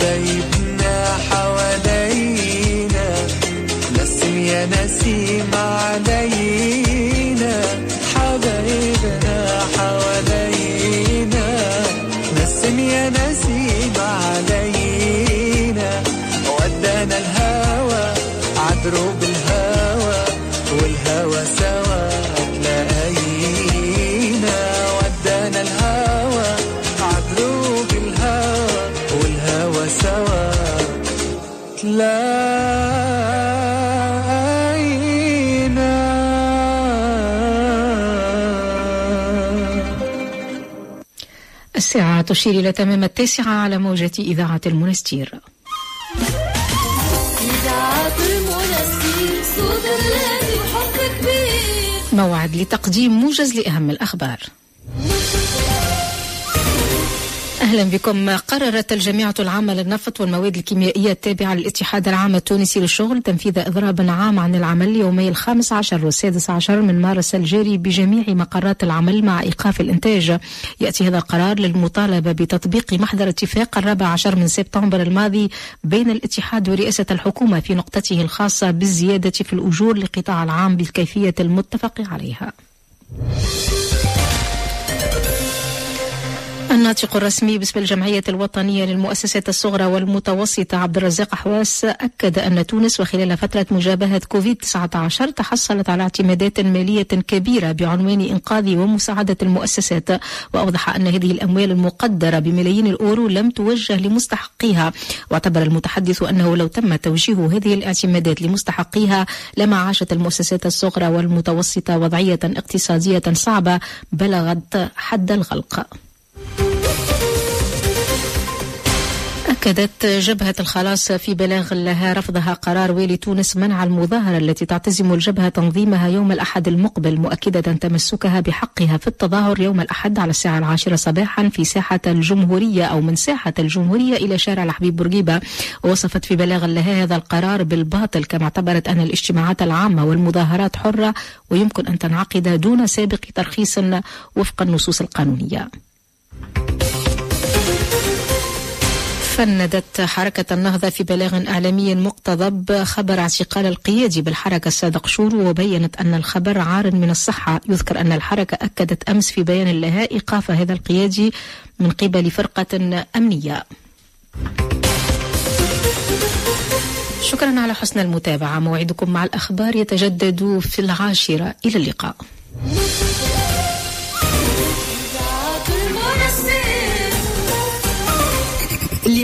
day. تشير إلى تمام التاسعة على موجة إذاعة المنستير. إذاعة المنستير صوت الذي وحب كبير موعد لتقديم موجز لأهم الأخبار. أهلا بكم. قررت الجامعة العامة للنفط والمواد الكيميائية التابعة للاتحاد العام التونسي للشغل تنفيذ إضراب عام عن العمل يومي الخامس عشر والسادس عشر من مارس الجاري بجميع مقرات العمل مع إيقاف الإنتاج. يأتي هذا القرار للمطالبة بتطبيق محضر اتفاق الرابع عشر من سبتمبر الماضي بين الاتحاد ورئاسة الحكومة في نقطته الخاصة بالزيادة في الأجور للقطاع العام بالكيفية المتفق عليها. الناطق الرسمي باسم الجمعية الوطنية للمؤسسات الصغرى والمتوسطة عبد الرزاق حواس أكد أن تونس وخلال فترة مجابهة كوفيد-19 تحصلت على اعتمادات مالية كبيرة بعنوان إنقاذ ومساعدة المؤسسات وأوضح أن هذه الأموال المقدرة بملايين الأورو لم توجه لمستحقيها. واعتبر المتحدث أنه لو تم توجيه هذه الاعتمادات لمستحقيها لما عاشت المؤسسات الصغرى والمتوسطة وضعية اقتصادية صعبة بلغت حد الغلق. أكدت جبهة الخلاص في بلاغ لها رفضها قرار والي تونس منع المظاهرة التي تعتزم الجبهة تنظيمها يوم الأحد المقبل مؤكدة تمسكها بحقها في التظاهر يوم الأحد على الساعة العاشرة صباحا في ساحة الجمهورية أو من ساحة الجمهورية إلى شارع الحبيب بورقيبة. ووصفت في بلاغ لها هذا القرار بالباطل كما اعتبرت أن الاجتماعات العامة والمظاهرات حرة ويمكن أن تنعقد دون سابق ترخيص وفق النصوص القانونية. فندت حركة النهضة في بلاغ إعلامي مقتضب خبر اعتقال القيادي بالحركة الصادق شورو وبينت أن الخبر عار من الصحة. يذكر أن الحركة أكدت أمس في بيان لها إيقاف هذا القيادي من قبل فرقة أمنية. شكرا على حسن المتابعة. موعدكم مع الأخبار يتجدد في العاشرة. إلى اللقاء.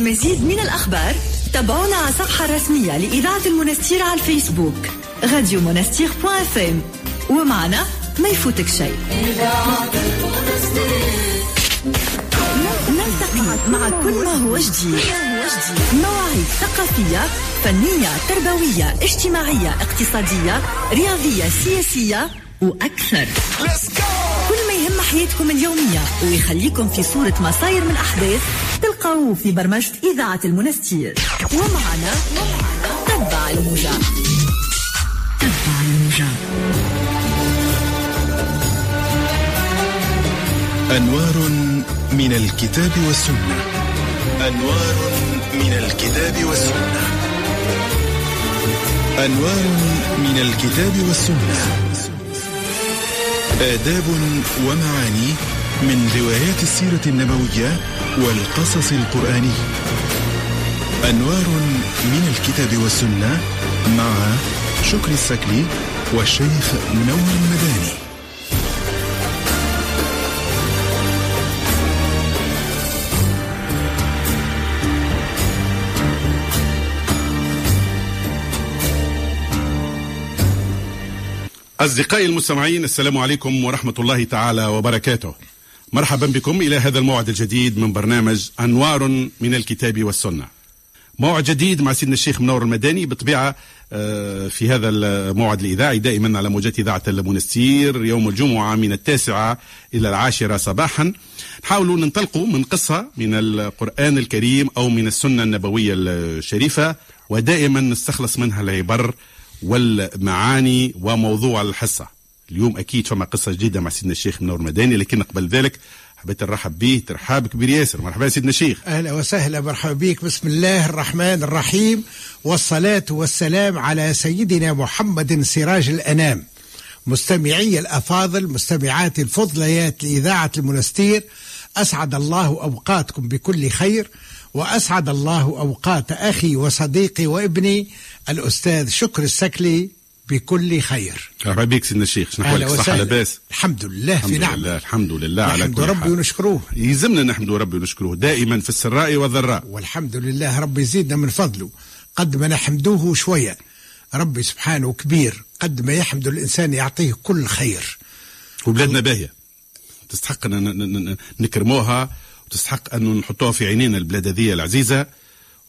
لمزيد من الأخبار تابعونا على الصفحة الرسمية لإذاعة المنستير على الفيسبوك راديو منستير point FM ومعنا ما يفوتك شيء. نلتقي مع كل ما هو جديد. مواعيد ثقافية فنية تربوية اجتماعية اقتصادية رياضية سياسية وأكثر. كل ما يهم حياتكم اليومية ويخليكم في صورة مصاير من أحداث تلقاوه في برمجة إذاعة المنستير. ومعنا تبع الموجة. تبع الموجة. أنوار من الكتاب والسنة. أنوار من الكتاب والسنة. أنوار من الكتاب والسنة. آداب ومعاني من روايات السيرة النبوية والقصص القرآني. أنوار من الكتاب والسنة مع شكري السكلي والشيخ منور المداني. أصدقائي المستمعين السلام عليكم ورحمة الله تعالى وبركاته. مرحبا بكم إلى هذا الموعد الجديد من برنامج أنوار من الكتاب والسنة. موعد جديد مع سيدنا الشيخ منور المداني بالطبيعة آه، في هذا الموعد الإذاعي دائما على موجات إذاعة المنستير يوم الجمعة من التاسعة إلى العاشرة صباحا. نحاول ننطلقوا من قصة من القرآن الكريم أو من السنة النبوية الشريفة ودائما نستخلص منها العبر والمعاني وموضوع الحصة. اليوم أكيد فما قصة جديدة مع سيدنا الشيخ منور مداني لكن قبل ذلك حبيت نرحب به. ترحاب كبير ياسر. مرحبا سيدنا الشيخ. أهلا وسهلا. مرحبا بك. بسم الله الرحمن الرحيم. والصلاة والسلام على سيدنا محمد سراج الأنام. مستمعي الأفاضل مستمعاتي الفضليات لإذاعة المنستير أسعد الله أوقاتكم بكل خير. وأسعد الله أوقات أخي وصديقي وابني الأستاذ شكر السكلي بكل خير. مرحبا بك سيدنا الشيخ شنو احوالك صحه لاباس الحمد لله في نعمة. لله الحمد لله على كل ربي حال. ونشكروه يلزمنا نحمد ربي ونشكروه دائما في السراء والضراء. والحمد لله ربي يزيدنا من فضله قد ما نحمدوه شوية. ربي سبحانه كبير قد ما يحمد الإنسان يعطيه كل خير. وبلادنا باهية. تستحق أن نكرموها وتستحق انه نحطوها في عينينا البلاد هذه العزيزة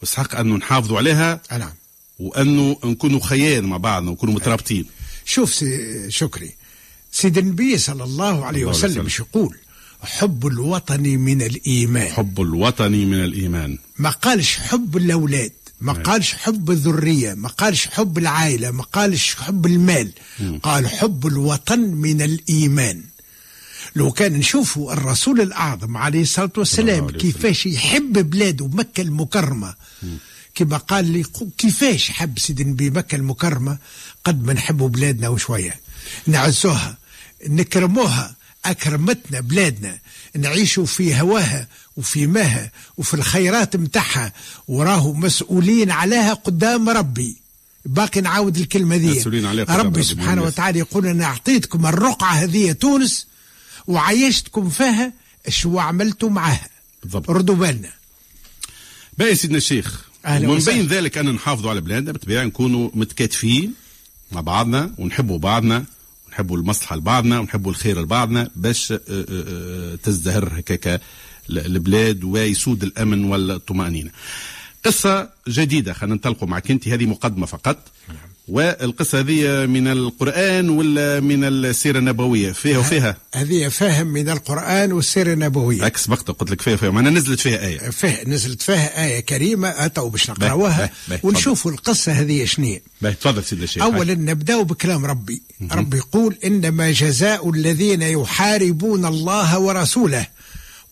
وتستحق انه نحافظوا عليها نعم. وانه نكونوا خيان مع بعضنا ونكونوا مترابطين. شوف سي شكري سيد النبي صلى الله عليه الله وسلم. مش يقول؟ حب الوطن من الإيمان. حب الوطن من الإيمان. ما قالش حب الأولاد ما نعم. قالش حب الذرية ما قالش حب العائلة ما قالش حب المال. قال حب الوطن من الإيمان. لو كان نشوفوا الرسول الأعظم عليه الصلاة والسلام كيفاش يحب بلاده مكة المكرمة. كما قال لي كيفاش حب سيدنا النبي مكة المكرمة؟ قد ما نحبوا بلادنا وشوية. نعزوها نكرموها أكرمتنا بلادنا. نعيشوا في هواها وفي ماها وفي الخيرات متاعها. وراه مسؤولين عليها قدام ربي. باقي نعاود الكلمة ذي ربي. سبحانه. وتعالى يقول أنا أعطيتكم الرقعة هذه تونس وعيشتكم فيها شو عملتوا معها بالضبط. ردوا بالنا باقي سيدنا الشيخ ومن. بين ذلك أن نحافظوا على بلادنا بالطبيعة نكونوا متكاتفين مع بعضنا ونحبوا بعضنا ونحبوا المصلحة لبعضنا ونحبوا الخير لبعضنا باش آه، آه، آه، تزدهر هكاك ال- البلاد ويسود الأمن والطمأنينة. قصة جديدة خلينا ننطلقوا معك أنت هذه مقدمة فقط والقصة هذه من القرآن ولا من السيرة النبوية؟ فيها وفيها. هذه فهم من القرآن والسيرة النبوية. عكس سبقت قلت لك فيها وفيها. معنا نزلت فيها آية. فيه نزلت فيها آية كريمة أتوا باش نقراوها. ونشوفوا القصة هذه شنية. باهي تفضل سيدنا الشيخ. أولا نبدأ بكلام ربي. ربي يقول إنما جزاء الذين يحاربون الله ورسوله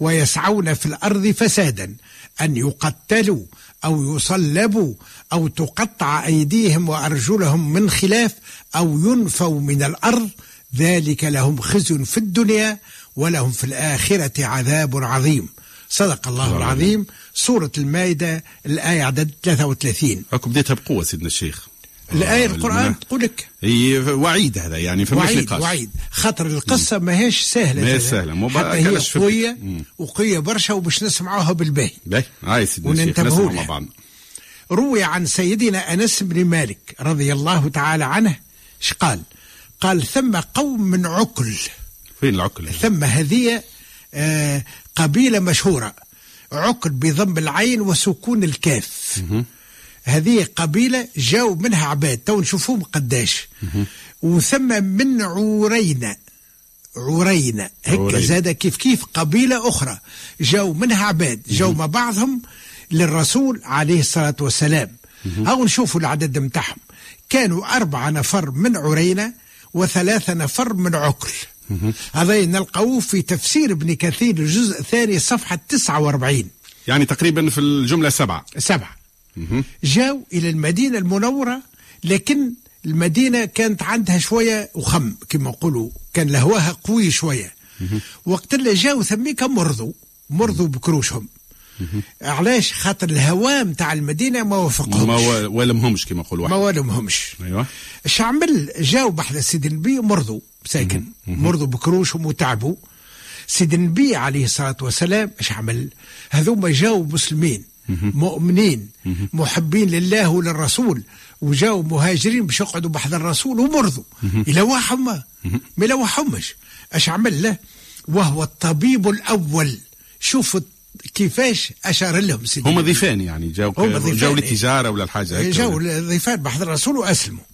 ويسعون في الأرض فسادا أن يقتلوا أو يصلبوا أو تقطع أيديهم وأرجلهم من خلاف أو ينفوا من الأرض ذلك لهم خزي في الدنيا ولهم في الآخرة عذاب عظيم. صدق الله العظيم. سورة المائدة الآية عدد 33 راكم بديتها بقوه سيدنا الشيخ. الآية آه، القرآن تقول لك. هي وعيد هذا يعني فماش وعيد نقاش وعيد. خاطر القصة ماهيش سهلة ماهيش. سهلة، مو حتى هي في- قوية. وقوية برشا وباش نسمعوها بالباهي. باهي. هاي سيدنا الشيخ وننتبهوا نسمع لها. مع بعض روي عن سيدنا أنس بن مالك رضي الله تعالى عنه إيش قال؟ قال ثم قوم من عكل. فين العقل ثم هذه آه قبيلة مشهورة. عكل بضم العين وسكون الكاف. هذه قبيلة جاوا منها عباد تو نشوفوهم قداش. وثم من عورينة هيك عورينة. زاد كيف كيف قبيلة أخرى. جاوا منها عباد جاوا مع بعضهم للرسول عليه الصلاة والسلام. أو نشوفوا العدد متاعهم كانوا أربعة نفر من عرينة وثلاثة نفر من عكل هذا نلقوه في تفسير ابن كثير الجزء الثاني صفحة 49 يعني تقريبا في الجملة سبعة. سبعة. جاوا إلى المدينة المنورة لكن المدينة كانت عندها شوية وخم كما نقولوا كان لهواها قوي شوية. وقت اللي جاوا ثميك مرضوا. مرضوا بكروشهم. علاش؟ خاطر الهواء متاع المدينة ما وافقهمش. ما و- ولمهمش كما يقول ما واحد ولمهمش أيوه. اش عمل جاوا بحذا سيد النبي مرضوا ساكن. مرضوا بكروشهم وتعبوا سيد النبي عليه الصلاة والسلام اش عمل هذوما جاوا مسلمين مؤمنين محبين لله وللرسول وجاوا مهاجرين باش يقعدوا بحذا الرسول ومرضوا يلوحهم ما ما يلوحهمش أش عمل له؟ وهو الطبيب الأول. شوفوا كيفاش أشار لهم سيدنا هما النبي. ضيفان يعني جاو ضيفان، جاو. للتجارة ولا الحاجة هيك؟ جاوا ولا- الضيفان بحذا الرسول وأسلموا.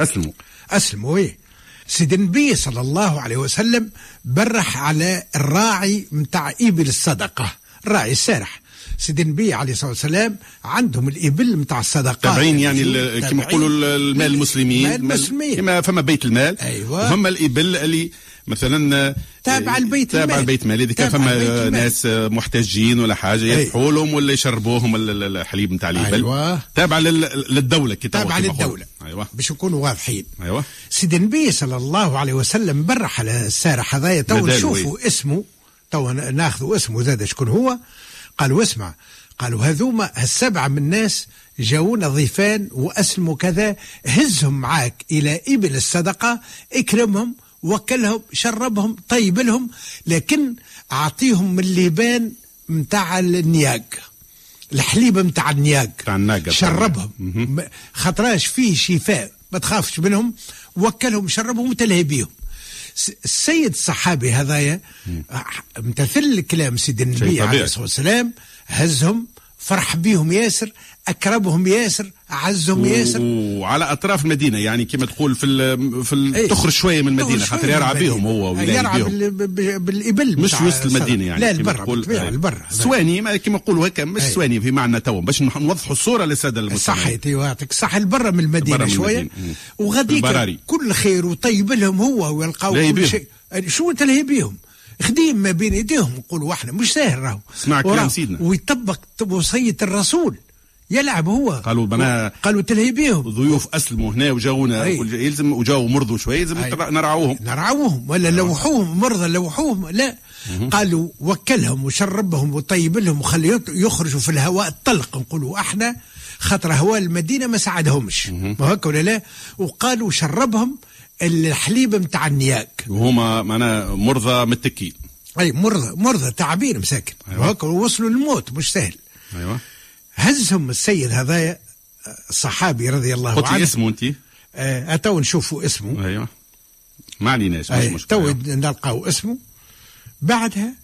أسلموا. أسلموا إيه. سيد النبي صلى الله عليه وسلم برح على الراعي متاع إبل الصدقة الراعي السارح. سيد النبي عليه الصلاة والسلام عندهم الإبل متاع الصدقات تابعين يعني كما ال- المال المسلمين مال المسلمين. كما فما بيت المال. أيوة. فما الإبل اللي مثلا تابع البيت تابع المال. البيت المال إذا كان فما. ناس محتاجين ولا حاجة. يذبحوا لهم ولا يشربوهم ال- ال- الحليب نتاع الإبل أيوة. تابع لل- للدولة كي تابع قلنا. أيوه. باش نكونوا واضحين. أيوه. سيدي النبي صلى الله عليه وسلم برح على السارح هذايا تو نشوفوا اسمه. تو ناخذوا اسمه زاد شكون هو. قالوا اسمع. قالوا هذوما السبعة من الناس جاونا ضيفان وأسلموا كذا. هزهم معاك إلى إبل الصدقة إكرمهم وكلهم شربهم طيب لهم لكن أعطيهم من اللبان متاع النياق. الحليب متاع النياق. شربهم. خطراش فيه شفاء ما تخافش منهم. وكلهم شربهم وتلهي بيهم السيد الصحابي هذايا امتثل كلام سيد النبي. عليه الصلاة والسلام هزهم فرح بيهم ياسر أكرمهم ياسر أعزهم ياسر وعلى أطراف المدينة يعني كما تقول في ال في ال إيه. تخرج شوية من المدينة خاطر يرعى بهم. هو يرعى بالإبل مش وسط المدينة يعني لا البر أي. البر سواني ما كما نقولوا هكا مش أي. سواني في معنى تو باش نوضحوا الصورة للسادة المستمعين صحيت يعطيك صح البرة من المدينة. مم. وغاديك. كل خير وطيب لهم هو ويلقاو كل. شيء شو تلهي بيهم خديم ما بين ايديهم نقولوا إحنا مش ساهل راهو. اسمع كلام. سيدنا. ويطبق وصية الرسول. يلعب هو. قالوا بنا- قالوا تلهي بيهم. ضيوف أسلموا هنا وجاونا. يلزم وجاو مرضوا شوية. نتر- نرعوهم. نرعوهم. ولا لوحوهم مرضى لوحوهم. لا. قالوا وكلهم وشربهم وطيب لهم وخلي يخرجوا في الهواء الطلق. نقولوا إحنا خاطر هواء المدينة ما ساعدهمش. ما هكا ولا لا؟ وقالوا شربهم الحليب متاع النياق وهما معنا مرضى متكين أي مرضى مرضى تعبين مساكن. أيوة. وهكا وصلوا للموت مش سهل. أيوه. هزهم السيد هذايا الصحابي رضي الله قلت عنه. اسمه أنت؟ آه، أتوا نشوفوا اسمه. أيوه. ما عليناش مش أي، مشكلة. تو نلقاو اسمه. بعدها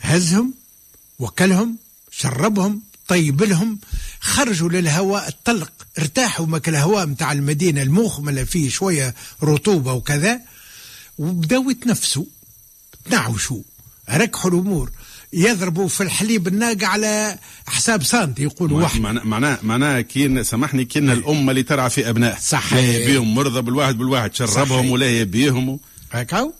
هزهم وكلهم شربهم طيب لهم خرجوا للهواء الطلق ارتاحوا مك الهواء متاع المدينة المخملة فيه شوية رطوبة وكذا. وبداوا يتنفسوا تنعوشوا ركحوا الأمور. يضربوا في الحليب الناقة على حساب سنتي يقولوا واحد. معناه معناه معناه كين سامحني كين الامه اللي ترعى في ابنائها صحيح. لا بيهم مرضى بالواحد بالواحد. شربهم. ولا بيهم هكاو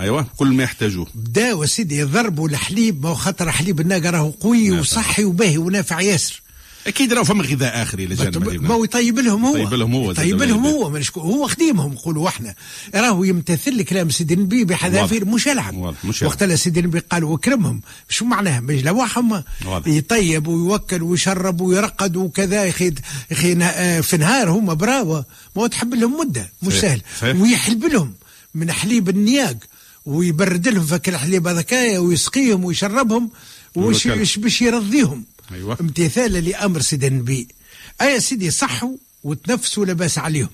أيوه كل ما يحتاجوه. بداوا سيدي يضربوا الحليب ما خاطر حليب الناقة راهو قوي. وصحي وباهي ونافع ياسر. أكيد راهو فما غذاء آخر إلى جانب. ما هو يطيب لهم هو يطيب لهم هو يطيب لهم. هو من شكو- هو خديمهم نقولوا إحنا راهو يمتثل كلام سيدي النبي بحذافير. مش يلعب. وقت سيدي النبي قال واكرمهم شو معناها واضح. يطيب ويوكل ويشرب ويرقد وكذا يا أخي نا- في نهار هم براوة ما تحب لهم مدة مش. سهل. ويحلب لهم من حليب النياق ويبرد لهم فك الحليب هذاكايا ويسقيهم ويشربهم. وش باش يرضيهم أيوة. امتثالا لأمر سيدي النبي. أي سيدي صحوا وتنفسوا لباس عليهم.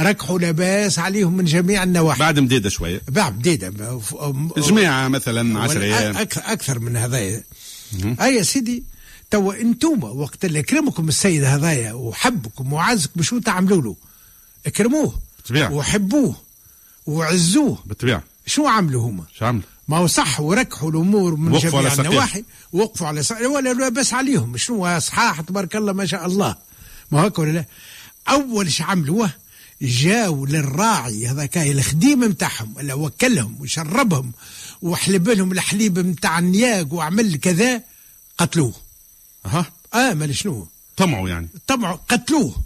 ركحوا لباس عليهم من جميع النواحي. بعد مديدة شوية. بعد بديدة جماعة مثلا 10 أيام. أكثر أكثر من هذايا. أي يا سيدي توا انتوما وقت اللي اكرمكم السيد هذايا وحبكم وعزكم شو تعملوا له؟ اكرموه. بالطبيعة. وحبوه. وعزوه. بالطبيعة. شو عملوا هما؟ شو عمل ما هو صح وركحوا الأمور من وقفوا جميع. النواحي. وقفوا على ساقيهم ولا لا بس عليهم. شنو صحاح تبارك الله ما شاء الله. ما هيك ولا لا؟ أول شيء عملوه جاوا للراعي هذاك الخديم متاعهم اللي وكلهم وشربهم وحلب لهم الحليب متاع النياق وعمل كذا قتلوه. أها. آه مال شنو طمعوا يعني. طبعا قتلوه.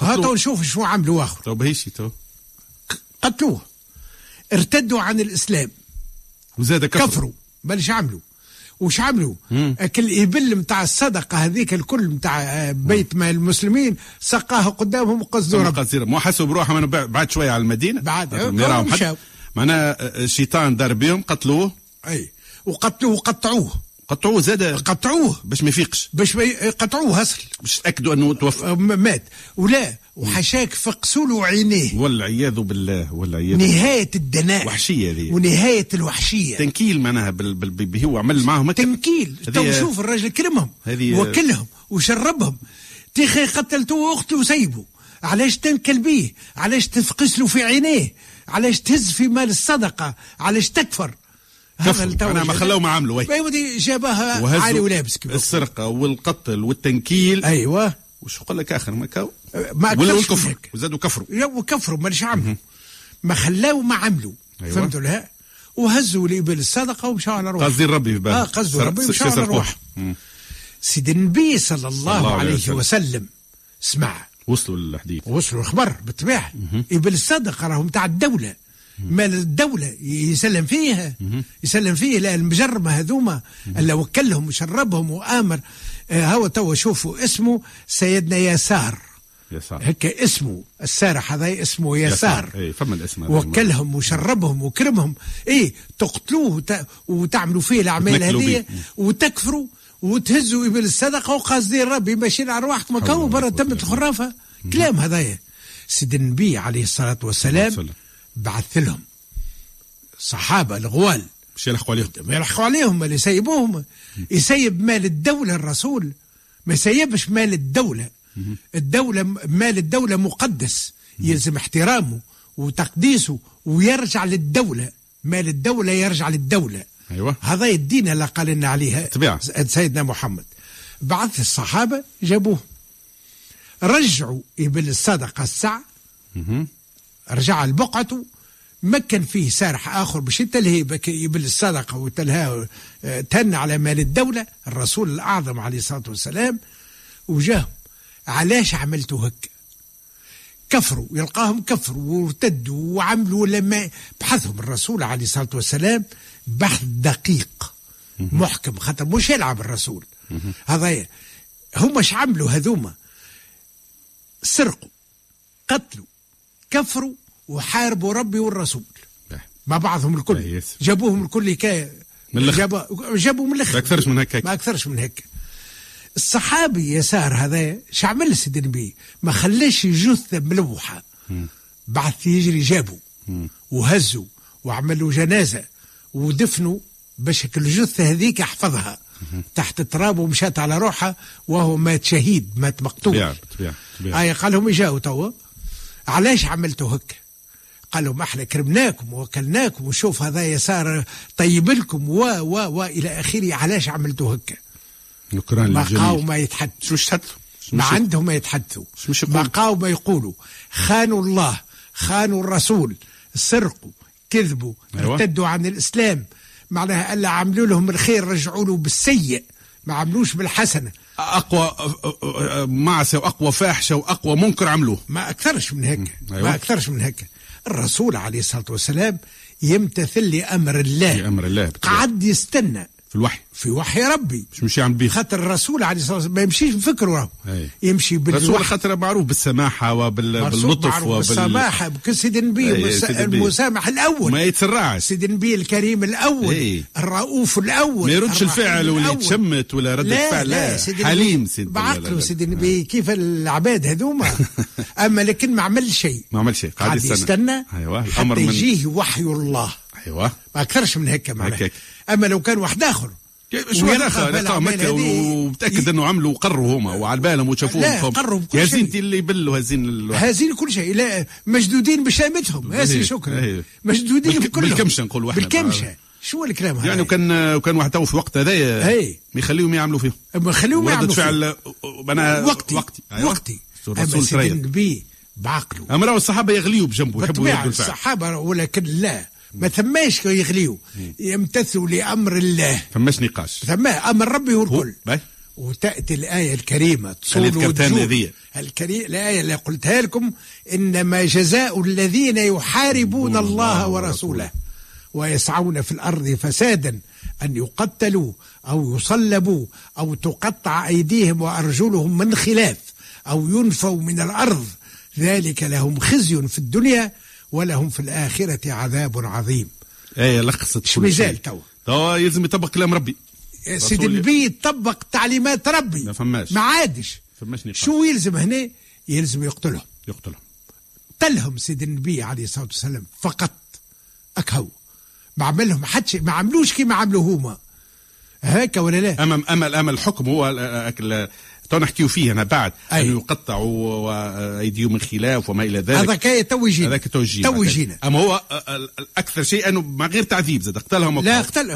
ها. تو نشوف شو عملوا اخر تو بهيشي تو. قتلوه. ارتدوا عن الإسلام. وزاد كفر كفروا. بل عملوا؟ وش عملوا؟ مم. كل إبل متاع الصدقة هذيك الكل متاع آه، بيت مال المسلمين سقاه قدامهم وقصدوا ثم رب. قصيرة. مو حسوا بروحهم انه بعد شوية على المدينة؟ بعد. ما مشاو. معناها الشيطان دار بهم قتلوه. أي. وقتلوه وقطعوه. قطعوه زاد قطعوه باش ما يفيقش. باش ما ي- قطعوه هسل باش تأكدوا أنه توفى. م- مات. ولا وحشاك فقسوا له عينيه. والعياذ بالله والعياذ بالله. نهاية الدناء. وحشية ذي. ونهاية الوحشية. تنكيل معناها بال... بال... بال... هو عمل معهم. تنكيل. هذه- تو شوف الراجل كرمهم هذه- وكلهم وشربهم. تيخي قتلته أخته وسيبه علاش تنكل بيه؟ علاش تفقس له في عينيه؟ علاش تهز في مال الصدقة؟ علاش تكفر؟ التو أنا ما جاب- خلاهم عاملوا، وي. ما جابها عالي ولابس السرقة والقتل والتنكيل. أيوه. وش قال لك آخر ما كاو؟ ما ولا الكفر. وزادوا كفروا. وكفروا مانيش عملوا ما خلاو ما عملوا. أيوة. فهمتوا لها وهزوا الابل الصدقة ومشوا على روحهم قصدي ربي في آه قصدوا ربي ومشوا على مم. سيدي النبي صلى الله, الله عليه وسلم. وسلم اسمع. وصلوا للحديث. وصلوا الخبر بالطبيعة. إبل الصدقة راهم تاع الدولة. مال الدولة يسلم فيها يسلم فيه لا المجرمة هذوما اللي وكلهم وشربهم وآمر. آه هو توا شوفوا اسمه سيدنا يسار يسار هيك اسمه السارح هذا اسمه يسار اي فما الاسم. وكلهم وشربهم وكرمهم. إيه تقتلوه وت... وتعملوا فيه الأعمال هذه. وتكفروا وتهزوا إبل الصدقة وقاصدين ربي ماشيين على رواحكم حول كو ولا برا تمت الخرافة. كلام هذايا. سيد النبي عليه الصلاة والسلام. والسلام. بعث لهم صحابة الغوال. مش يلحقوا عليهم. ما يلحقوا عليهم اللي يسيبوهم. يسيب مال الدولة الرسول. ما يسيبش مال الدولة. الدولة مال الدولة مقدس. يلزم احترامه وتقديسه ويرجع للدولة. مال الدولة يرجع للدولة. أيوة. هذا الدين اللي قال لنا عليها طبيعة. سيدنا محمد. بعث الصحابة جابوه. رجعوا ابن الصدقة الساعة. رجع لبقعته ما كان فيه سارح آخر باش يتلهي يبل الصدقة وتلها آه، تن على مال الدولة. الرسول الأعظم عليه الصلاة والسلام وجاهم علاش عملتوا هك كفروا يلقاهم كفروا وارتدوا وعملوا لما بحثهم الرسول عليه الصلاة والسلام بحث دقيق محكم خاطر مش يلعب الرسول. هذا هم اش عملوا هذوما؟ سرقوا قتلوا كفروا وحاربوا ربي والرسول. مع بعضهم باهي الكل. جابوهم الكل كا من. جابوا جابوا من الآخر ما أكثرش من هكاك. ما أكثرش من هيك. الصحابي يسار هذا شعمل سيدنا النبي ما خلاش جثة ملوحة. بعث يجري جابوا. وهزوا وعملوا جنازة ودفنوا باش الجثة هذيك يحفظها تحت التراب ومشات على روحها وهو مات شهيد مات مقتول. طبيعة طبيعة طبيعة آية قال لهم يجاوا توا. علاش عملتوا هك قال لهم إحنا كرمناكم ووكلناكم وشوف هذا يسار طيب لكم و و و إلى آخره علاش عملتوا هك نكران ما قاو ما يتحدثوا. شو تحدثوا ما عندهم ما يتحدثوا. ما؟ قاو ما يقولوا. خانوا الله خانوا الرسول سرقوا كذبوا أيوة. ارتدوا عن الإسلام. معناها ألا عملوا لهم الخير رجعوا له بالسيء. ما عملوش بالحسنة. أقوى معصية وأقوى فاحشة وأقوى منكر عملوه. ما أكثرش من هيك. أيوة. ما أكثرش من هيك. الرسول عليه الصلاة والسلام يمتثل لأمر الله. لأمر الله. قعد يستنى. في الوحي في وحي ربي. مش مش يعمل بيه خاطر الرسول عليه الصلاة والسلام ما يمشيش بفكره. يمشي الرسول بالوحي خاطر معروف بالسماحة وباللطف معروف بالسماحة. بكل سيد النبي المس-. المسامح الأول. ما يتسرعش. سيد النبي الكريم الأول. أي. الرؤوف الأول. ما يردش الفعل ولا. يتشمت ولا ردة لا فعل لا لا. سيدي حليم النبي سيد لا، لا، بعقله. سيدي النبي كيف العباد هذوما؟ أما لكن ما عمل شيء. ما عمل شيء. قاعد يستنى. أيوه. الأمر من يجيه وحي الله. أيوه. ما أكثرش من هيك معناها. أما لو كان واحد آخر. شو الأعمال مكه ومتأكد إنه عملوا وقروا هما وعلى بالهم وشافوهم لا، فهم. قروا بكل ياسين شيء. اللي يبلوا هزين ال- هازين كل شيء. لا مشدودين بشامتهم. هاسي إيه، شكرا. إيه. مشدودين بالك- كلهم بالكمشة نقولوا إحنا. بالكمشة. شو الكلام هذا؟ يعني وكان وكان واحد تو في وقت هذايا. ما يخليهم يعملوا فيه. أما خليهم وردة يعملوا. فعل أنا وقتي. وقتي. أيوة. وقتي. الرسول سيدنا النبي بعقله. أما راهو الصحابة يغليوا بجنبه يحبوا الصحابة ولكن لا. ما ثماش كي يغليوا يمتثلوا لأمر الله. فماش نقاش. ثم أمر ربي هو الكل. وتأتي الآية الكريمة. تصول. الكريم الآية اللي قلتها لكم إنما جزاء الذين يحاربون الله ورسوله. ويسعون في الأرض فسادا أن يقتلوا أو يصلبوا أو تقطع أيديهم وأرجلهم من خلاف أو ينفوا من الأرض. ذلك لهم خزي في الدنيا ولهم في الآخرة عذاب عظيم. إيه لخصت شو كل مازال. توا؟ توا يلزم يطبق كلام ربي. سيدي رسول- النبي طبق تعليمات ربي. ما فماش. ما عادش. فماش نقاش شو يلزم هنا؟ يلزم يقتلهم. يقتلهم. قتلهم سيد النبي عليه الصلاة والسلام فقط. أكهو. ما عملهم حد شيء ما عملوش كيما عملوا هما. هيك ولا لا؟ اما اما اما الحكم هو تو نحكيو فيه أنا بعد أي. انه يقطعوا وايديهم من خلاف وما إلى ذلك. هذا كاي تو يجينا هذاك تو يجينا أما هو ال- ال- الأكثر شيء أنه مع غير تعذيب زاد قتلهم لا. اقتل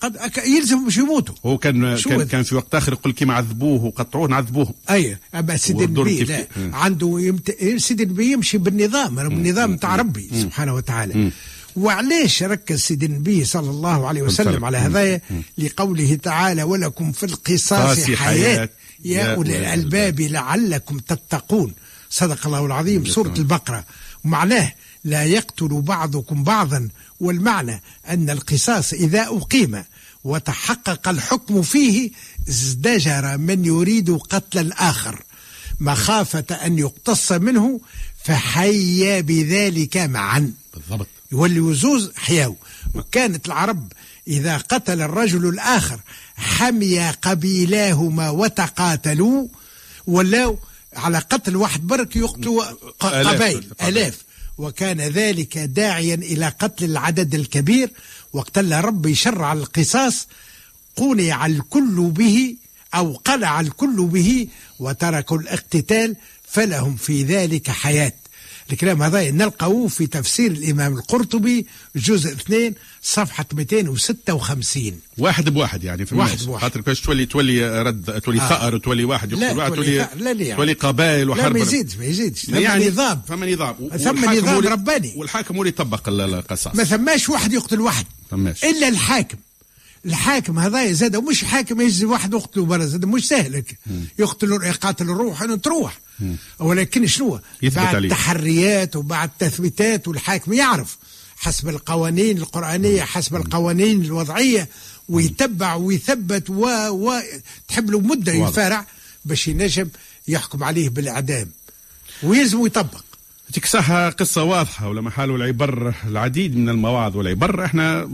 قد يلزم باش يموتوا. هو كان كان؟ كان في وقت آخر يقول كيما عذبوه وقطعوه نعذبوه. أي أما سيد والدور النبي لا. عنده يمت... سيد النبي يمشي بالنظام النظام تاع ربي سبحانه وتعالى. وعليش ركز سيدي النبي صلى الله عليه وسلم على هذا لقوله تعالى ولكم في القصاص حياة. يا أولي الألباب لعلكم تتقون. صدق الله العظيم. سورة. البقرة. ومعناه لا يقتل بعضكم بعضا. والمعنى أن القصاص إذا أقيم وتحقق الحكم فيه ازدجر من يريد قتل الآخر. مخافة أن يقتص منه فحيا بذلك معا. بالضبط. يولي زوز حياو. وكانت العرب إذا قتل الرجل الآخر حمي قبيلاهما وتقاتلوا ولاو على قتل واحد برك يقتلوا. قبائل آلاف. وكان ذلك داعيا إلى قتل العدد الكبير. وقتل رب يشرع القصاص قنع الكل به أو قلع الكل به وتركوا الاقتتال فلهم في ذلك حياة. الكلام هذا نلقاه في تفسير الإمام القرطبي جزء 2 صفحة 256 واحد بواحد يعني في واحد. بواحد. خاطر كاش تولي تولي رد تولي آه. ثأر وتولي واحد لا يقتل واحد تولي تولي لا لا يعني. تولي قبائل لا وحرب ما يزيدش ما يزيدش ثم يعني نظام ثم نظام ثم نظام رباني. والحاكم هو اللي يطبق ال- القصاص ما ثماش واحد يقتل واحد ثماش. إلا الحاكم الحاكم هذا زاد مش حاكم يجزي واحد يقتله برا زاد مش سهل هيك. يقتل يقاتل الروح إنه تروح ولكن شنو؟ بعد عليه. تحريات وبعد تثبيتات والحاكم يعرف حسب القوانين القرآنية حسب القوانين الوضعية ويتبع ويثبت و, و... تحب له مدة. يفارع باش ينجم يحكم عليه بالإعدام ويلزم يطبق. صح قصة واضحة ولما حالوا العبر العديد من المواعظ والعبر. إحنا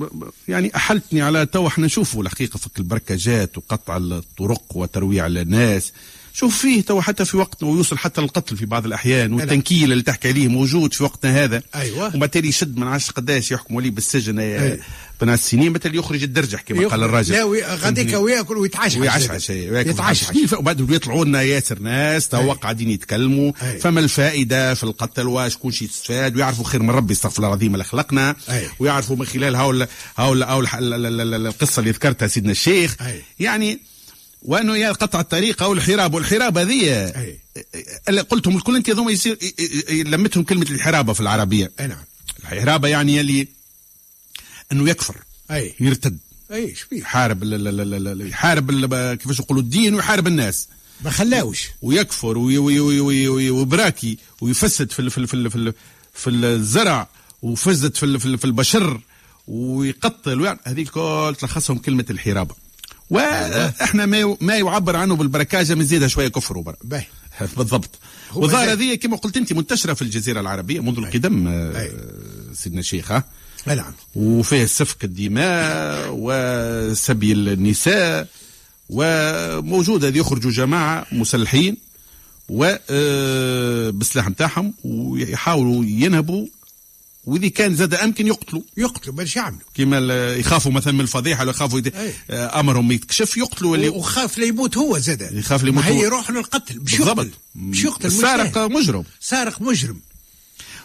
يعني أحلتني على تو إحنا نشوفوا الحقيقة فك البركجات وقطع الطرق وترويع الناس. شوف فيه تو حتى في وقت ويوصل حتى للقتل في بعض الأحيان والتنكيل اللي تحكي عليه موجود في وقتنا هذا. أيوة. وبالتالي يشد من عشر قداش يحكم ولي بالسجن أي. بناء السنين بالتالي يخرج الدرجة كما قال الراجل. لا غاديك وياكل ويتعشى. ويعشعش يتعشى. وبعد يطلعوا لنا ياسر ناس تو قاعدين يتكلموا. أي. فما الفائدة في القتل؟ وشكون شي يستفاد؟ ويعرفوا خير من ربي استغفر الله العظيم اللي خلقنا أي. ويعرفوا من خلال هاول هاول هاول ال- ال- ال- ال- القصة اللي ذكرتها سيدنا الشيخ. يعني وأنه يا قطع الطريق أو الحرابة أي. اللي قلتهم الكل أنت هذوما يصير لمتهم كلمة الحرابة في العربية. أي نعم. الحرابة يعني يلي أنه يكفر أي. يرتد. أي شبيه يحارب يحارب كيفاش يقولوا الدين ويحارب الناس. ما خلاوش. ويكفر وي- وي- وي- وي- وي- وبراكي ويفسد في ال- في ال- في ال- في ال- في الزرع وفسد في ال- في ال- في البشر ويقتل ويعني هذه الكل تلخصهم كلمة الحرابة. وإحنا ما ما يعبر عنه بالبركاجة مزيدها شوية كفر وبر بالضبط. والظاهره هذه كما قلت أنت منتشرة في الجزيرة العربية منذ القدم آه،. سيدنا الشيخ نعم. وفيه سفك الدماء وسبي النساء وموجود هذه يخرجوا جماعة مسلحين و آه، بالسلاح نتاعهم ويحاولوا ينهبوا وإذا كان زاد أمكن يقتلوا يقتلوا باش يعملوا ال- يخافوا مثلا من الفضيحة ولا يخافوا. آه، أمرهم يتكشف يقتلوا اللي وخاف لا يموت هو زاد يخاف لا يموت هي. يروح للقتل مش بالضبط يقتل مش يقتل سهل. مجرم سارق مجرم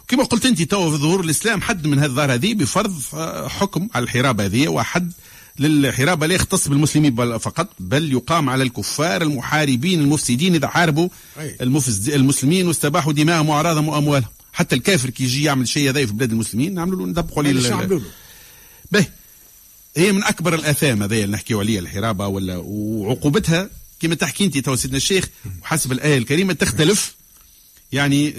كما قلت أنت تو في ظهور الإسلام حد من هذه الظاهرة هذه بفرض آه، حكم على الحرابه هذه وحد للحرابه لا يختص بالمسلمين بل- فقط بل يقام على الكفار المحاربين المفسدين إذا حاربوا. المفسد المسلمين واستباحوا دماءهم وأعراضهم وأموالهم حتى الكافر كي يجي يعمل شيء هذا في بلاد المسلمين نعملوا له ندبقوا عليه به هي من أكبر الآثام هذه اللي نحكيو عليها الحرابة ولا وعقوبتها كما تحكي أنت تو سيدنا الشيخ وحسب الآية الكريمة تختلف. يعني آه،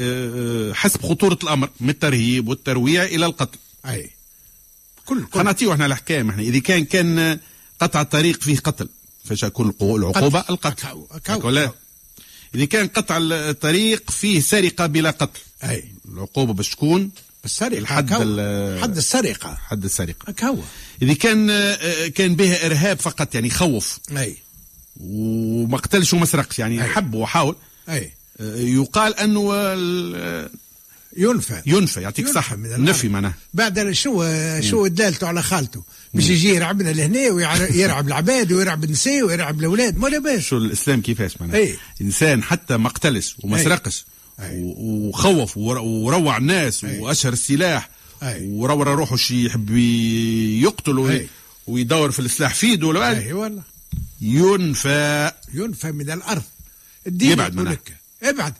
آه، حسب خطورة الأمر من الترهيب والترويع إلى القتل. أي. كل كل. خنعطيو إحنا الأحكام إحنا. إذا كان كان قطع الطريق فيه قتل فاش تكون القو- العقوبة قتل. القتل. أكاو- أكاو- اذا كان قطع الطريق فيه سرقة بلا قتل. أي. العقوبة باش تكون السرقة الحد حد السرقة. حد السرقة. هكا هو. إذا كان كان بها إرهاب فقط يعني خوف. أي. وما قتلش وما سرقش يعني أي. حب وحاول. آه، يقال أنه ال- ينفى. ينفى يعطيك ينفى صح من الأرض. نفي معناه بعد شو شو دلالته على خالته؟ باش يجي يرعبنا لهنا ويرعب العباد ويرعب النساء ويرعب الأولاد ما باش شو الإسلام كيفاش معناه أي. إنسان حتى ما قتلش وما أي. سرقش أي. و- وخوف ور- وروع الناس أي. وأشهر السلاح أي. ورور روحه شي يحب يقتل أي. ويدور في السلاح في ايده ولا اي والله ينفى ينفى من الأرض الدين يبعد. لك ابعد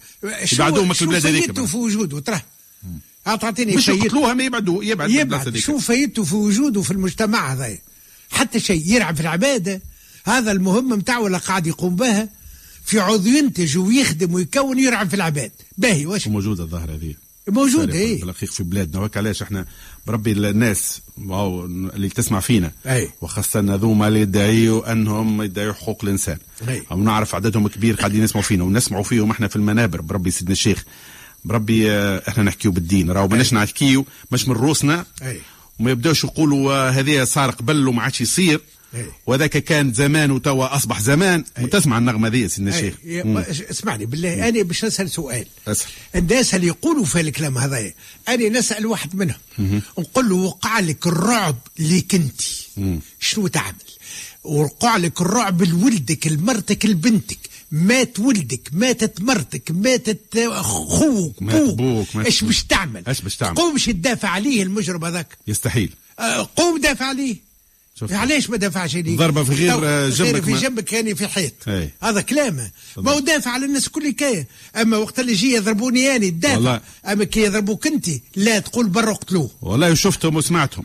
شو يبعدوه من شو البلاد هذيك. في وجوده ترى تعطيني مش يقتلوها ما يبعدوا يبعد يبعد. شو فايدته في وجوده في المجتمع هذا؟ حتى شيء يلعب في العبادة. هذا المهمه متاعه اللي قاعد يقوم بها في عضو ينتج ويخدم ويكون يلعب في العباد. باهي واش؟ وموجوده الظاهرة هذه. موجود في إيه. الحقيقة في بلادنا. وهيك علاش إحنا بربي الناس اللي تسمع فينا. أي. وخاصة هذوما اللي يدعيوا أنهم يدعيوا حقوق الإنسان. أي. أو نعرف عددهم كبير قاعدين يسمعوا فينا. ونسمعوا فيهم إحنا في المنابر بربي سيدنا الشيخ. بربي آه، إحنا نحكيو بالدين. راهو ماناش نحكيو مش من روسنا أي. وما يبداوش يقولوا آه، هذه صار قبل وما عادش يصير. وذاك كان زمان وتوا أصبح زمان. وتسمع النغمة ذي سيدنا الشيخ. اسمعني بالله أنا باش نسأل سؤال. اسأل. الناس اللي يقولوا في الكلام هذا أنا نسأل واحد منهم. نقول له وقع لك الرعب ليك انت شنو تعمل؟ وقع لك الرعب لولدك لمرتك لبنتك. مات ولدك ماتت مرتك ماتت خوك مات بوك. إيش. باش تعمل؟ إيش باش تعمل؟ قوم باش تدافع عليه المجرم هذاك. يستحيل. آه، قوم دافع عليه. شفت. علاش ما دافعش عليه؟ ضربة في غير، جنبك في جنبك كان في حيط. أي. هذا كلامه ما هو دافع على الناس كل كاية أما وقت اللي يجي يضربوني اني تدافع والله. أما كي يضربوك أنت لا تقول برا اقتلوه. والله شفتهم وسمعتهم.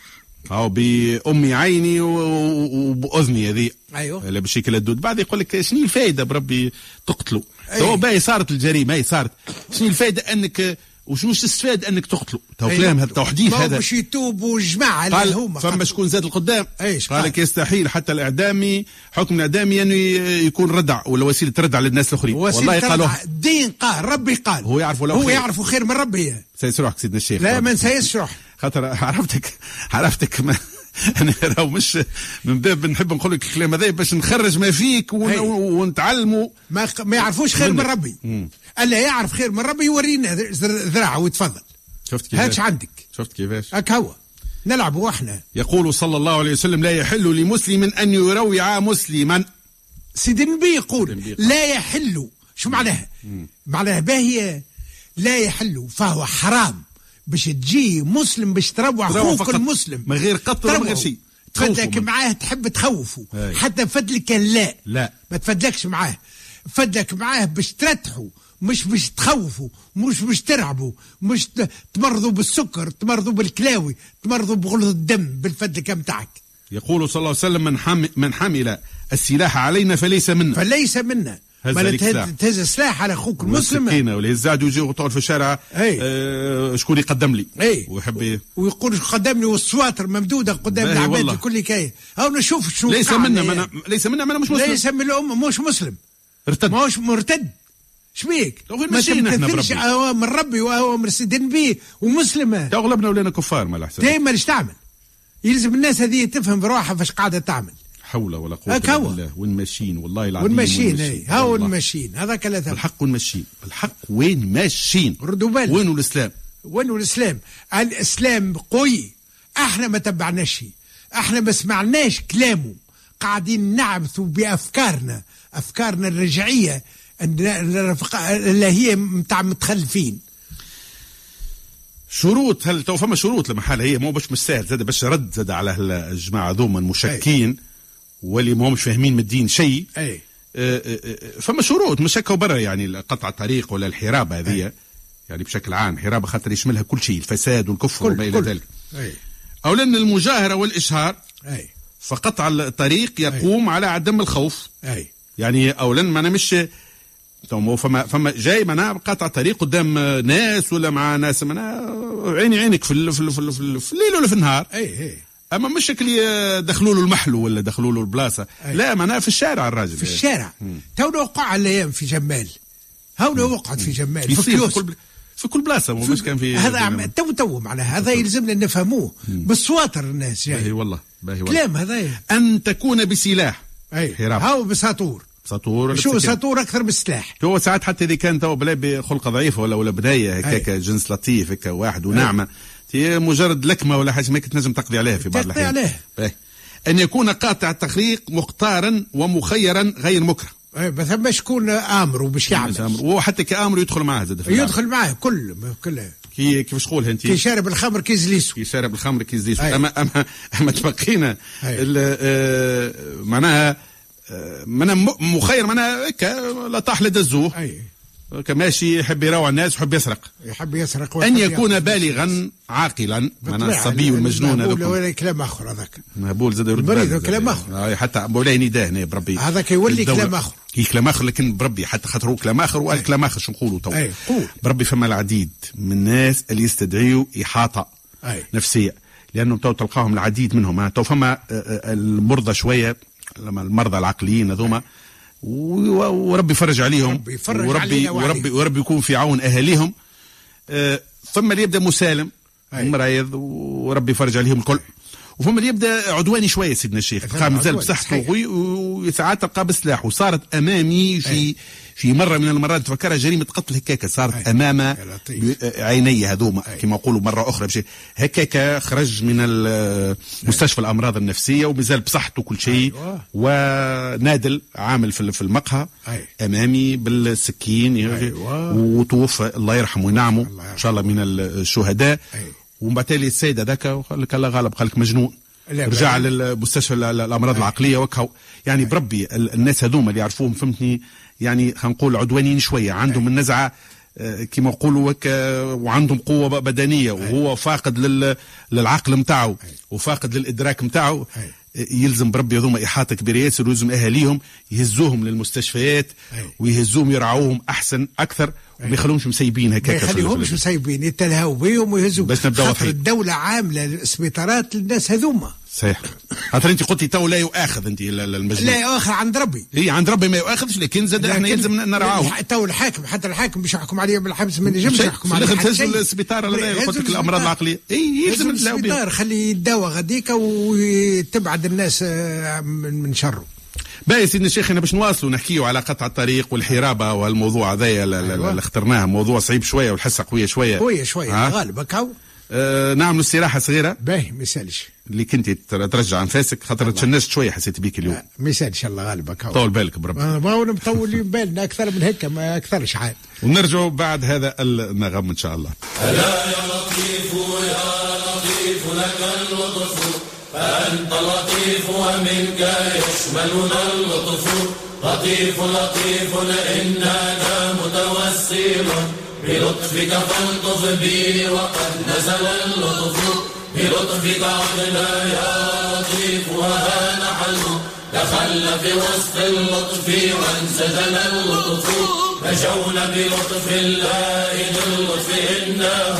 أو بأمي عيني و- و- وبأذني هذه أيوه. اللي بالشكل الدود بعد يقول لك شنو الفائدة بربي تقتلوا أي. تو باهي صارت الجريمة هي صارت شنو الفائدة أنك وشنو تستفاد أنك تقتلوا تو أي. كلام هذا تو حديث ما هو هذا باش يتوبوا الجماعة اللي هما فما. شكون زاد القدام قال؟ لك يستحيل حتى الإعدامي حكم الإعدامي انه ي- يكون ردع ولا وسيلة ردع للناس الآخرين والله قالوا. الدين قال ربي قال هو يعرف ولا هو خير. يعرف خير من ربي سيسرعك سيدنا الشيخ لا ما روح خاطر عرفتك عرفتك ما أنا راهو مش من باب نحب نقول لك الكلام هذا باش نخرج ما فيك. ونتعلموا. ما ما يعرفوش خير من. ربي. ألا يعرف خير من ربي يورينا ذراعه ويتفضل. شفت هاتش كيفاش عندك. شفت كيفاش؟ هاك هو. نلعبوا إحنا يقول صلى الله عليه وسلم لا يحل لمسلم أن يروع مسلما. سيدي النبي يقول. لا يحل. شو معناها؟ معناها باهية لا يحل. فهو حرام. باش تجي مسلم باش تروع أخوك فقط. المسلم من غير قتل من غير. شيء. تفدلك معاه تحب تخوفه. حتى فدلك لا لا. ما تفدلكش معاه فدلك معاه باش ترتحوا مش باش تخوفوا مش باش ترعبوا مش تمرضوا بالسكر تمرضوا بالكلاوي تمرضوا بغلظ الدم بالفدلك متاعك يقول صلى الله عليه وسلم من حمل, من حمل السلاح علينا فليس منا فليس منا هز. تهز سلاح. على أخوك المسلم. السكينه ولا الزاد ويجي وتقعد في الشارع. آه شكون يقدم لي؟ أي. ويحب ويقول قدمني والسواتر ممدودة قدام العباد والله. لكل كاي أو نشوف شو ليس منا. منا ليس منا منا مش مسلم. ليس من الأمة مش مسلم. ارتد. ماهوش مرتد. شبيك؟ ما بربي. اوامر ربي واوامر سيدنا النبي ومسلمة. اغلبنا ولينا كفار ما الاحسن دائما إيش تعمل؟ يلزم الناس هذه تفهم بروحها فاش قاعدة تعمل. حول ولا الا هو. بالله. وين ماشيين؟ والله العظيم اي هاو والله. الماشيين هذاك لا ثم بالحق وين ماشيين؟ بالحق وين ماشيين؟ ردوا بالك. وين الإسلام؟ وين الإسلام؟ الإسلام قوي. إحنا ما تبعناش إحنا ما سمعناش كلامه. قاعدين نعبثوا بأفكارنا. أفكارنا الرجعية. اللي هي متاع متخلفين. شروط هل تو فما شروط لمحل هي مو باش مش سهل. زاد باش رد زاد على الجماعه ذوما المشكين واللي ما همش فاهمين من الدين شيء. اي آه، آه، آه، فما شروط مش هكا برا يعني قطع الطريق ولا الحرابه هذه. يعني بشكل عام حرابه خاطر يشملها كل شيء الفساد والكفر وما إلى ذلك. اي اولا المجاهرة والإشهار اي فقطع الطريق يقوم على عدم الخوف. اي يعني اولا ما أنا مش فما فما جاي معناها قاطع طريق قدام ناس ولا مع ناس؟ معناها عيني عينك في ال- في ال- في ال- في ال- في الليل ولا في النهار. اي اي أما مش اللي دخلوا له المحلو ولا دخلوا له البلاصة. أي. لا معناها في الشارع الراجل. في الشارع. تونا وقع الأيام في جمال. هونا وقعت في جمال في كل في كل بلاصة مو مش كان في هذا عم- تو تو معناها هذا يلزمنا نفهموه بالسواطر الناس باهي جاي والله باهي والله. كلام هذا. أن تكون بسلاح. أي. هاو بساطور. ولا شو. ساطور أكثر من السلاح هو ساعات حتى إذا كان تو بلا بخلقة ضعيفة ولا ولا بنايه هكاك جنس لطيف هكا واحد وناعمة. تي مجرد لكمة ولا حاجة ما تنجم تقضي عليها في بعض تقضي الأحيان. عليها. باهي. أن يكون قاطع التخريق مختارا ومخيرا غير مكره. اي ما ثم شكون آمر وباش يعمل. وهو حتى كآمر يدخل معاه زاد. يدخل معاه كل كل. كي كيفاش تقولها أنت؟ كي شارب الخمر كي زليسو كي شارب الخمر كي زيس أي. اما اما أما تبقينا آه، معناها آه، معناها مخير معناها هكا لا طاح لا دزوه. كماشي يحب يروع الناس ويحب يسرق يحب يسرق أن يكون. بالغا عاقلا معناها الصبي والمجنون هذوك ولا كلام آخر هذاك مهبول زاد يرد المريض كلام زاد. آخر. آه، حتى مولاي نداه هنا بربي هذاك يولي. كلام آخر. هي كلام آخر لكن بربي حتى خاطر هو كلام آخر وقال كلام آخر شو نقولوا تو. بربي فما العديد من الناس اللي يستدعيوا إحاطة أي. نفسية لأنه تو تلقاهم العديد منهم. تو فما آه، آه، المرضى شوية لما المرضى العقليين هذوما وربي يفرج عليهم ربي يفرج وربي. وربي وربي يكون في عون أهاليهم آه، ثم يبدا مسالم. مريض وربي يفرج عليهم الكل وفما اللي يبدأ عدواني شوية سيدنا الشيخ تلقاه مازال بصحته وساعات تلقاه بسلاح وصارت أمامي في أي. في مرة من المرات تفكرها جريمة قتل هكاك صارت أي. أمام. عيني هذوما كما نقولوا مرة أخرى بشيء هكاك خرج من مستشفى الأمراض النفسية ومازال بصحته كل شيء أيوة. ونادل عامل في المقهى أي. أمامي بالسكين أيوة. وتوفى الله يرحمه وينعمه. إن شاء الله من الشهداء أي. ومن بعد تالي السيد هذاك وقال لك الله غالب قال لك مجنون. رجع للمستشفى ال- ال- الامراض العقلية وكهو. يعني بربي ال- الناس هذوما اللي يعرفوهم فهمتني؟ يعني خلينا نقول عدوانيين شوية عندهم النزعة آه، كما نقولوا وك وعندهم قوة بدنية وهو فاقد لل للعقل نتاعو وفاقد للإدراك نتاعو. يلزم بربي هذوما إحاطة كبيرة ياسر ويلزم أهاليهم يهزوهم للمستشفيات أي. ويهزوهم يرعوهم أحسن أكثر وما يخلوهمش مسيبين ما هكاك في يخليهمش مسيبين يتلهوا بهم ويهزوا باش واضحين. الدولة عاملة السبيطارات للناس هذوما صحيح خاطر انت قلتي تو لا يؤاخذ انت ال- ال- المجنون لا يا أخي عند ربي هي عند ربي ما يؤاخذش لكن زاد إحنا يلزم نرعاهم الح- تو الحاكم حتى الحاكم باش يحكم عليه بالحبس ما ينجمش. يحكم عليه حتى تهز. السبيطار قلت لك. الامراض العقلية إي يلزم. السبيطار خلي يداوى غديك وتبعد الناس آه، من شره باهي سيدنا الشيخ أنا باش نواصلوا نحكيوا على قطع الطريق والحرابة والموضوع هذايا ال- ال- أيوة. اللي اخترناه موضوع صعيب شوية والحصه قوية شوية قوية شوية ها؟ غالبك هاو آه نعملوا استراحه صغيرة. باهي ما يسألش. اللي كنت تر- ترجع انفاسك خاطر تشنجت شوية حسيت بيك اليوم. ما يسألش الله غالبك طول بالك بربي. آه، ما هو مطولين بالنا أكثر من هيك ما أكثرش عاد. ونرجعوا بعد هذا النغم إن شاء الله. أنت لطيف ومنك يشملنا اللطف. لطيف لطيف إننا متوسل. بلطفك فالطف بي وقد نزل اللطف. بلطفك عدنا يا لطيف وها نحن. دخل في وسط اللطف وانسجن اللطف. نجونا بلطف الله ذي اللطف إنه.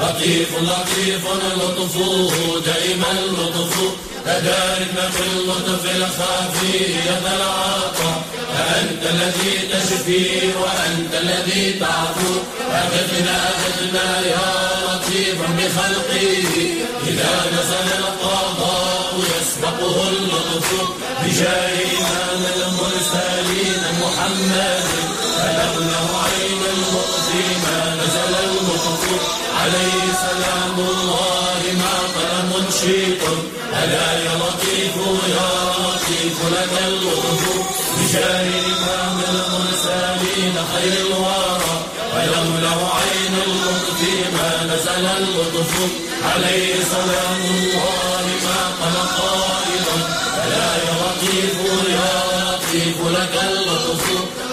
لطيف لطيف لطفه دائما لطف تداركنا في اللطف الخفي العطاء أنت الذي تشفي وأنت الذي تعفو. أغثنا أغثنا يا لطيفا بخلقه. إذا نزل القضاء يسبقه اللطف بجاه إمام المرسلين محمد. فلوله عين اللطف ما نزل اللطف عليه سلام الله ما قلم شيط ألا يا لطيف يا لطيف لك اللطف بجاه إمام المرسلين خير الورى. ولوله عين اللطف ما نزل اللطف عليه سلام الله ما قلم قائلا. ألا يا لطيف يا لطيف لك اللطف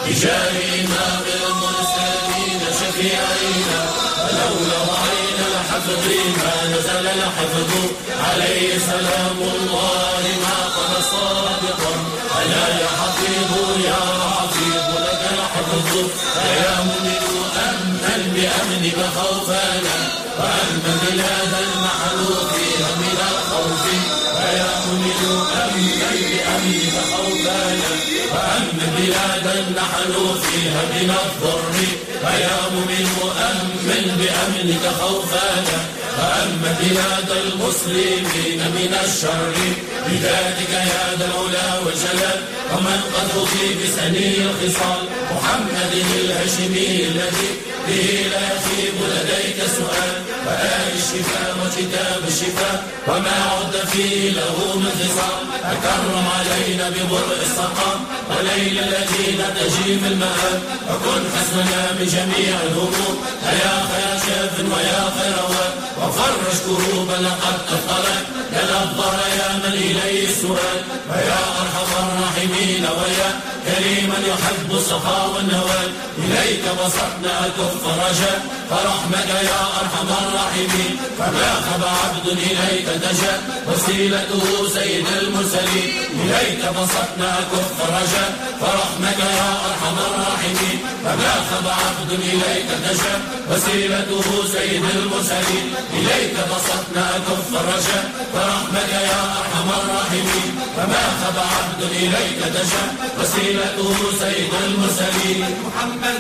بجاه إمام المرسلين شفيعينا ولولا عين الحفظ ما نزل الحفظ عليه سلام الله ما قال صادقا. ألا يا حفيظ يا حفيظ لك الحفظ فيا مؤمن أمن بأمنك خوفانا وأمن نحن فيها من الخوف. فيا مؤمن أمن بأمنك خوفانا وأمن بلادا نحن فيها من الضر فيا مؤمن أمن بأمنك خوفانا وأما بلاد المسلمين من الشر بذاتك يا ذا العلا والجلال ومن قد بسني الخصال محمد الهاشمي الذي لا يخيب لديك سؤال وآي الشفاء وكتاب الشفاء وما عد فيه له من خصام تكرم علينا ببرء السقام وليل الذين تجيب المآب وكن حسننا بجميع الهموم. فيا خير شاف ويا خير واب وفرج كروبا لقد أثقلت. ينظر يا من إليه السؤال ويا أرحم الراحمين ويا كريما يحب الصفا والنوال. إليك بسطنا كف رجاء. فرحمك يا أرحم الراحمين. فما خب عبد إليك دجا وسيلته سيد المرسلين. إليك بسطنا كف رجاء. فرحمك يا أرحم الراحمين. فما خب عبد إليك دجا. وسيلته سيد المرسلين. إليك بسطنا كف رجاء. فرحمك يا أرحم الراحمين. فما خب عبد إليك دجا. وسيلته سيد المرسلين. محمد.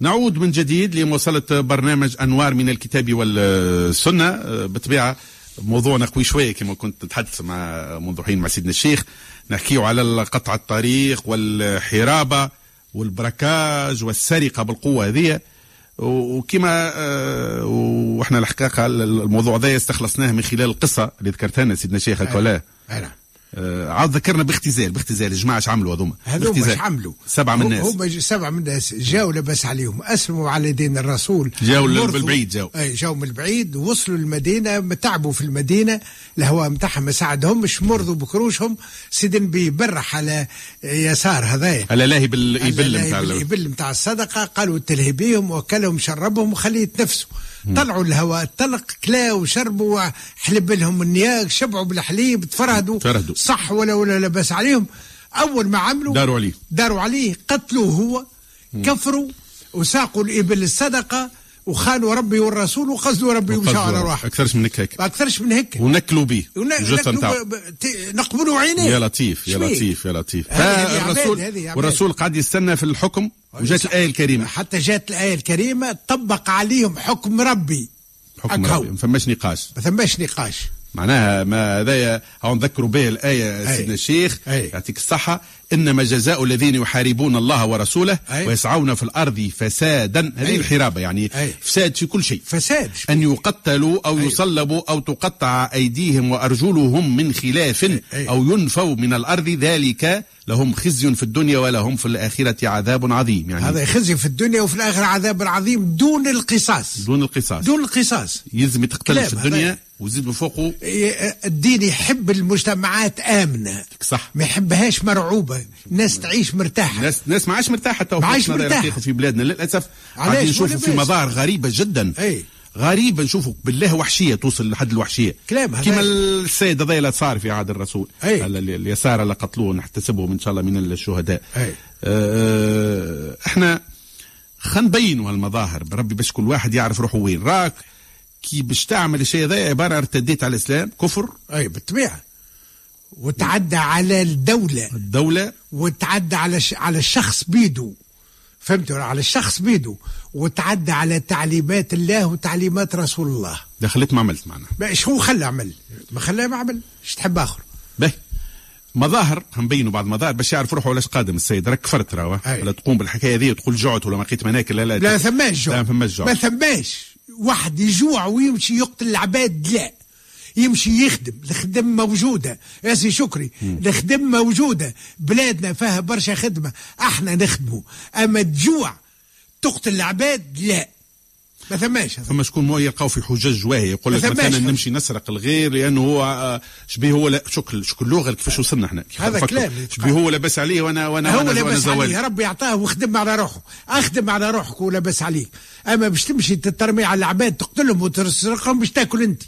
نعود من جديد لمواصلة برنامج أنوار من الكتاب والسنة. آه، بالطبيعة موضوعنا قوي شوية كما كنت نتحدث مع منذ حين مع سيدنا الشيخ. نحكيه على قطع الطريق والحرابة والبركاج والسرقة بالقوة هذه. وكما آه، وإحنا الحقيقة الموضوع ذا استخلصناه من خلال القصة اللي ذكرتها لنا سيدنا الشيخ نعم آه، عاد ذكرنا باختزال. باختزال الجماعة إيش عملوا هذوما؟ هذوما. إيش عملوا؟ سبعة من الناس. هم سبعة من الناس. جاوا لبس عليهم. اسلموا على دين الرسول. جاوا. بالبعيد جاوا. أي جاوا من البعيد. وصلوا المدينة. تعبوا في المدينة. الهواء متاعهم ما ساعدهمش مرضوا بكروشهم. سيدن بيبرح على يسار هذايا. على لاهي بالإبل نتاع ال- الإبل نتاع الصدقة. قالوا تلهي بيهم. وكلهم شربهم. وخليه يتنفسوا. طلعوا الهواء الطلق كلاوا وشربوا حلب لهم النياق شبعوا بالحليب تفرهدوا تفرهدوا. صح ولا ولا لبس عليهم. أول ما عملوا داروا عليه. داروا عليه قتلوه هو كفروا وساقوا الإبل الصدقة وخانوا ربي والرسول وقصدوا ربي ومشوا على رواحهم أكثرش من هيك. ما أكثرش من هيك. ونكلوا به. ناكلوا نتاعو نقبلوا عينيه. يا لطيف يا. لطيف يا لطيف. عباد. والرسول قاعد يستنى في الحكم. وجات الآية الكريمة حتى جات الآية الكريمة طبق عليهم حكم ربي حكم. ربي ما فماش نقاش ما ثماش نقاش معناها ما هذايا هون نذكروا به الآية أي. سيدنا الشيخ أي. يعطيك الصحة إنما جزاء الذين يحاربون الله ورسوله أي. ويسعون في الأرض فسادا هذه أي. الحرابة يعني أي. فساد في كل شيء فساد أن يقتلوا أو أيوة. يصلبوا أو تقطع أيديهم وأرجلهم من خلاف أي. أو ينفوا من الأرض ذلك لهم خزي في الدنيا ولهم في الآخرة عذاب عظيم. يعني هذا خزي في الدنيا وفي الآخرة عذاب عظيم دون القصاص. دون القصاص. دون القصاص. يلزم يتقتل كلام في. الدنيا ويزيد من فوقه. الدين يحب المجتمعات آمنة. صح. ما يحبهاش مرعوبة. الناس تعيش مرتاحة. ناس ناس ما عادش مرتاحة. تو ما عادش. الحقيقة في بلادنا. للأسف؟ قاعدين نشوفوا في. مظاهر غريبة جدا. أي. غريبه نشوفوا بالله وحشية توصل لحد الوحشية. كلام هذا. كما السيد هذا اللي صار في عهد الرسول. أي. ال- ال- اليسار اللي قتلوه نحتسبهم إن شاء الله من الشهداء. أي. آه إحنا خلينا نبينوا هالمظاهر. بربي باش كل واحد يعرف روحه وين. راك كي باش تعمل الشيء هذا عبارة ارتديت على الإسلام كفر. أي بالطبيعة. وتعدى على الدولة. الدولة. وتعدى على ش... على الشخص بيده. فهمتوا على الشخص بيده وتعدى على تعليمات الله وتعليمات رسول الله. دخلت ما عملت معنا. شو خلى عمل ما خلاه ما عمل. إيش تحب آخر؟ به. مظاهر هنبينوا بعض المظاهر باش يعرف روحه علاش قادم السيد. راك كفرت راهو. ولا تقوم بالحكاية ذي وتقول جعت ولا ما لقيت مناكل لا لا. لا ثماش جوع. لا ما فماش جوع. ما ثماش. واحد يجوع ويمشي يقتل العباد لا. يمشي يخدم الخدم موجودة. يا سي شكري الخدم موجودة. بلادنا فيها برشا خدمة أحنا نخدموا أما تجوع تقتل العباد لا. ما ثماش فما شكون مو يلقاو في حجج واهيه يقول لك مثلا. نمشي نسرق الغير لأنه هو آه، شبيه هو لا. شكل شكل لغة كيفاش وصلنا إحنا؟ هذا. كلام. شبيه هو لاباس عليه وأنا وأنا هو لابس عليه. ربي يعطاه وخدم على روحه. أخدم على روحك ولابس عليك. أما باش تمشي تترمي على العباد تقتلهم وتسرقهم باش تاكل أنت.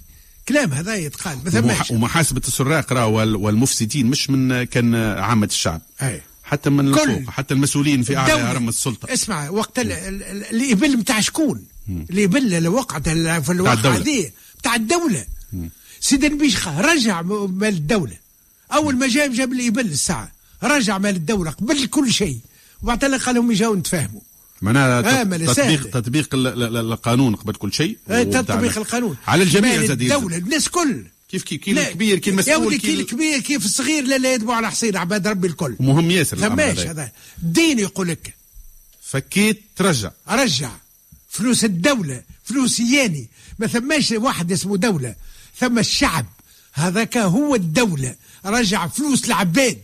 كلام هذا يتقال. ما ثماش ومح- ومحاسبة السراق راه وال- والمفسدين مش من كان عامة الشعب. أي. حتى من كل. الفوق حتى المسؤولين في أعلى. هرم السلطة. اسمع وقت ال- ال- ال- الإبل بتاع شكون؟ الإبل اللي وقعت في الواقعة الدولة. دي بتاع الدولة. سيدي بيشخة رجع مال الدولة. أول ما جاب جاب الإبل الساعة. رجع مال الدولة قبل كل شيء. وبعد قال لهم يجاو نتفاهموا. معناها آه، تطبيق. تطبيق ال- ال- ال- القانون قبل كل شيء آه، تطبيق القانون. على الجميع زاد يلزم. الدولة الناس كل. كيف كي كي الكبير كي المسؤول ولدي كي كي ال- الكبير كيف الصغير لا لا يتبعوا على حصير عباد ربي الكل. مهم ياسر ثماش هذا. الدين يقول لك. فكيت ترجع. رجع. فلوس الدولة فلوس ياني. ما ثماش واحد اسمه دولة. ثم الشعب. هذاك هو الدولة. رجع فلوس العباد.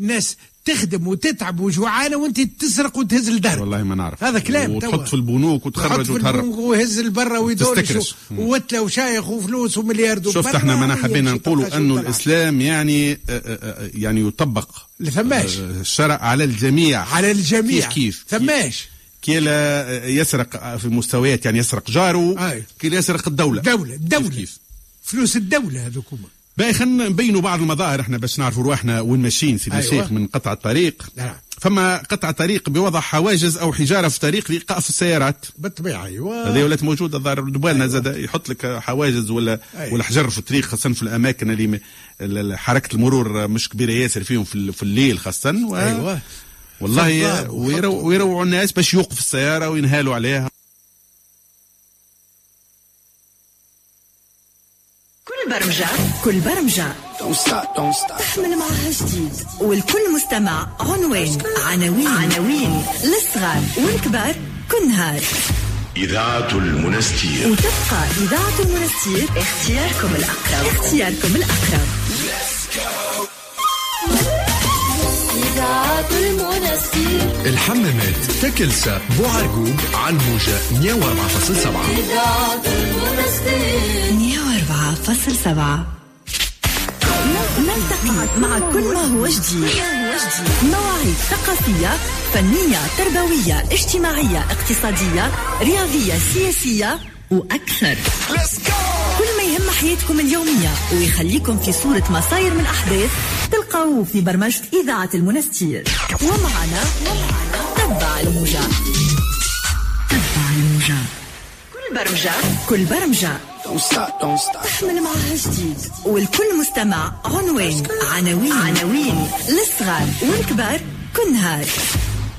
الناس تخدم وتتعب وجوعانة وانت تسرق وتهز لدارك والله ما نعرف. هذا كلام وتحط. في البنوك وتخرج وتهرب. ويهز البرة ويدور وتلة وشايخ وفلوس ومليار شفت إحنا ما حبينا نقولوا انه الإسلام يعني آه، آه، آه، يعني يطبق. لثماش. آه، الشرع على الجميع. على الجميع. كيف كيف؟ ثماش كلا يسرق في مستويات يعني يسرق جاره أي. كلا يسرق الدولة. دولة دولة. كيف؟ كيف. فلوس الدولة هذوكما باقي خلينا نبينوا بعض المظاهر إحنا باش نعرفوا رواحنا وين ماشيين سيدي أيوة. الشيخ من قطع الطريق نعم. فما قطع طريق بوضع حواجز أو حجارة في طريق لإيقاف السيارات بالطبيعة أيوه هذه ولات موجودة الظاهر دبالنا زاد يحط لك حواجز ولا أيوة. ولا حجر في الطريق خاصة في الأماكن اللي حركة المرور مش كبيرة ياسر فيهم في, ال- في الليل خاصة و... أيوه والله. ويروعوا الناس باش يوقف السيارة وينهالوا عليها كل برمجة. كل برمجة تحمل معها جديد. والكل مستمع عنوان. عناوين. عناوين. للصغار والكبار كل نهار. إذاعة المنستير. وتبقى إذاعة المنستير اختياركم الأقرب. اختياركم الأقرب. إذاعة المنستير الحمامات تكلسة بوعرقوب على الموجة 104.7 إذاعة المنستير 104.7 نلتقي مع كل ما هو جديد. مواعيد ثقافية فنية تربوية اجتماعية اقتصادية رياضية سياسية. وأكثر. كل ما يهم حياتكم اليومية ويخليكم في صورة مصاير من أحداث تلقاوه في برمجة إذاعة المنستير. ومعنا تبع الموجة. تبع الموجة. كل برمجة. كل برمجة. تحمل معها جديد. والكل مستمع عنوان. عناوين. عناوين. للصغار والكبار كل نهار.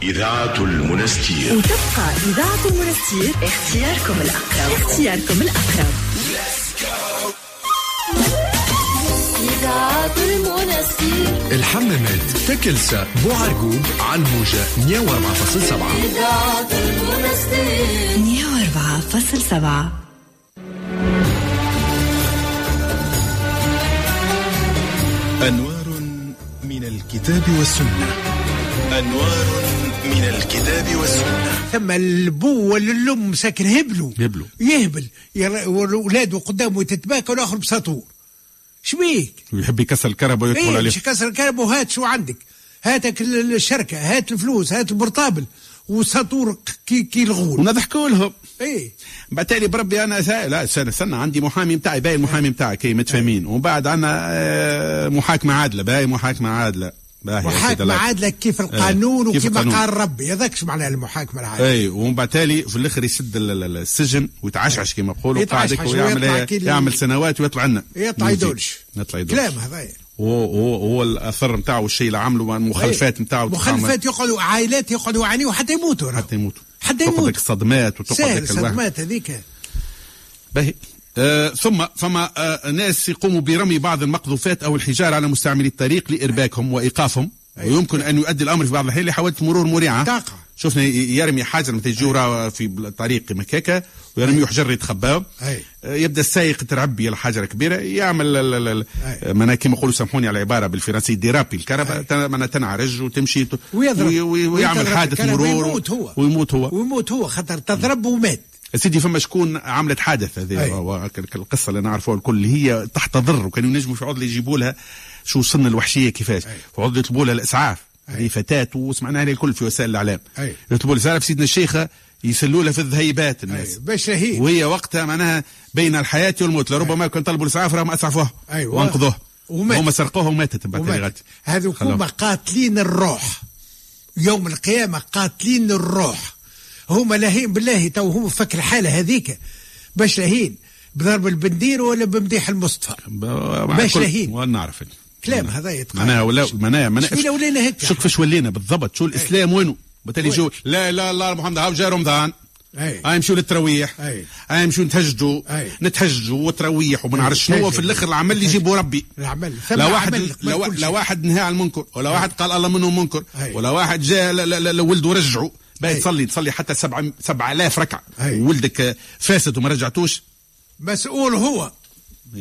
إذاعة المنستير. وتبقى إذاعة المنستير. اختياركم الأقرب. اختياركم الأقرب. إذاعة المنستير. الحمامات تكلسة بوعرقوب على الموجة 104.7 إذاعة المنستير. 104.7 أنوار من الكتاب والسنة. أنوار من الكتاب والسنة. ثم البو ولا الام ساكن هبلوا يهبلوا. يهبل. والاولاد قدامه تتباكى والآخر بساطور. شبيك؟ ويحب يكسر الكرهب ويدخل عليه. مش كسر الكرهب؟ وهات شو عندك. هاتك ال- السلسلة هات الفلوس هات ال portable وساطور كي, كي الغول. ونضحكوا لهم. إيه. بالتالي بربي أنا سا... لا استنى استنى. عندي محامي بتاعي باقي المحامي بتاعك هي متفاهمين. ومن بعد عندنا آه، محاكمة عادلة باقي محاكمة عادلة. باهي محاكمة. عادلة كيف القانون كيف وكما القانون. قال ربي؟ هذاك شو معناها المحاكمة العادلة. اي ومن بعد تالي في الآخر يسد ال- ال- ال- السجن ويتعشعش كما يقولوا يتعشعش ويعمل إيه، يعمل سنوات ويطلع لنا. يطلع. يدولش يطلع يدولش كلام هذا. هو هو هو الأثر نتاعو الشيء اللي عمله المخالفات نتاعو مخالفات يقعدوا عائلات يقعدوا يعانيوا حتى يموتوا. حتى يموتوا. حتى تقعد يموت. لك الصدمات وتقعد الصدمات هذيك. باهي. آه ثم فما آه ناس يقوموا برمي بعض المقذوفات أو الحجارة على مستعملي الطريق لإرباكهم وإيقافهم. ويمكن أن يؤدي الأمر في بعض الأحيان لحوادث مرور مريعة. تقع. شفنا يرمي حاجة مثل جوره في الطريق مكاكه ويرميه حجر يتخباه. آه، يبدأ السائق ترعبي الحجره كبيرة يعمل أي. معناها كما يقولوا سامحوني على العبارة بالفرنسي déraper الكرهبة معناها تنعرج وتمشي ويضرب. وي- وي- ويعمل حادث مرور. ويموت هو. ويموت هو. ويموت هو. خاطر تضرب ومات. سيدي فما شكون عملت حادث هذه؟ القصة اللي نعرفوها الكل اللي هي تحت ضر وكانوا ينجموا في عضلة يجيبوا لها شو سن الوحشية كيفاش. في عضلة يطلبوا لها الإسعاف. هذه فتاة وسمعناها لها الكل في وسائل الإعلام. يطلبوا في سيدنا الشيخة يسلوا لها في الذهيبات الناس. باش شهيد وهي وقتها معناها بين الحياة والموت. لربما كان طلبوا الإسعاف راهم اسعفوها أيوة. وأنقذوه. ومات. هم سرقوها وماتت بعد ومات. غادي هذو خلاص. هما قاتلين الروح. يوم القيامة قاتلين الروح. هما لاهين بالله تو هم فك الحالة هذيك. باش لاهين بضرب البندير ولا بمديح المصطفى؟ باش لاهين. ونعرف كلام هذا يتقال. معناها ولا معناها معناها ولينا هيك شوف فاش ولينا بالضبط. شو الإسلام وينه بالتالي؟ شو لا لا الله محمد هاو جاء رمضان. أي. هاي نمشيو للتراويح. أي. هاي نمشيو نتهجدوا. نتهجدوا وتراويح وما نعرف شنو. في الأخر العمل اللي يجيبه ربي. العمل. لا واحد لا, لا. واحد نهى عن المنكر ولا واحد قال الله منه منكر. ولا واحد جاء لولده رجعه باهي. تصلي تصلي حتى سبعة سبعة آلاف ركعة. أي. وولدك آه، فاسد وما رجعتوش؟ مسؤول هو.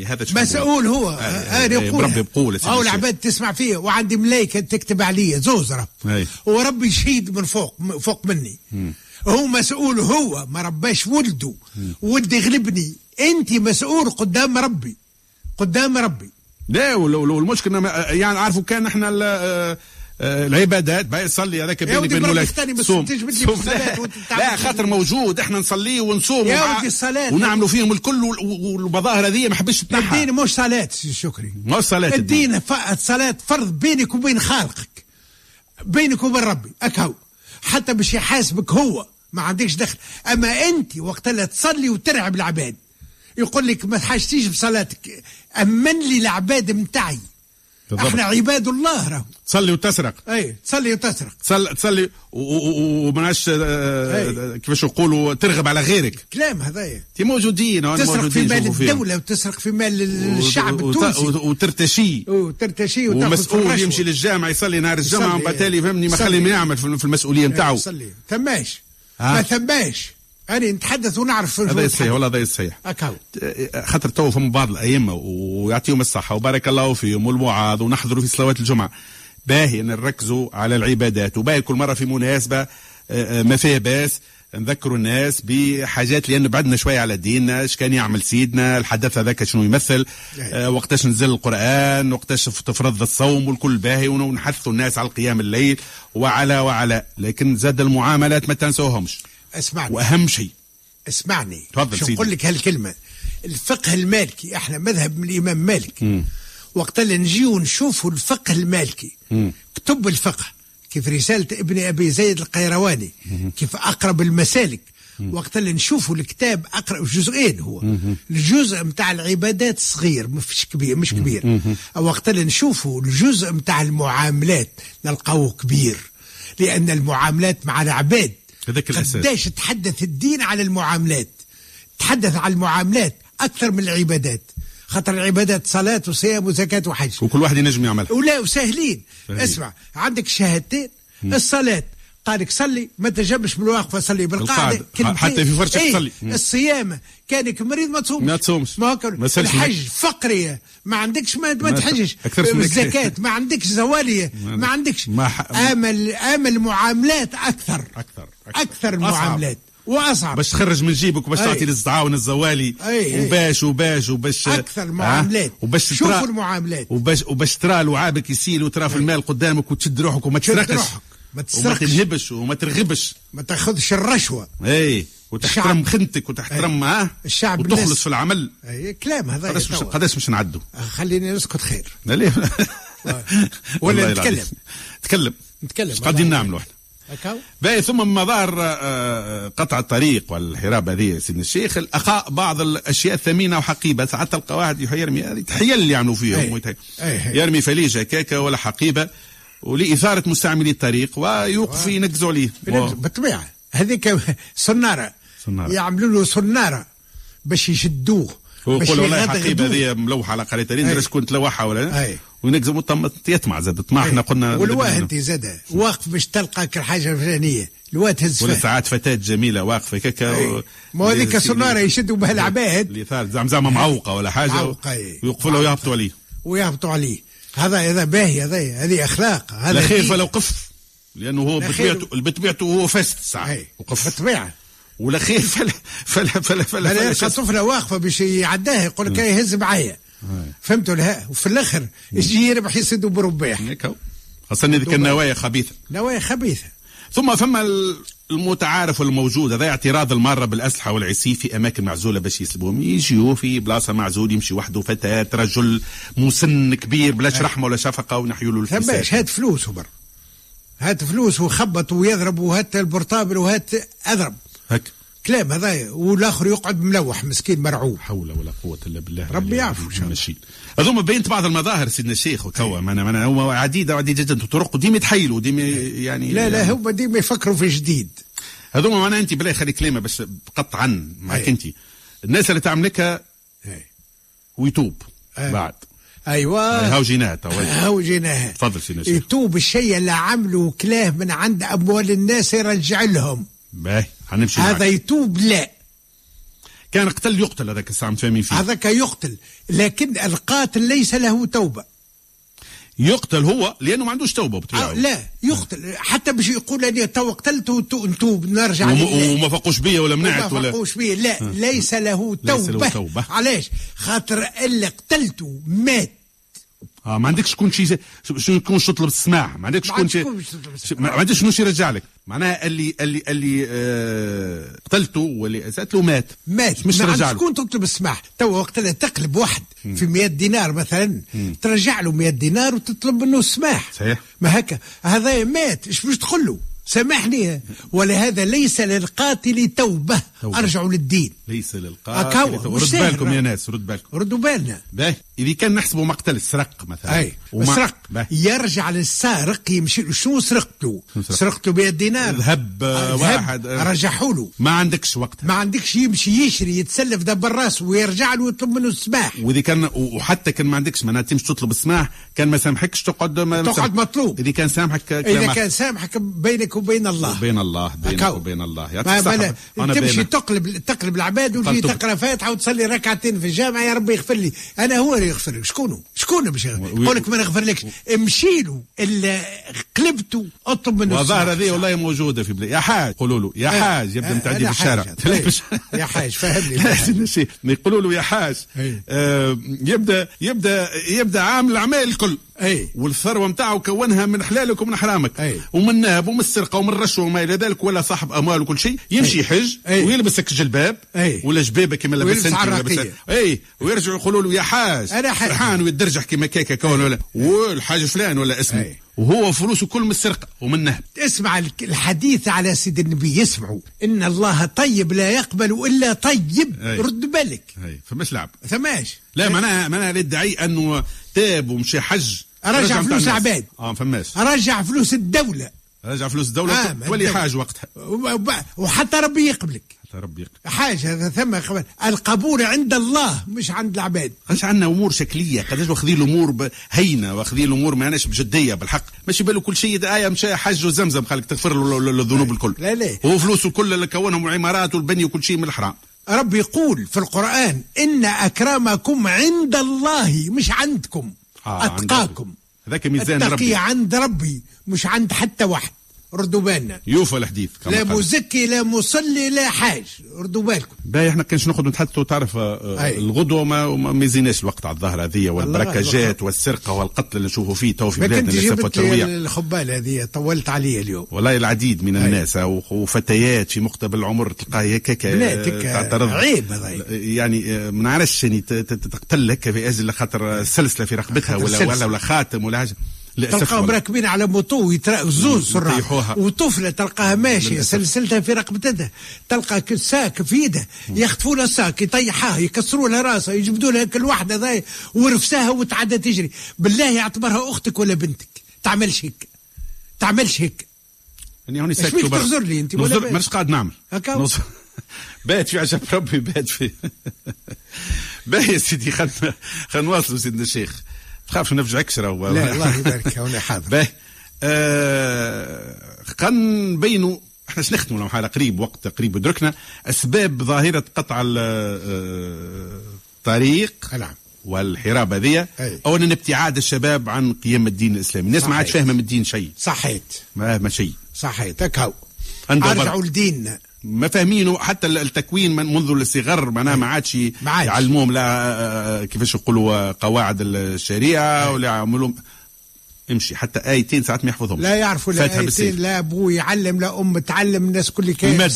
هذا شو مسؤول هو. أنا بربي بقول أو. العباد تسمع فيه وعندي ملايكة تكتب عليا زوزره أي. وربي شهيد من فوق فوق مني. هو مسؤول هو. ما رباش ولده. ولدي يغلبني. انت مسؤول قدام ربي. قدام ربي. لا ما- يعني عارفوا كان إحنا آه، آه، العبادات. باهي تصلي هذاك بيني وبين بس صوم. لا, خاطر موجود. إحنا نصلي ونصوم يا ودي الصلاة. ونعملوا فيهم الكل وال- والمظاهر هذه ما حبش تنحى. الدين مش صلاة سي شكري. ما هو صلاة الدين. صلاة فرض بينك وبين خالقك. بينك وبين ربي. أكهو. حتى باش يحاسبك هو ما عندكش دخل. أما أنت وقت اللي تصلي وترعب العباد يقول لك ما تحاجتيش بصلاتك. أمن لي العباد متاعي. بالضبط. إحنا عباد الله راهو تصلي وتسرق اي تصلي وتسرق تصلي تصلي ومناش آه، كيفاش نقولوا ترغب على غيرك كلام هذايا انت موجودين هون تسرق في مال. الدولة وتسرق في مال الشعب التونسي وت- وترتشي وترتشي ومسؤول. يمشي للجامع يصلي نهار الجمعة يصلي. ومن بعد تالي فهمني ما يصلي. خلي ما يعمل في المسؤولية نتاعو صلي ثماش آه. ما ثماش أنا نتحدث ونعرف هذا يصيح والله هذا أكاو. خاطر تو فما بعض الأئمة ويعطيهم الصحة وبارك الله فيهم والوعاظ ونحضروا في صلوات الجمعة. باهي نركزوا على العبادات وباهي كل مرة في مناسبة آه، آه، ما فيها باس نذكروا الناس بحاجات لأن بعدنا شوية على ديننا إيش كان يعمل سيدنا الحدث هذاك شنو يمثل آه، وقتاش نزل القرآن وقتاش تفرض الصوم والكل باهي ونحثوا الناس على القيام الليل وعلى وعلى. لكن زاد المعاملات ما تنسوهمش. اسمعني. وأهم شيء. اسمعني. تفضل سيدي. نقول لك هالكلمة؟ الفقه المالكي إحنا مذهب من الإمام مالك وقت اللي نجيو نشوفوا الفقه المالكي. كتب الفقه. كيف رسالة ابن أبي زيد القيرواني. كيف أقرب المسالك. وقت اللي نشوفوا الكتاب أقرب جزئين هو. الجزء متاع العبادات صغير مش كبير مش كبير. وقت اللي نشوفوا الجزء متاع المعاملات نلقاوه كبير. لأن المعاملات مع العباد هذاك الأساس. قداش تحدث الدين على المعاملات؟ تحدث على المعاملات أكثر من العبادات. خاطر العبادات صلاة وصيام وزكاة وحج. وكل واحد ينجم يعملها. ولا وسهلين. سهلين. اسمع عندك شهادتين. الصلاة. قالك صلي ما تجمش بالواقفة صلي. كلمتين. حتى في فرشك؟ تصلي. مم. الصيام كانك مريض ما تصومش ما تصومش. ما تسألش الحج فقرية ما عندكش ما, ما تحجش. الزكاة ما عندكش زوالية ما عندكش ما ح- امل امل معاملات أكثر أكثر أكثر أصعب. معاملات وأصعب باش تخرج من جيبك وباش. تعطي للزعاون الزوالي أي،. وباش وباش وباش أكثر آه، معاملات وباش شوفوا المعاملات وباش وباش ترى لعابك يسيل وترى في المال قدامك وتشد روحك وما تسرقش ما وما تسرقش. تنهبش وما ترغبش. ما تاخذش الرشوة. اي وتحترم. خدمتك وتحترم. آه الشعب وتخلص الناس- في العمل. أي كلام هذا قداش مش. قداش مش نعدوا خليني نسكت خير. ليه ولا نتكلم. تكلم نتكلم. إيش قاعدين. نعملوا إحنا. باهي ثم من مظاهر آه، قطع الطريق والحراب هذه يا سيدنا الشيخ. الأخاء بعض الأشياء الثمينة وحقيبة. ساعات تلقى واحد يرمي تحيل يعني فيهم أي. أي. يرمي فليجة كيكه ولا حقيبة. ولإثارة مستعملي الطريق ويوقف ينقزوا عليه بالطبيعة هذيك صنارة صنارة. يعملوا له صنارة باش يشدوه يقول والله حقيبة. هذه ملوحة على أي. درش كنت تلوحها ولا أي. مطم- يطمع زاد طمع إحنا قلنا والواه انت زاد واقف باش تلقى كل حاجة فلانيه الواه تهز ولا ساعات فتاة جميلة واقفة كيكا أي. و- ما هذيك صنارة يشدوا بها العباد اللي زعما زعما معوقة ولا حاجة معوقة، أي. ويقفوا له ويهبطوا عليه ويهبطوا عليه هذا هذا باهي هذا هذه أخلاق هذا خير. فلو قف لأنه هو. بطبيعته بطبيعته هو فاسد ساعة أي. وقف. بالطبيعة. ولا خير فلا فلا فلا فلا, فلا يلقى طفلة واقفة باش يعداها يقول لك يهز معايا. فهمتوا لها وفي الآخر يجي يربح يسدوا برباح. خاصة ذيك النوايا خبيثة. نوايا خبيثة. ثم فما ال- المتعارف والموجود هذا اعتراض المارة بالأسلحة والعسيف في أماكن معزولة باش يسلبوهم. يجيو في بلاصة معزول يمشي وحده فتاة رجل مسن كبير بلاش رحمة ولا شفقة ونحيوا له الفساد. هات فلوس وبر هات فلوس وخبط ويضرب وهات البورتابل وهات اضرب هك. كلام هذا والآخر يقعد ملوح مسكين مرعوب. حول ولا قوة إلا بالله. ربي يعفو. إن شاء الله. هذوما بينت بعض المظاهر سيدنا الشيخ وتوا ما أنا ما أنا هو عديده وعديده جدا طرق وديما يتحيلوا ديما يعني لا لا هم ديما يفكروا في جديد. هذوما معناها أنت بلا خلي كلمة بس قطعا معك أي. أنت. الناس اللي تعملك أي. ويتوب أي. بعد. أيوه. هاو جيناها هاو جيناها. تفضل سيدنا الشيخ. يتوب الشيء اللي عمله كلاه من عند أموال الناس يرجع لهم. باهي حنمشي هذا. يتوب لا. كان قتل يقتل هذاك الساعة متفاهمين فيه. هذاك يقتل لكن القاتل ليس له توبة. يقتل هو لأنه ما عندوش توبة آه لا يقتل. حتى باش يقول أني تو قتلت نتوب نرجع وم-. وما فقوش بيا ولا منعت ما ولا فقوش بيه لا. ليس له ليس له توبة. توبة. علاش؟ خاطر اللي قتلته مات. آه ما عندكش شكون شي شو يكون تطلب السماح ما عندكش شكون شي. ما عندكش شنو يرجع لك. معناها اللي اللي اللي آه قتلته واللي اسات له مات. مات. مش ما رجع له. شكون تطلب السماح تو وقت اللي تقلب واحد في 100 دينار مثلا ترجع له 100 دينار وتطلب منه السماح. صحيح. ما هكا. هذا مات. إيش باش تقول له. سامحني. ولهذا ليس للقاتل توبة. توبة. ارجعوا للدين. ليس للقاتل مش رد بالكم. يا ناس رد بالكم. ردوا بالنا. باهي. إذا كان نحسبه مقتل سرق مثلا. أي. وما- سرق. يرجع للسارق يمشي له. شنو سرقته؟ سرقته 100 دينار. ذهب آه، واحد آه، رجعوا له. ما عندكش وقت ما عندكش يمشي يشري يتسلف دبر راسه ويرجع له ويطلب منه السماح. وإذا كان وحتى كان ما عندكش معناها تمشي تطلب السماح. كان ما سامحكش تقعد ما تقعد مطلوب. إذا كان سامحك إذا كان سامحك بينك وبين الله. بين الله بينك أكاو. وبين الله. الصحة. بلا أنا تمشي بين- تقلب تقلب العباد وتجي تقرأ فاتحة وتصلي ركعتين في الجامع يا ربي يغفر لي. أنا هو اللي يغفر لك. شكونه؟ شكونه باش يقول لك ما نغفر لكش امشي له. اللي قلبته. اطلب منه السماح. هذه والله موجودة في بلاد. يا حاج قولوا له. يا آه، حاج يبدأ آه، متعدي في الشارع. طيب. يا حاج، فهمني. يقولوا له يا حاج. آه يبدأ يبدأ يبدأ عامل الاعمال الكل. أي. والثروة نتاعو كونها من حلالك ومن حرامك أي. ومن النهب ومن السرقة ومن الرشوة وما إلى ذلك ولا صاحب أموال وكل شيء يمشي أي. يحج أي. ويلبسك جلباب أي. ولا جبابة كما لابس ويلبس أنت ولا أي ويرجعوا يقولوا له يا حاج أنا حاج. فرحان ويدرجح كما كيكة كون ولا والحاج فلان ولا اسمه أي. وهو فلوسه كل من السرقة ومن النهب اسمع الحديث على سيد النبي يسمعوا إن الله طيب لا يقبل إلا طيب أي. رد بالك هي فماش لعب ثماش لا معناها معناها يدعي أنه تاب ومشي حج رجع فلوس. العباد. آه فماش رجع فلوس الدولة رجع فلوس الدولة آه، تولي. حاج وقتها وحتى ربي يقبلك حتى ربي يقبل حاجة هذا ثم خبر. القبول عند الله مش عند العباد قداش عندنا أمور شكلية قداش واخذين الأمور هينة واخذين الأمور ماناش بجدية بالحق ماشي بالو كل شيء آية مشى حج وزمزم خليك تغفر له ال- ال- الذنوب الكل لا، لا. هو فلوسه كل اللي كونهم العمارات والبني وكل شيء من الحرام ربي يقول في القرآن إن أكرمكم عند الله مش عندكم آه، ربي. هذاك ميزان التقي ربي عند ربي مش عند حتى واحد. ردوا بالنا يوفى الحديث كما لا. مزكي لا مصلي لا حاج. ردوا بالكم باهي إحنا كانش نقعد نتحدثوا تعرف آه،. الغدوة ما ما ميزيناش الوقت على الظاهر هذه والبركجات والسرقة والقتل اللي نشوفوا فيه تو في بلادنا لي والترويع الخبال هذه طولت عليا اليوم. والله العديد من الناس وفتيات في مقتبل العمر تلقاها هيك بناتك، تعترض عيب هذا. يعني آه، ما نعرفش يعني تقتل هكا في أجل خاطر سلسله في رقبتها ولا. ولا ولا خاتم ولا حاجة. تلقاهم. راكبين على موتو يترا- زوز. سرعة وطفلة تلقاها ماشية. سلسلتها في رقبتها تلقى ساك في يده يخطفوا لها الساك يطيحوها يكسروا لها راسها يجبدوا لها كل واحدة ذا ورفساها وتعدى تجري بالله يعتبرها أختك ولا بنتك تعملش هيك تعملش هيك يعني هوني برا. تغزر لي أنت ولا؟ مانيش قاعد نعمل هكا؟ بات في عجب ربي بات في باهي يا سيدي خلنا خلنا نواصلوا سيدنا الشيخ تخافش نفجعك شرا لا الله يبارك هنا حاضر. آه خلينا نبينوا إحنا شنو نختموا حالة؟ قريب وقت قريب ادركنا أسباب ظاهرة قطع آه، الطريق نعم. والحراب أي. اولا ابتعاد الشباب عن قيم الدين الإسلامي. الناس ما عادش. فاهمة من الدين شيء. صحيت ما ما شيء. صحيت عنده أرجعوا. لديننا. ما فاهمينه حتى التكوين من منذ الصغر معناها ما عادش. يعلموهم لا آه، كيفاش يقولوا قواعد الشريعة ولا يعملوا امشي. حتى آيتين ساعات ما يحفظهم لا يعرفوا لا فاتها آيتين بالسيف. لا أبوه يعلم لا ام تعلم الناس كل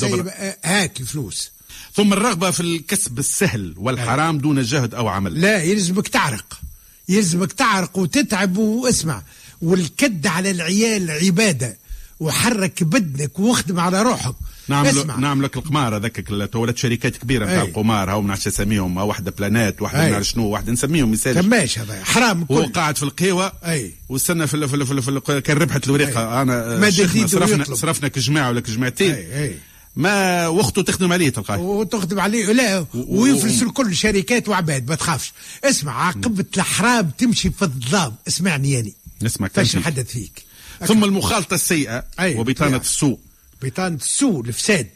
برا. آه، هاك الفلوس. ثم الرغبة في الكسب السهل والحرام دون جهد أو عمل. لا يلزمك تعرق. يلزمك تعرق وتتعب واسمع. والكد على العيال عبادة. وحرك بدنك واخدم على روحك. نعمل اسمع. نعمل لك القمار هذاك تولد شركات كبيرة نتاع أي. القمار هاو ما نعرفش اساميهم واحدة بلانات واحدة أي. ما نعرف شنو واحدة نسميهم مثال تماش هذا حرام هو كل. قاعد في القهوة أي. واستنى في ال في ال في, ال في ال كان ربحت أنا آه، مد شيخنا يديد صرفنا ويطلب. صرفنا كجماعة ولا كجماعتين. أي أي. ما واخته تخدم عليه تلقاه. وتخدم عليه لا ويفلس الكل شركات وعباد ما تخافش. اسمع عاقبة الحرام تمشي في الظلام. اسمعني يعني. نسمع فاش نحدث فيك؟ ثم المخالطة السيئة أي. وبطانة. السوء. بطانة السوء الفساد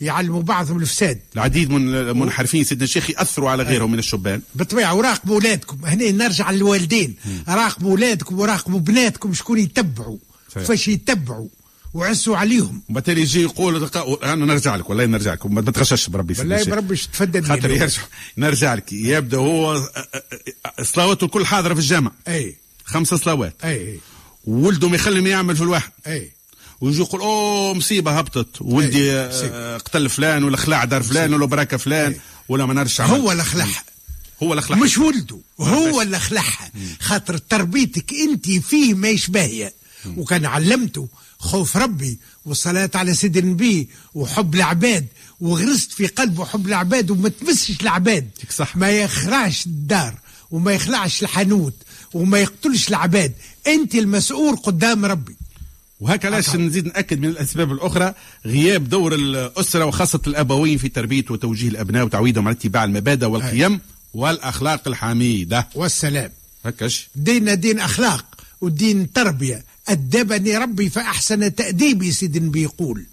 يعلموا بعضهم الفساد. العديد من المنحرفين سيدنا الشيخ يأثروا على غيرهم من الشبان. بالطبيعة وراقبوا أولادكم. هنا نرجع للوالدين. راقبوا أولادكم وراقبوا بناتكم شكون يتبعوا صحيح. فاش يتبعوا وعسوا عليهم. وبالتالي يجي يقول أنا نرجع لك والله نرجع لك. ما تغشش بربي والله. بربي تفدد خاطر. يرجع نرجع لك. يبدأ هو صلواته الكل حاضرة في الجامع. أي. خمس صلوات. أي ما يخلي ما يعمل في الواحد. أي. ويجي يقول أوه مصيبة هبطت. ولدي أي، آه،. قتل فلان ولا خلع دار فلان ولا بركة فلان أي. ولا ما نرجع هو اللي خلعها. هو اللي خلع مش ولده هو اللي خلعها. خاطر تربيتك انت فيه ما يشبهيا وكان علمته خوف ربي والصلاة على سيد النبي وحب العباد وغرست في قلبه حب العباد وما تمسش العباد. صح. ما يخرعش الدار وما يخلعش الحانوت وما يقتلش العباد. انت المسؤول قدام ربي. وهكا لاش نزيد نأكد من الأسباب الأخرى غياب دور الأسرة وخاصة الأبوين في تربية وتوجيه الأبناء وتعويدهم على اتباع المبادئ والقيم والأخلاق الحميدة. والسلام. هكاش ديننا دين أخلاق ودين تربية. أدبني ربي فأحسن تأديبي سيدي النبي يقول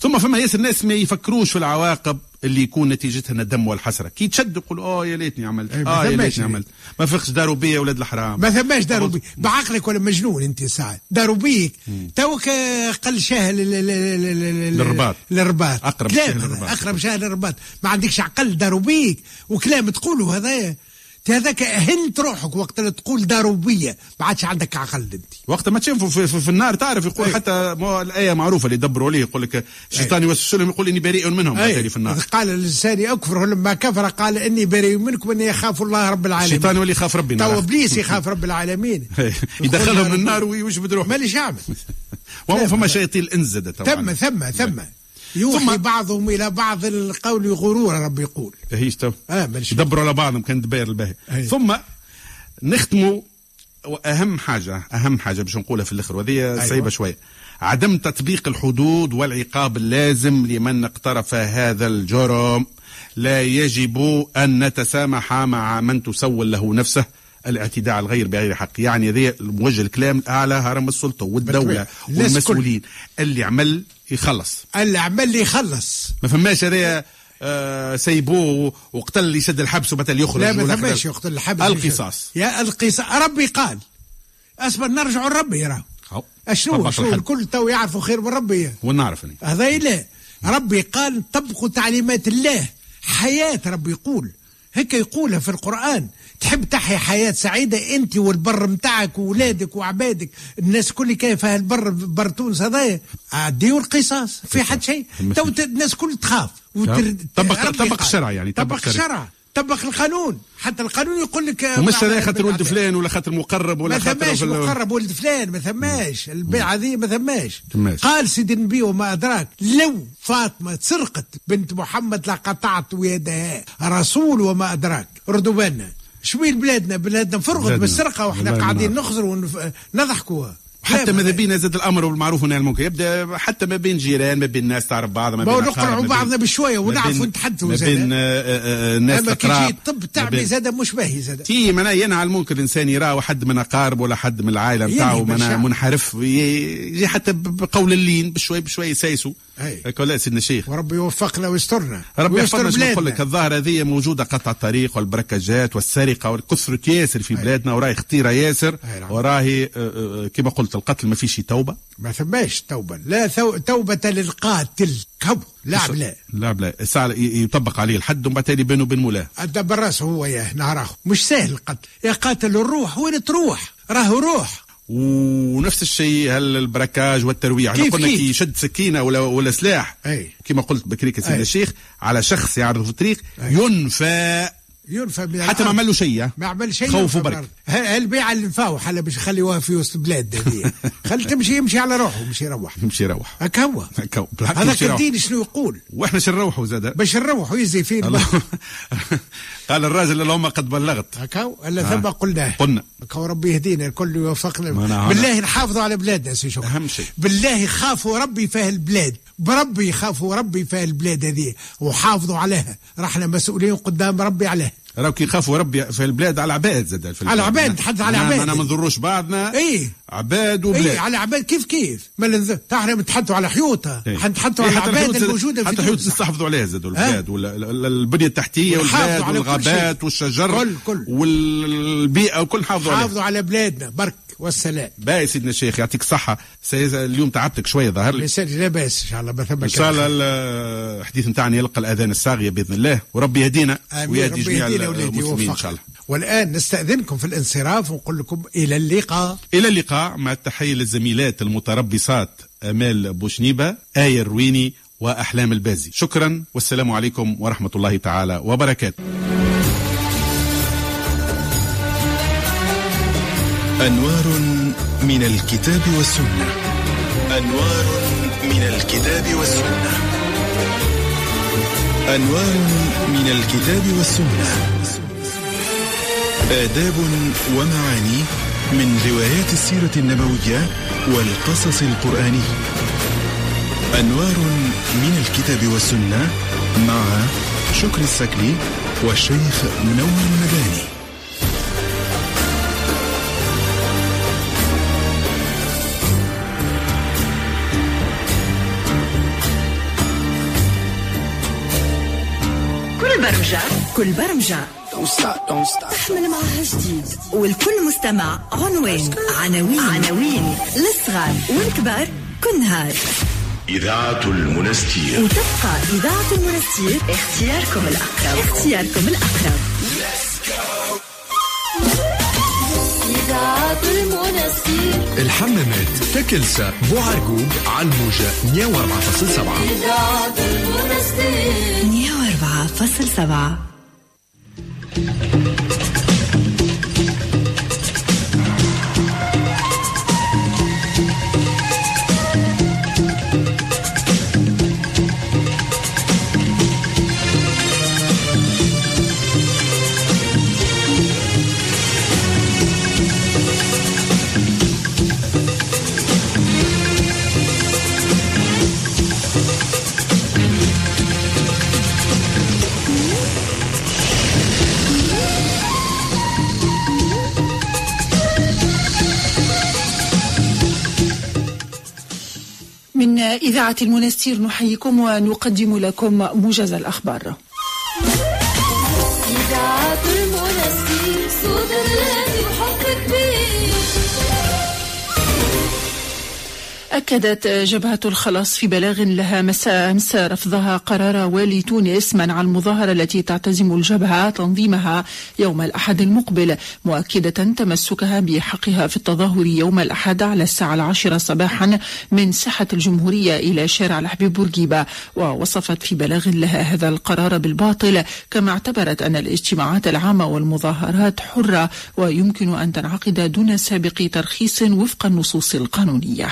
ثم فما ياسر الناس ما يفكروش في العواقب اللي يكون نتيجتها الندم والحسرة. كي تشد يقول آه يا ليتني عملت. ما آه يا ليتني. عملت. ما فقش داروا بيا ولاد الحرام. ما ثماش داروا بيك بعقلك ولا مجنون أنت ساعات داروا بيك. توك قل شاه لل- لل- لل- لل- للرباط. للرباط. شاه هذا، للرباط. أقرب شاه للرباط. ما عندكش عقل داروا بيك. وكلام تقوله هذايا. هذاك هنت روحك وقت اللي تقول داروا بيا ما عادش عندك عقل انت. وقت ما تشوفوا في, في, في النار تعرف يقول. حتى الآية معروفة اللي يدبروا عليه يقول لك الشيطان يوسوس لهم يقول إني بريء منهم في النار قال الإنسان اكفر لما كفر قال إني بريء منكم إني أخاف الله رب العالمين. الشيطان يولي يخاف ربي تو. إبليس يخاف رب العالمين. يدخلهم للنار ويجبد روحه. ماليش يعمل وهو فما شياطين زاد ثم ثم ثم. يوحي ثم- بعضهم إلى بعض القول غرورا رب يقول. هيش تو. آه ماليش يدبروا على بعضهم كان دباير الباهي. ثم نختموا وأهم حاجة أهم حاجة باش نقولها في الآخر وهذه أيوة. صعيبة شوية عدم تطبيق الحدود والعقاب اللازم لمن اقترف هذا الجرم. لا يجب أن نتسامح مع من تسول له نفسه. الاعتداء على الغير بغير حق. يعني هذا موجه الكلام الاعلى هرم السلطة والدولة والمسؤولين. اللي عمل يخلص. اللي يخلص. ما فماش هذا آه سيبوه وقتل اللي شد الحبس وبتل يخرج لا ما كذا. يقتل الحبس القصاص. يا القصاص. ربي قال. أصبر نرجع لربي هو. أشنو؟ شنو؟ الحد. الكل تو يعرفوا خير من ربي. ونعرف. هذا لا ربي قال طبقوا تعليمات الله. حياة ربي يقول. هيك يقولها في القرآن. تحب تحيا حياة سعيدة؟ أنت والبر متاعك وولادك وعبادك. الناس كل كيف البر بر تونس هذايا. عديوا القصاص. في حد شيء؟ تو الناس كل تخاف. وتر... طبق- ربي طبق قال. الشرع يعني، طبق طبق الشرع. طبق القانون. حتى القانون يقول لك ومش بعد- هذا خاطر ولد فلان ولا خاطر مقرب ولا ما خاطر ثماش في ال- مقرب ولد فلان ما ثماش. البيعة ذي ما ثماش. ثماش. قال سيدي النبي وما أدراك لو فاطمة سرقت بنت محمد لقطعت يدها رسول وما أدراك. ردوا بالنا. شوين بلادنا بلادنا فرغت. بالسرقة وإحنا ما قاعدين. نخزروا ونضحكوا حتى ماذا بينا زاد الأمر والمعروف والنهي عن المنكر يبدأ حتى ما بين جيران ما بين ناس تعرف بعض ما ما بين نقنعوا ما بعضنا ما ونعرفوا نتحدثوا ما زاد. بين آه، آه، آه، ناس أما كي يجي الطب ما بين- زاد مش باهي زاد تي ينهى عن المنكر الإنسان يراه حد من اقاربه ولا حد من العائلة نتاعو. منحرف يجي حتى بقول اللين بشوي بشوي يسايسوا لا سيدنا الشيخ وربي يوفقنا ويسترنا ربي يحفظنا شنو نقول. لك الظاهرة هذه موجودة قطع الطريق والبركجات والسرقة والكثرة ياسر في بلادنا وراهي خطيرة ياسر نعم. وراهي آه، آه، كما قلت القتل ما فيش توبة. ما ثماش توبة. لا ثو- توبة للقاتل. كبو لا لا لا بلا. ي- يطبق عليه الحد ومن بعد بينه وبين مولاه. أدى بالراس هو ياه نهار مش سهل القتل. يا قاتل الروح وين تروح؟ راه روح. ونفس الشيء هل البركاج والترويع إحنا كيف قلنا؟ كي يشد سكينة ولا ولا سلاح أي. كما قلت سيدنا أي. الشيخ على شخص يعرض في الطريق أي. ينفى ينفى من حتى ما. عمل له شيء ما عمل شيء خوف ينفى وبرك بالأرض. ه- البيعة اللي نفاوح هلا باش يخليوها في وسط بلاد هذه. خلي تمشي يمشي على روحه مش يروح. يمشي يروح. هكا هو هكا بالحق هذاك. الدين شنو يقول؟ وإحنا شنروحوا زاد باش نروح ويزي فيه الله- قال الراجل اللهم قد بلغت. هكا هو إلا آه. ثم قلناه قلنا. هكا هو ربي يهدينا الكل يوفقنا. بالله نحافظوا على بلادنا سي شكرا. أهم شيء. بالله خافوا ربي في البلاد. بربي يخافوا ربي في البلاد هذه وحافظوا عليها. رحنا مسؤولين قدام ربي عليها راهو كي يخافوا ربي في البلاد على العباد زاد في على العباد، نتحدث على العباد. ما نضروش بعضنا. إي. عباد وبلاد. اي على عباد كيف كيف؟ ما إحنا نتحدثوا على حيوطها إيه. حنتحدثوا إيه، على العباد زاد- الموجودة في حتى الحيوط تونس نستحفظوا عليها زادوا البلاد ولا- ال- البنية التحتية والبلاد والغابات. والشجر كل- كل. والبيئة وكل نحافظوا عليها. حافظوا على بلادنا برك. والسلام. باهي سيدنا الشيخ يعطيك الصحة سيد- اليوم تعبتك شوية ظهر لي. لا باس إن شاء الله ما إن شاء الله الحديث نتاعنا يلقى الأذان الصاغية بإذن الله. وربي يهدينا ويهدي جميع المسلمين إن يوفقنا. شاء الله. والآن نستأذنكم في الانصراف ونقول لكم إلى اللقاء. إلى اللقاء مع التحية للزميلات المتربصات أمال بوشنيبة آية الرويني وأحلام البازي. شكرا والسلام عليكم ورحمة الله تعالى وبركاته. أنوار من الكتاب والسنة. أنوار من الكتاب والسنة. أنوار من الكتاب والسنة. آداب ومعاني من روايات السيرة النبوية والقصص القرآني. أنوار من الكتاب والسنة مع شكر السكلي والشيخ منور المداني. برمجة كل برمجة. تحمل معها جديد والكل مستمع عنوان. عناوين. عناوين. للصغار والكبار كل نهار إذاعة المنستير. وتبقى إذاعة المنستير. اختياركم الأقرب. اختياركم الأقرب. إذاعة المنستير. الحمامات تكلسة بوعرقوب على الموجة 104.7 إذاعة المنستير. 104.7 من إذاعة المنستير نحييكم ونقدم لكم موجز الأخبار. أكدت جبهة الخلاص في بلاغ لها مساء أمس رفضها قرار والي تونس منع المظاهرة التي تعتزم الجبهة تنظيمها يوم الأحد المقبل مؤكدة تمسكها بحقها في التظاهر يوم الأحد على الساعة العاشرة صباحا من ساحة الجمهورية إلى شارع الحبيب بورقيبة. ووصفت في بلاغ لها هذا القرار بالباطل كما اعتبرت أن الاجتماعات العامة والمظاهرات حرة ويمكن أن تنعقد دون سابق ترخيص وفق النصوص القانونية.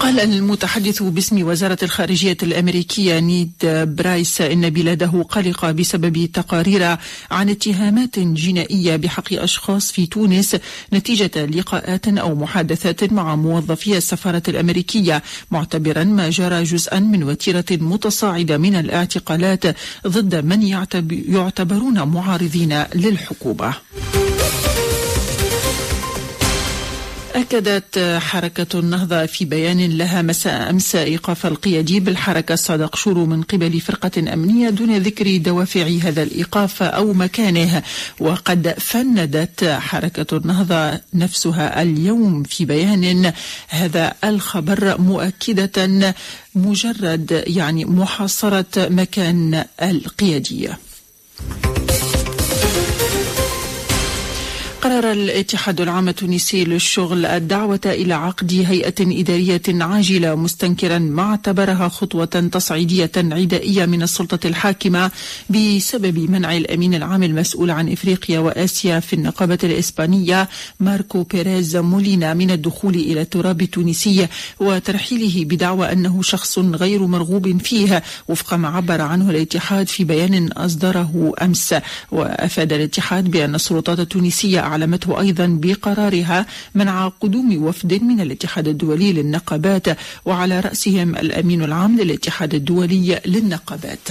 قال المتحدث باسم وزارة الخارجية الأمريكية نيد برايس إن بلاده قلقة بسبب تقارير عن اتهامات جنائية بحق أشخاص في تونس نتيجة لقاءات أو محادثات مع موظفي السفارة الأمريكية معتبرا ما جرى جزءا من وتيرة متصاعدة من الاعتقالات ضد من يعتب- يعتبرون معارضين للحكومة. أكدت حركة النهضة في بيان لها مساء أمس إيقاف القيادي بالحركة صادق شورو من قبل فرقة أمنية دون ذكر دوافع هذا الإيقاف أو مكانه. وقد فندت حركة النهضة نفسها اليوم في بيان هذا الخبر مؤكدة مجرد يعني محاصرة مكان القيادية. قرر الاتحاد العام التونسي للشغل الدعوة إلى عقد هيئة إدارية عاجلة مستنكرا ما اعتبرها خطوة تصعيدية عدائية من السلطة الحاكمة بسبب منع الأمين العام المسؤول عن إفريقيا وآسيا في النقابة الإسبانية ماركو بيريز مولينا من الدخول إلى التراب التونسي وترحيله بدعوى أنه شخص غير مرغوب فيه وفق ما عبر عنه الاتحاد في بيان أصدره أمس. وأفاد الاتحاد بأن السلطات التونسية أعلمته أيضا بقرارها منع قدوم وفد من الاتحاد الدولي للنقابات وعلى رأسهم الأمين العام للاتحاد الدولي للنقابات.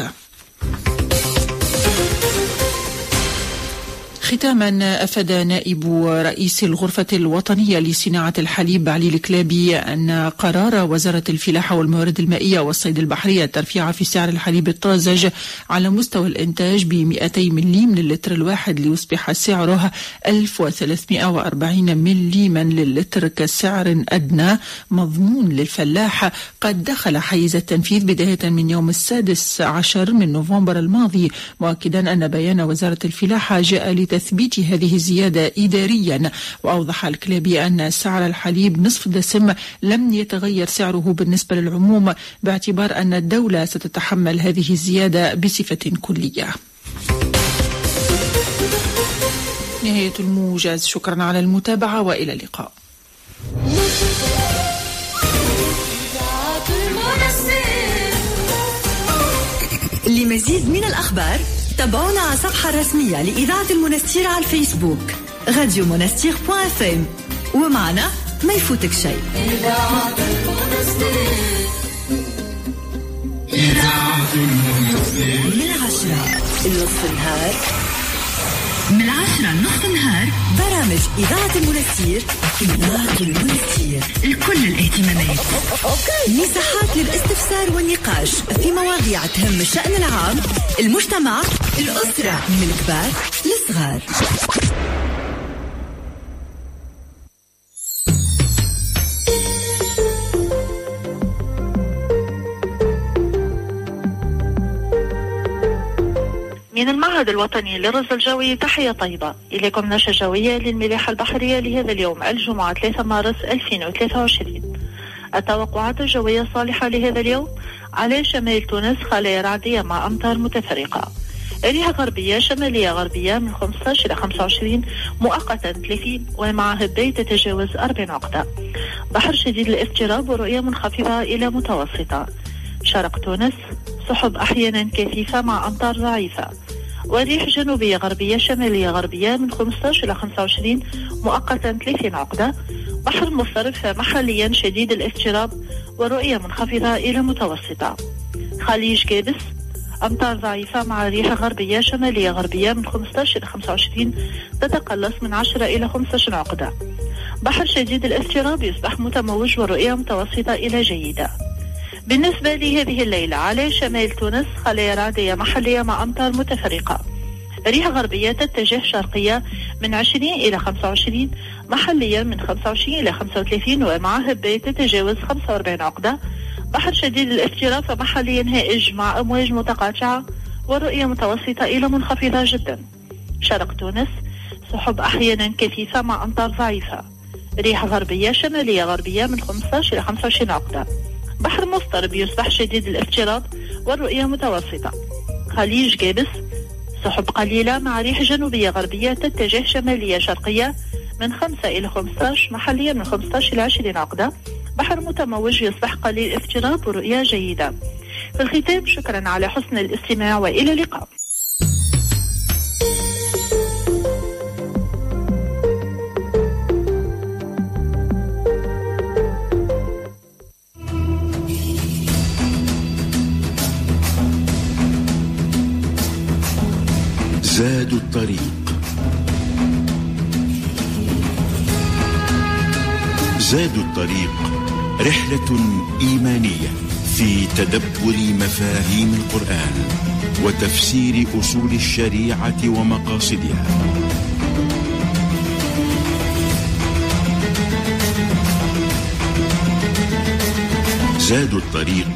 ختاما أفاد نائب رئيس الغرفة الوطنية لصناعة الحليب علي الكلابي أن قرار وزارة الفلاحة والموارد المائية والصيد البحري الترفيع في سعر الحليب الطازج على مستوى الإنتاج ب 200 مليم للتر الواحد ليصبح سعره 1340 مليما للتر كسعر أدنى. مضمون للفلاح قد دخل حيز التنفيذ بداية من يوم السادس عشر من نوفمبر الماضي مؤكدا أن بيان وزارة الفلاحة جاء لتثبيت هذه الزيادة إداريا. وأوضح الكلابي أن سعر الحليب نصف دسم لم يتغير سعره بالنسبة للعموم باعتبار أن الدولة ستتحمل هذه الزيادة بصفة كلية. نهاية الموجز. شكرا على المتابعة وإلى اللقاء. لمزيد من الأخبار تابعونا على الصفحة الرسمية لإذاعة المنستير على الفيسبوك راديو منستير point FM ومعنا ما يفوتك شيء. إذاعة المنستير. من العشرة لنصف النهار من العشرة لنصف النهار برامج إذاعة المنستير إذاعة المنستير. لكل الاهتمامات. مساحات للاستفسار والنقاش في مواضيع تهم الشأن العام المجتمع الأسرة من الكبار للصغار. من المعهد الوطني للرز الجوي تحية طيبة. إليكم نشرة جوية للملاحة البحرية لهذا اليوم الجمعة 3 مارس 2023 التوقعات الجوية الصالحة لهذا اليوم على شمال تونس خلايا رعدية مع أمطار متفرقة. ريح غربية شمالية غربية من 15 إلى 25 مؤقتا 30 ومع هبات تتجاوز 40 عقدة بحر شديد الاضطراب ورؤية منخفضة إلى متوسطة. شرق تونس سحب أحيانا كثيفة مع أمطار ضعيفة. وريح جنوبية غربية شمالية غربية من 15 إلى 25 مؤقتا 30 عقدة. بحر مضطرب محليا شديد الاضطراب ورؤية منخفضة إلى متوسطة. خليج كابس أمطار ضعيفة مع ريح غربية شمالية غربية من 15 إلى 25 تتقلص من 10 إلى 15 عقدة. بحر شديد الاضطراب يصبح متموج ورؤية متوسطة إلى جيدة. بالنسبة لهذه الليلة على شمال تونس خلايا رعدية محلية مع أمطار متفرقة. ريح غربية تتجه شرقية من 20 إلى 25 محليا من 25 إلى 35 ومع هبات تتجاوز 45 عقدة. بحر شديد الاضطراب فمحليا هائج مع أمواج متقاطعة ورؤية متوسطة إلى منخفضة جدا. شرق تونس سحب أحيانا كثيفة مع أمطار ضعيفة. ريح غربية شمالية غربية من 15 إلى 25 عقدة. بحر مضطرب يصبح شديد الاضطراب والرؤية متوسطة. خليج جابس سحب قليلة مع ريح جنوبية غربية تتجه شمالية شرقية من 5 إلى 15 محليا من 15 إلى 20 عقدة. بحر متموج يصبح قليل اضطراب ورؤية جيدة. في الختام شكرا على حسن الاستماع وإلى اللقاء. زاد الطريق. زاد الطريق رحلة إيمانية في تدبر مفاهيم القرآن وتفسير أصول الشريعة ومقاصدها. زاد الطريق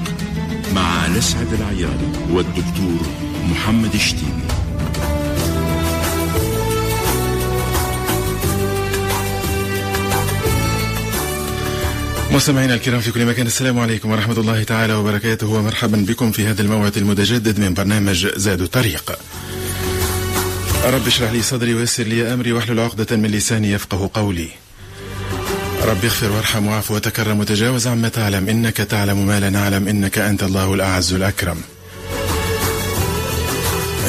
مع نسعد العياري والدكتور محمد الشتيمي مستمعينا الكرام في كل مكان السلام عليكم ورحمة الله تعالى وبركاته ومرحبا بكم في هذا الموعد المتجدد من برنامج زاد الطريق. رب اشرح لي صدري ويسر لي أمري واحلل عقدة من لساني يفقه قولي. رب اغفر وارحم واعف وتكرم وتجاوز عما تعلم إنك تعلم ما لا نعلم إنك أنت الله الأعز الأكرم.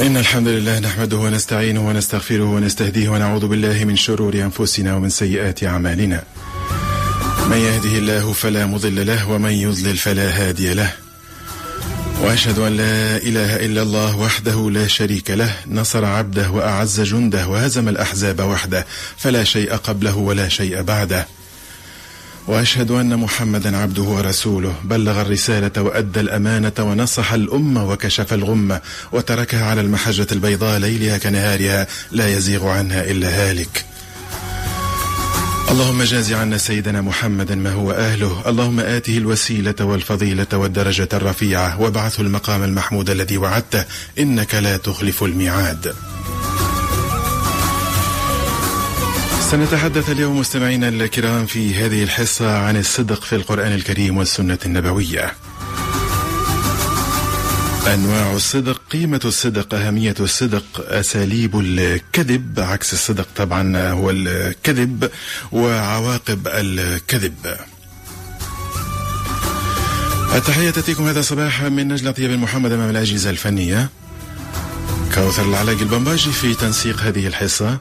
إن الحمد لله نحمده ونستعينه ونستغفره ونستهديه ونعوذ بالله من شرور أنفسنا ومن سيئات أعمالنا. من يهده الله فلا مضل له ومن يضلل فلا هادي له. وأشهد أن لا إله إلا الله وحده لا شريك له نصر عبده وأعز جنده وهزم الأحزاب وحده فلا شيء قبله ولا شيء بعده. وأشهد أن محمدا عبده ورسوله بلغ الرسالة وأدى الأمانة ونصح الأمة وكشف الغمة وتركها على المحجة البيضاء ليلها كنهارها لا يزيغ عنها إلا هالك. اللهم جاز عنا سيدنا محمدا ما هو أهله. اللهم آته الوسيلة والفضيلة والدرجة الرفيعة. وابعثه المقام المحمود الذي وعدته. إنك لا تخلف الميعاد. سنتحدث اليوم مستمعينا الكرام في هذه الحصة عن الصدق في القرآن الكريم والسنة النبوية. أنواع الصدق، قيمة الصدق، أهمية الصدق، أساليب الكذب، عكس الصدق طبعا هو الكذب وعواقب الكذب. التحية تأتيكم هذا الصباح من نجلة طيب محمد أمام الأجهزة الفنية. كوثر العلاق البمباجي في تنسيق هذه الحصة.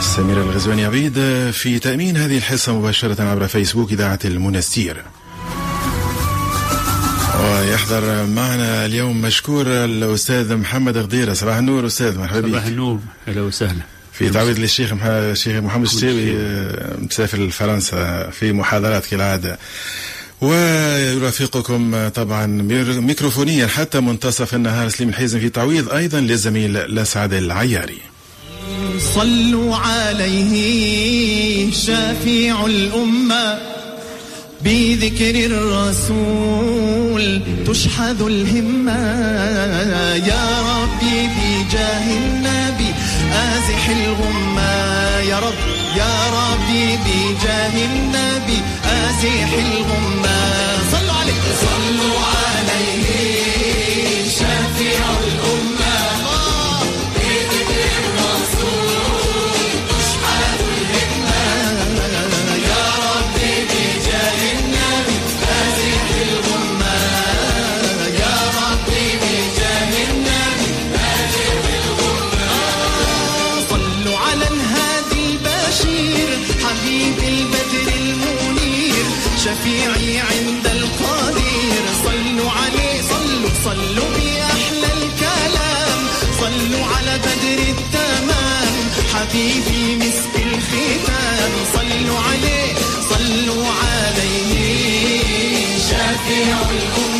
سمير الغزواني عبيد في تأمين هذه الحصة مباشرة عبر فيسبوك إذاعة المنستير ويحضر معنا اليوم مشكور الأستاذ محمد غديرة. صباح النور أستاذ مرحبا بك. صباح النور. أهلا وسهلا. في تعويض للشيخ. الشيخ محمد الشتاوي مسافر لفرنسا في محاضرات كالعادة. ويرافقكم طبعا ميكروفونيا حتى منتصف النهار سليم الحيزم في تعويض أيضا للزميل لسعد العياري. صلوا عليه شافع الأمة. بذكر الرسول تشحذ الهمة. يا ربي بجاه النبي آزح الغمة. يا رب يا ربي بجاه النبي آزح الغمة. صلوا عليه. صلوا عليه. صلوا عليه صلوا عليه. شفيع الأمة.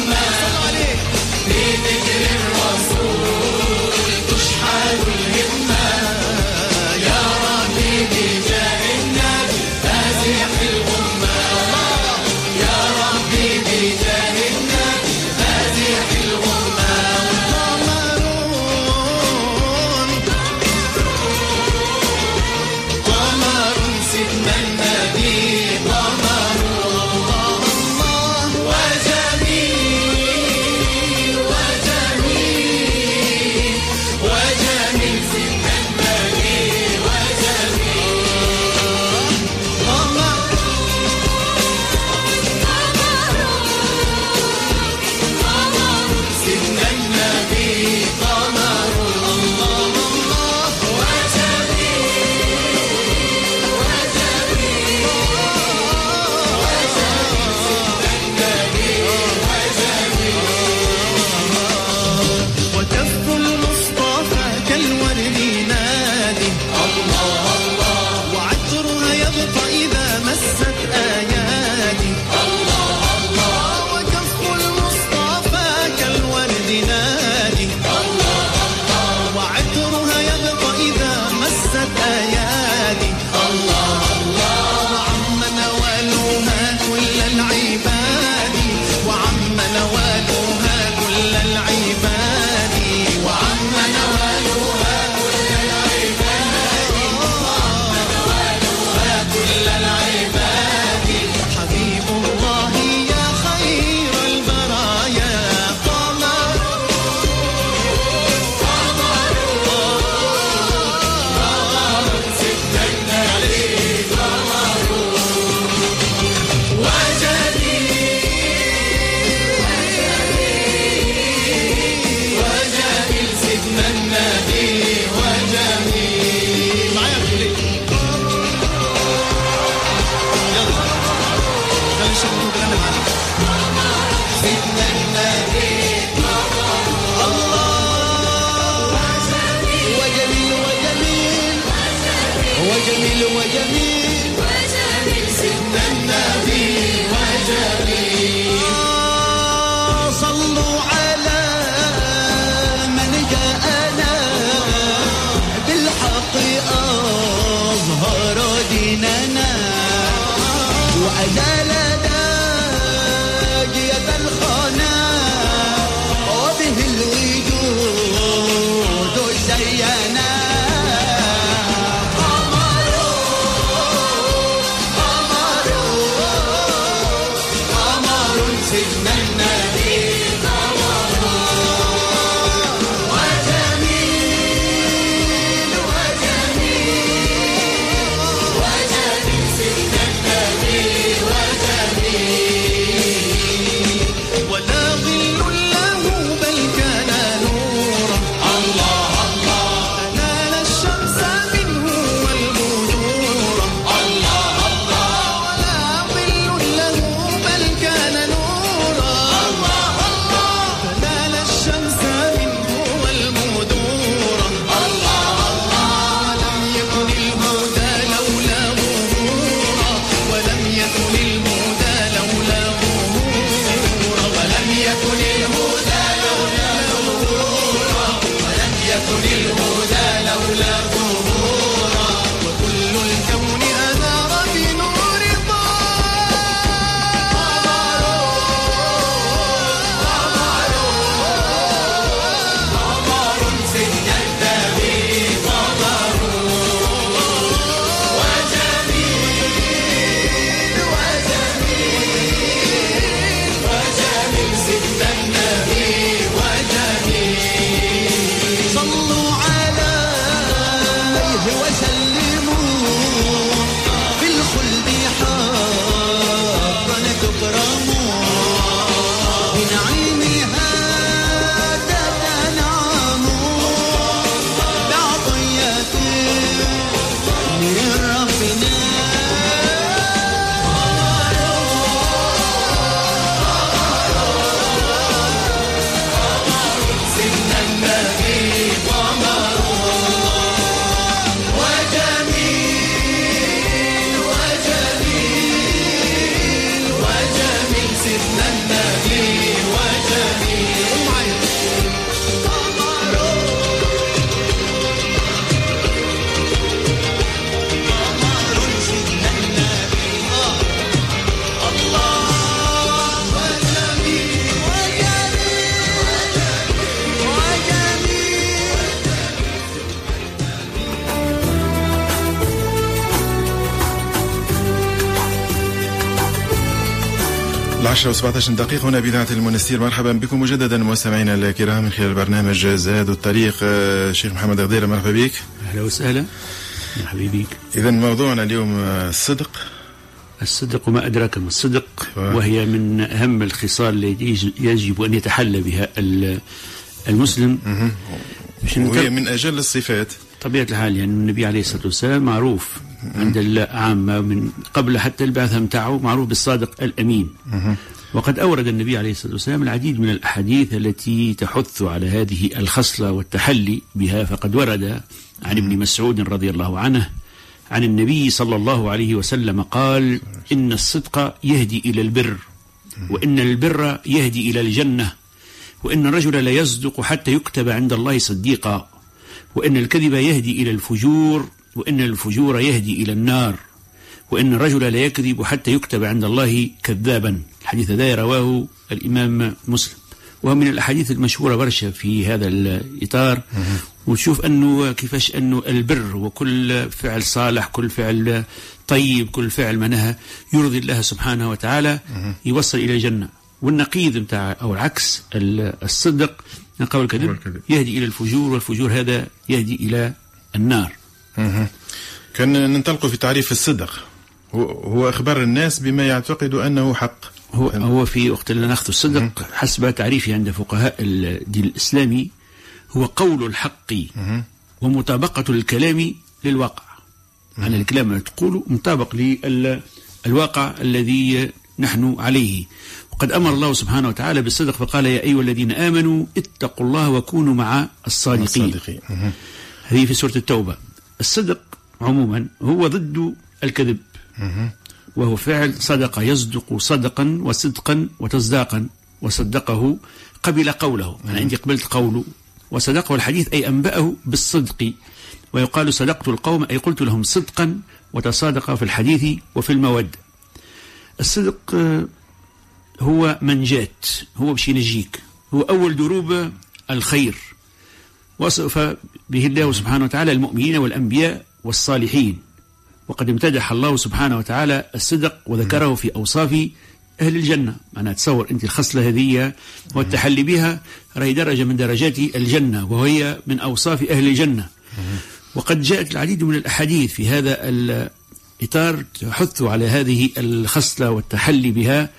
العشرة و17 دقيقة. هنا بإذاعة المنستير. مرحبا بكم مجددا مستمعينا الكرام. من خلال برنامج زاد الطريق آه، شيخ محمد غديرة مرحبا بك. أهلا وسهلا. يا حبيبي إذا موضوعنا اليوم آه، الصدق. الصدق وما أدراك ما الصدق وهي من أهم الخصال التي يج- يجب أن يتحلى بها ال- المسلم. وهي من أجل الصفات. طبيعة الحال يعني النبي عليه الصلاة والسلام معروف. عند العامة من قبل حتى البعثة متاعه معروف بالصادق الأمين. وقد أورد النبي عليه الصلاة والسلام العديد من الأحاديث التي تحث على هذه الخصلة والتحلي بها فقد ورد عن ابن مسعود رضي الله عنه عن النبي صلى الله عليه وسلم قال إن الصدق يهدي إلى البر وإن البر يهدي إلى الجنة وإن الرجل لا يصدق حتى يكتب عند الله صديقا وإن الكذب يهدي إلى الفجور وإن الفجور يهدي إلى النار وإن الرجل لا يكذب حتى يكتب عند الله كذابا. الحديث هذا رواه الإمام مسلم. وهو من الأحاديث المشهورة برشا في هذا الإطار. وتشوف أنه كيفاش أنه البر وكل فعل صالح كل فعل طيب كل فعل منها يرضي الله سبحانه وتعالى يوصل إلى الجنة. والنقيض متاع أو العكس ال- الصدق قول الكذب. يهدي إلى الفجور والفجور هذا يهدي إلى النار. كان ننطلق في تعريف الصدق. هو, إخبار الناس بما يعتقد أنه حق. هو هو في وقت اللي ناخذ الصدق حسب تعريفه عند فقهاء الدين الإسلامي هو قول الحق ومطابقة الكلام للواقع. أن الكلام اللي تقوله مطابق للواقع الذي نحن عليه. وقد أمر الله سبحانه وتعالى بالصدق فقال يا أيها الذين آمنوا اتقوا الله وكونوا مع الصادقين. الصادقين. هذه في سورة التوبة. الصدق عموما هو ضد الكذب. وهو فعل صدق يصدق صدقا وصدقا وتصداقا وصدقه قبل قوله. أنا عندي قبلت قوله وصدقه الحديث أي أنبأه بالصدق. ويقال صدقت القوم أي قلت لهم صدقا وتصادق في الحديث وفي المود الصدق آه، هو منجات هو باش ينجيك. هو أول دروب الخير. وصف به الله سبحانه وتعالى المؤمنين والأنبياء والصالحين. وقد امتدح الله سبحانه وتعالى الصدق وذكره في أوصاف أهل الجنة. أنا تصور أنت الخصلة هذه والتحلي بها راهي درجة من درجات الجنة وهي من أوصاف أهل الجنة. وقد جاءت العديد من الأحاديث في هذا الإطار تحث على هذه الخصلة والتحلي بها.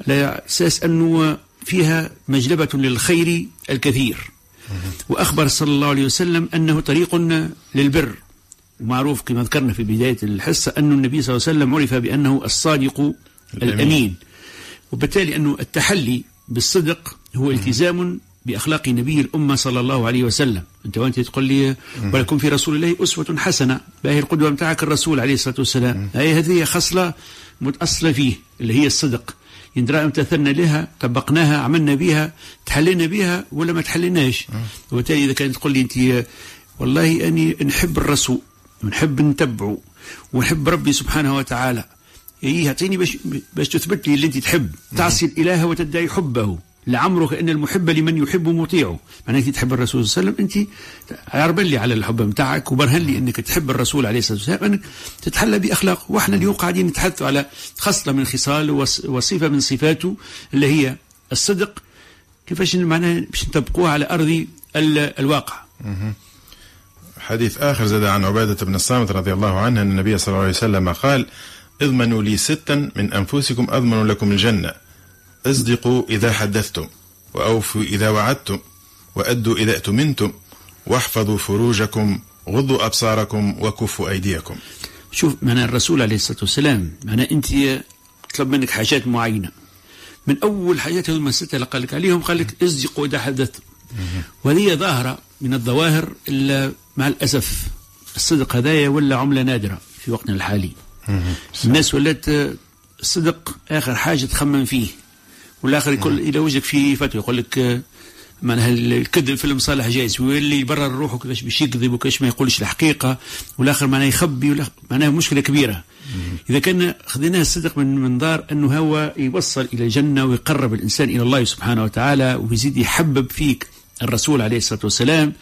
على أساس أنه فيها مجلبة للخير الكثير. وأخبر صلى الله عليه وسلم أنه طريق للبر. ومعروف كما ذكرنا في بداية الحصة أن النبي صلى الله عليه وسلم عرف بأنه الصادق الأمين, الأمين. وبالتالي أنه التحلي بالصدق هو التزام بأخلاق نبي الأمة صلى الله عليه وسلم. أنت وأنت تقول لي ولكم في رسول الله أسوة حسنة. باهي القدوة متاعك الرسول عليه الصلاة والسلام. هي هذه خصلة متأصلة فيه اللي هي الصدق. يندرى امتثلنا لها طبقناها عملنا بها تحلينا بها ولا ما تحليناش؟ وبالتالي إذا كانت تقول لي أنت والله أني نحب الرسول ونحب نتبعه ونحب ربي سبحانه وتعالى. إيه يعطيني باش باش تثبت لي اللي أنت تحب. تعصي الإله وتدعي حبه. لعمرك إن المحب لمن يحب مطيعه. معناها تحب الرسول صلى الله عليه وسلم أنت عربن لي على الحب نتاعك وبرهن لي إنك تحب الرسول عليه الصلاة والسلام إنك تتحلى باخلاقه وإحنا اليوم قاعدين نتحدث على خصلة من خصاله وصفة من صفاته اللي هي الصدق. كيفاش معناها باش نطبقوها على أرض الواقع؟ حديث آخر زاد عن عبادة بن الصامت رضي الله عنه أن النبي صلى الله عليه وسلم قال اضمنوا لي ستا من أنفسكم أضمن لكم الجنة. أصدقوا إذا حدثتم وأوفوا إذا وعدتم وأدوا إذا أتمنتم واحفظوا فروجكم غضوا أبصاركم وكفوا أيديكم. شوف من الرسول عليه الصلاة والسلام معنى أنت طلب منك حاجات معينة. من أول حاجات هذول الستة اللي قال لك عليهم قال لك أصدقوا إذا حدثتم. وهذه ظاهرة من الظواهر اللي مع الأسف. الصدق هذايا ولا عملة نادرة في وقتنا الحالي. الناس ولات الصدق آخر حاجة تخمم فيه. والآخر يقول إلى وجهك في فتوى يقول لك معناها الكذب في المصالح جائز ويولي يبرر روحه كيفاش باش يكذب وكيفاش ما يقولش الحقيقة والآخر معناها يخبي معناها مشكلة كبيرة. إذا كان خذيناه الصدق من منظار أنه هو يوصل إلى الجنة ويقرب الإنسان إلى الله سبحانه وتعالى ويزيد يحبب فيك الرسول عليه الصلاة والسلام.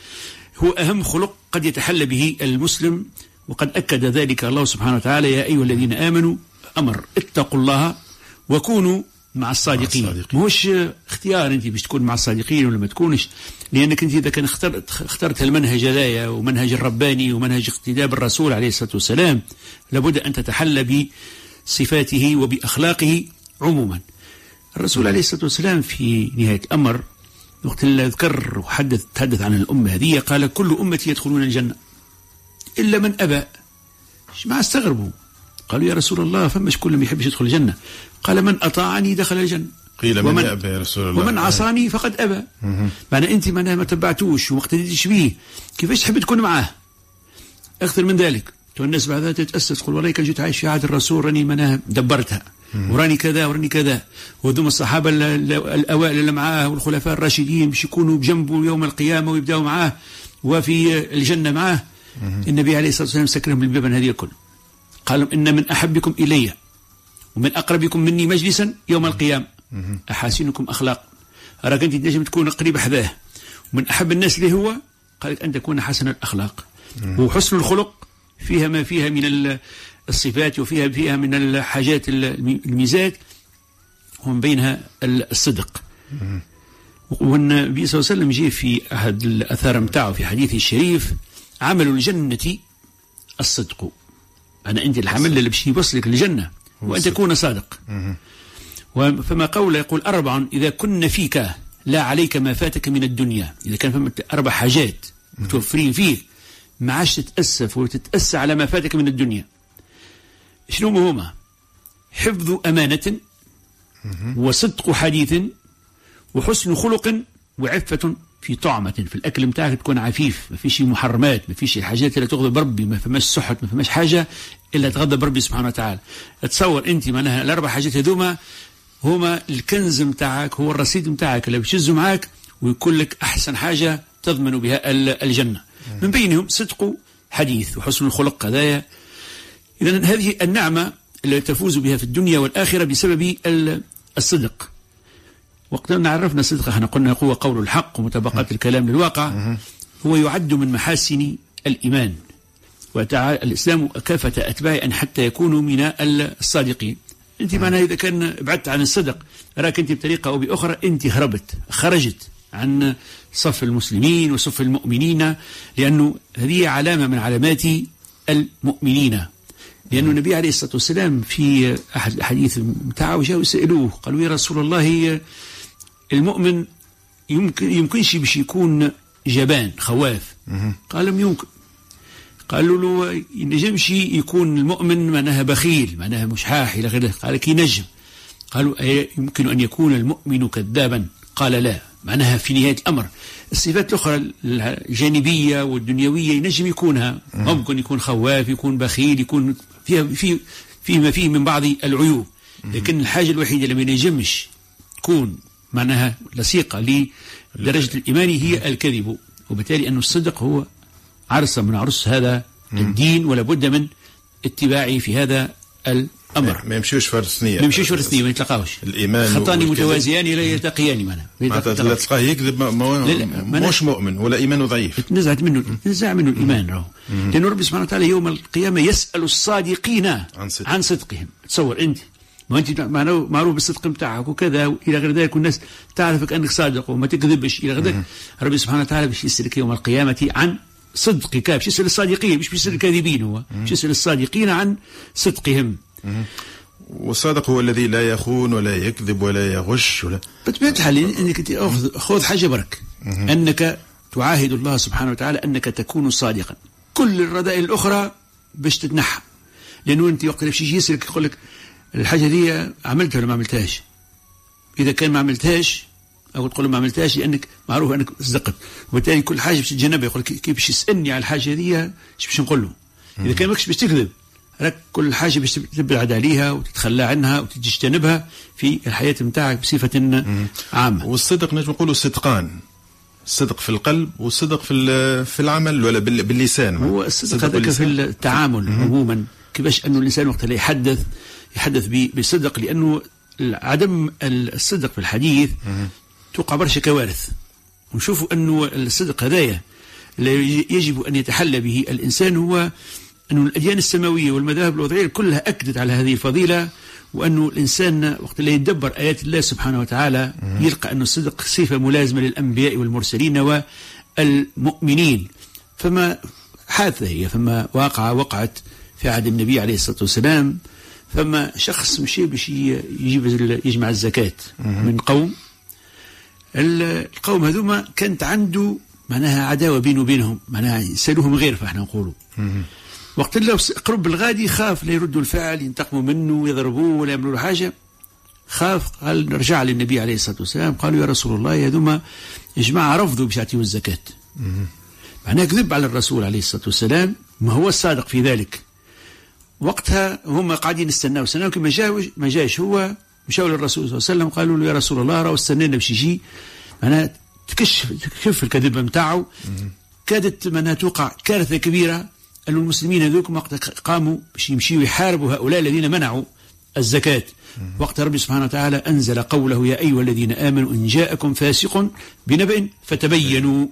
هو أهم خلق قد يتحلى به المسلم وقد أكد ذلك الله سبحانه وتعالى يا أيها الذين آمنوا أمر اتقوا الله وكونوا مع الصادقين, مع الصادقين. مش اختيار انت باش تكون مع الصادقين ولا ما تكونش لأنك انت إذا كان اخترت اخترت المنهج هذايا ومنهج الرباني ومنهج اقتداء بالرسول عليه الصلاة والسلام لابد أن تتحلى بصفاته وبأخلاقه عموما. الرسول عليه الصلاة والسلام في نهاية الأمر وقت اللي ذكر وحدث تحدث عن الأمة هذه قال كل أمتي يدخلون الجنة إلا من أبى ما استغربوا قالوا يا رسول الله فما شكون ما يحبش يدخل الجنة. قال من أطاعني دخل الجنة. قيل من أبى يا رسول الله. ومن عصاني فقد أبى. معنى أنت معناها ما تبعتوش وما اقتديتش به. كيفاش تحب تكون معاه؟ أكثر من ذلك. الناس بعدها تتأسس تقول والله كان جيت عايش في عهد الرسول راني معناها دبرتها. وراني كذا وراني كذا. وذوم الصحابة الأوائل اللي معاه والخلفاء الراشدين باش يكونوا بجنبه يوم القيامة ويبداوا معاه وفي الجنة معاه. النبي عليه الصلاة والسلام سكرهم بالبيبان هذه الكل. قال إن من أحبكم إلي ومن أقربكم مني مجلسا يوم القيامة. أحاسنكم أخلاق. راك أنت تنجم تكون قريب حذاه. ومن أحب الناس اللي هو قال أن تكون حسن الأخلاق. وحسن الخلق فيها ما فيها من الصفات وفيها فيها من الحاجات الميزات. ومن بينها الصدق. والنبي صلى الله عليه وسلم جاء في أحد الأثار متاعه في حديثه الشريف عمل الجنة الصدق. أنا أنت الحمل اللي باش يوصلك للجنة وأن تكون صادق. فما قول يقول أربع إذا كن فيك لا عليك ما فاتك من الدنيا. إذا كان فما أربع حاجات متوفرين فيك ما عادش تتأسف وتتأسى على ما فاتك من الدنيا. شنو هما حفظ أمانة وصدق حديث وحسن خلق وعفة في طعمة في الأكل متاعك تكون عفيف ما فيش محرمات ما فيش الحاجات اللي تغضب ربي ما فماش سحت ما فماش حاجة إلا تغضب ربي سبحانه وتعالى. تصور أنت معناها الأربع حاجات هذوما هما الكنز متاعك هو الرصيد متاعك اللي بتشزه معاك ويكون لك أحسن حاجة تضمن بها ال- الجنة. من بينهم صدق حديث وحسن الخلق هذايا. إذا هذه النعمة التي تفوز بها في الدنيا والآخرة بسبب ال- الصدق. وقت أن عرفنا الصدق إحنا قلنا هو قول الحق ومطابقة الكلام للواقع. هو يعد من محاسن الإيمان. وتعالى الإسلام كافة أتباعه أن حتى يكونوا من الصادقين. أنت معناها إذا كان بعدت عن الصدق راك أنت بطريقة أو بأخرى أنت هربت خرجت عن صف المسلمين وصف المؤمنين لأنه هذه علامة من علامات المؤمنين. لأن النبي عليه الصلاة والسلام في أحد الأحاديث بتاعه جاءوا يسألوه قالوا يا رسول الله المؤمن يمكن يمكنش باش يكون جبان خواف. قال لم يمكن. قالوا له ينجمش يكون المؤمن معناها بخيل معناها مشحاح إلى غيره قال كي نجم. قالوا أي يمكن أن يكون المؤمن كذابا؟ قال لا. معناها في نهاية الأمر. الصفات الأخرى الجانبية والدنيوية ينجم يكونها. ممكن يكون خواف يكون بخيل يكون فيها في فيه ما فيه من بعض العيوب. لكن الحاجة الوحيدة اللي ما ينجمش تكون معناها لصيقة لدرجة الإيمان هي الكذب وبالتالي أن الصدق هو عرصة من عرس هذا الدين ولا بد من اتباعه في هذا الأمر. ما يمشيوش فرس نية ما يمشيوش فرس نية ما يتلقاوش. الإيمان خطان. متوازيان لا يلتقيان معنا. معناتها لا تلقاه يكذب مش مؤمن ولا إيمانه ضعيف. تنزعت منه تنزع منه الإيمان راهو. لأن ربي سبحانه وتعالى يوم القيامة يسأل الصادقين عن صدق. عن صدقهم. تصور أنت ما معناه- معروف بالصدق بتاعك وكذا إلى غير ذلك والناس تعرفك أنك صادق وما تكذبش إلى غير ذلك. ربي سبحانه وتعالى باش يسألك يوم القيامة عن صدقك باش يسأل الصادقين مش بيسأل الكاذبين هو باش يسأل الصادقين عن صدقهم. والصادق هو الذي لا يخون ولا يكذب ولا يغش ولا بطبيعة الحال إنك انت خذ حاجة برك. أنك تعاهد الله سبحانه وتعالى أنك تكون صادقا. كل الرذائل الأخرى باش تتنحى. لأنه أنت وقت باش يجي يسالك يقول لك الحاجة دي عملتها ولا ما عملتهاش؟ إذا كان ما عملتهاش أو تقول ما عملتهاش لأنك معروف أنك صدقت وبالتالي كل حاجة باش تتجنبها يقول لك كيف باش يسألني على الحاجة دي إيش باش نقول له؟ إذا كان ماكش باش تكذب راك كل حاجة باش تبعد عليها وتتخلى عنها وتجتنبها في الحياة نتاعك بصفة عامة. والصدق نجم نقولوا صدقان. الصدق في القلب والصدق في في العمل ولا بال- باللسان. هو الصدق هذاك في التعامل عموما. كيفاش أنه الإنسان وقت اللي يحدث يحدث بصدق لأنه عدم الصدق في الحديث توقع برشا كوارث. ونشوفوا أنه الصدق هذايا يجب أن يتحلى به الإنسان هو انه الأديان السماوية والمذاهب الوضعية كلها أكدت على هذه الفضيلة وانه الإنسان وقت اللي يتدبر آيات الله سبحانه وتعالى يلقى انه الصدق صفة ملازمة للأنبياء والمرسلين والمؤمنين. فما حادثة هي فما واقعة وقعت في عهد النبي عليه الصلاة والسلام. فما شخص مشي باش يجيب يجمع الزكاة من قوم. القوم هذوما كانت عنده معناها عداوة بينه وبينهم معناها يسألوهم غير فاحنا نقولوا. وقت اللي قرب الغادي خاف لا يردوا الفعل ينتقموا منه ويضربوه ولا يعملوا له حاجة. خاف قال نرجع للنبي عليه الصلاة والسلام قالوا يا رسول الله هذوما يا جماعة رفضوا باش يعطيوا الزكاة. معناها كذب على الرسول عليه الصلاة والسلام ما هو الصادق في ذلك. وقتها هم قاعدين يستناو. استناو كي ما جاوش ما جاش هو. مشاو للرسول صلى الله عليه وسلم قالوا له يا رسول الله راهو استنينا باش يجي. معناها تكشف تكشف الكذبه نتاعو كادت معناها توقع كارثة كبيرة. أن المسلمين هذوك وقت قاموا باش يمشيوا يحاربوا هؤلاء الذين منعوا الزكاة. وقت ربي سبحانه وتعالى أنزل قوله يا أيها الذين آمنوا إن جاءكم فاسق بنبأ فتبينوا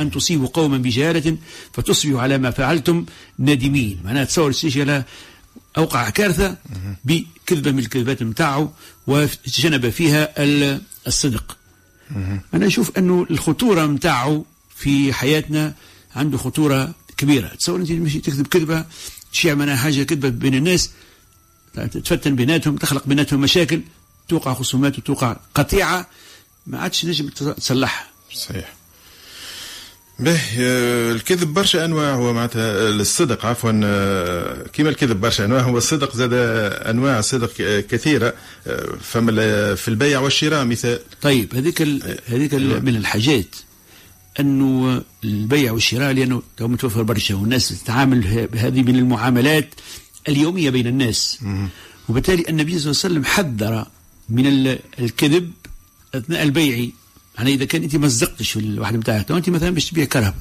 أن تصيبوا قوما بجهالة فتصبحوا على ما فعلتم نادمين. معناها تصور السيشي أوقع كارثة بكذبة من الكذبات نتاعه وتجنب فيها الصدق. أنا أشوف أنه الخطورة نتاعه في حياتنا عنده خطورة كبيرة. تصور أنت تمشي تكذب كذبة تشيع منها حاجة كذبة بين الناس تفتن بيناتهم تخلق بيناتهم مشاكل توقع خصومات وتوقع قطيعة ما عادش نجم تصلحها. صحيح. به الكذب برشا أنواع هو معناتها الصدق عفوا كما الكذب برشا أنواع هو الصدق زاد أنواع صدق كثيرة فما في البيع والشراء مثال. طيب هذيك هذيك من الحاجات أنه البيع والشراء لأنه تو متوفر برشا والناس تتعامل بهذه من المعاملات اليومية بين الناس. وبالتالي النبي صلى الله عليه وسلم حذر من ال- الكذب أثناء البيع. يعني إذا كان أنت مزقتش في الواحد بتاعك أنت مثلا باش تبيع كرهب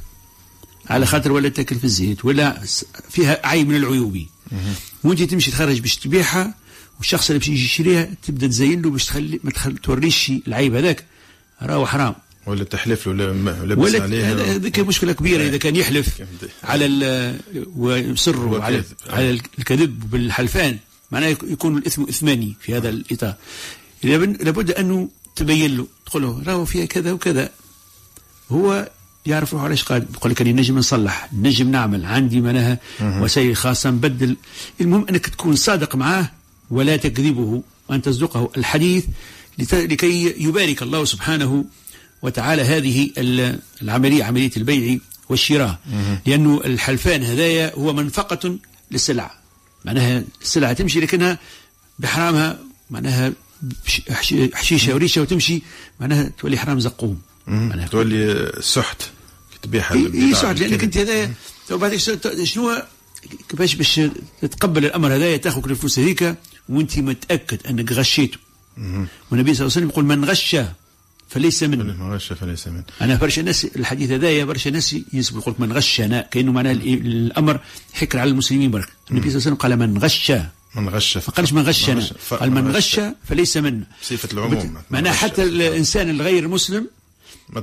على خاطر ولا تأكل في الزيت ولا فيها عيب من العيوب. وأنت تمشي تخرج باش تبيعها والشخص اللي باش يجي يشريها تبدأ تزين له باش تخلي ما تخل... توريش العيب هذاك. راهو حرام. ولا تحلف له ولا ولا عليها هذيك مشكلة كبيرة إذا كان يحلف على ال- ويصر على. على الكذب بالحلفان. معناه يك- يكون الإثم إثماني في هذا الإطار. لابد لابد أنه تبين له تقول له راهو فيها كذا وكذا. هو يعرف روحه علاش قال يقول لك اني نجم نصلح نجم نعمل عندي معناها وسائل خاصة نبدل. المهم أنك تكون صادق معاه ولا تكذبه وأن تصدقه. الحديث لكي يبارك الله سبحانه وتعالى هذه ال- العملية عملية البيع والشراء. لأنه الحلفان هدايا هو منفقة للسلع. معناها السلعه تمشي لكنها بحرامها معناها حشيشه وريشه وتمشي معناها تولي حرام زقوم. معناها تولي سحت تبيعها اي يسعد لأنك. أنت هذايا تو بعد شنو؟ كيفاش باش تتقبل الأمر هذايا تأخذ الفلوس هذيك وأنت متأكد أنك غشيته. والنبي صلى الله عليه وسلم يقول من غش فليس منه. من غش فليس منه. أنا برشا ناس الحديث هذايا برشا ناس ينسبوا يقول من غشنا كأنه معناه ال- الأمر حكر على المسلمين برك. النبي صلى الله عليه وسلم قال من غش من غش ما قالش من غشنا قال من غش فليس منا. صفة العموم. معناه حتى الإنسان الغير مسلم.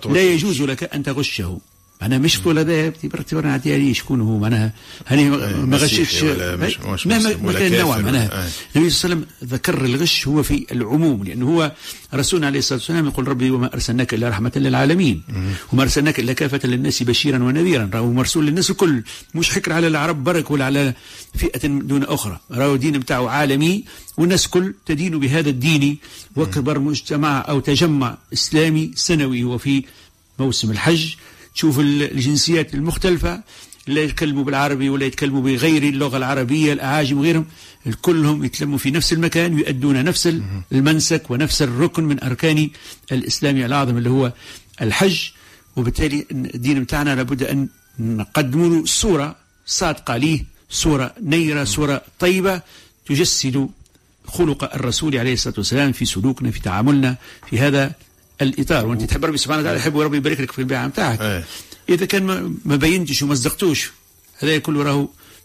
لا يجوز لك أن تغشه. معناها مش تقول هذا تبرر نعطيها شكون هو معناها؟ هني ما كان النوع كافر معناها. آه. النبي صلى الله عليه وسلم ذكر الغش هو في العموم لأنه هو رسولنا عليه الصلاة والسلام يقول ربي وما أرسلناك إلا رحمة للعالمين وما أرسلناك إلا كافة للناس بشيرا ونذيرا. راهو مرسول للناس الكل مش حكر على العرب برك ولا على فئة دون أخرى. راهو الدين بتاعه عالمي والناس كل تدين بهذا الدين. وأكبر مجتمع أو تجمع إسلامي سنوي هو في موسم الحج. تشوف ال- الجنسيات المختلفة لا يتكلموا بالعربي ولا يتكلموا بغير اللغة العربية الأعاجم وغيرهم كلهم يتلموا في نفس المكان ويؤدون نفس ال- المنسك ونفس الركن من أركان الإسلام الأعظم اللي هو الحج. وبالتالي الدين بتاعنا لابد أن نقدم له صورة صادقة ليه صورة نيرة صورة طيبة تجسد خلق الرسول عليه الصلاة والسلام في سلوكنا في تعاملنا في هذا الإطار وأنت تحب ربي سبحانه وتعالى يحب ربي يبارك لك في البيعة بتاعك. إذا كان ما- بينتش وما صدقتوش هذا كله راهو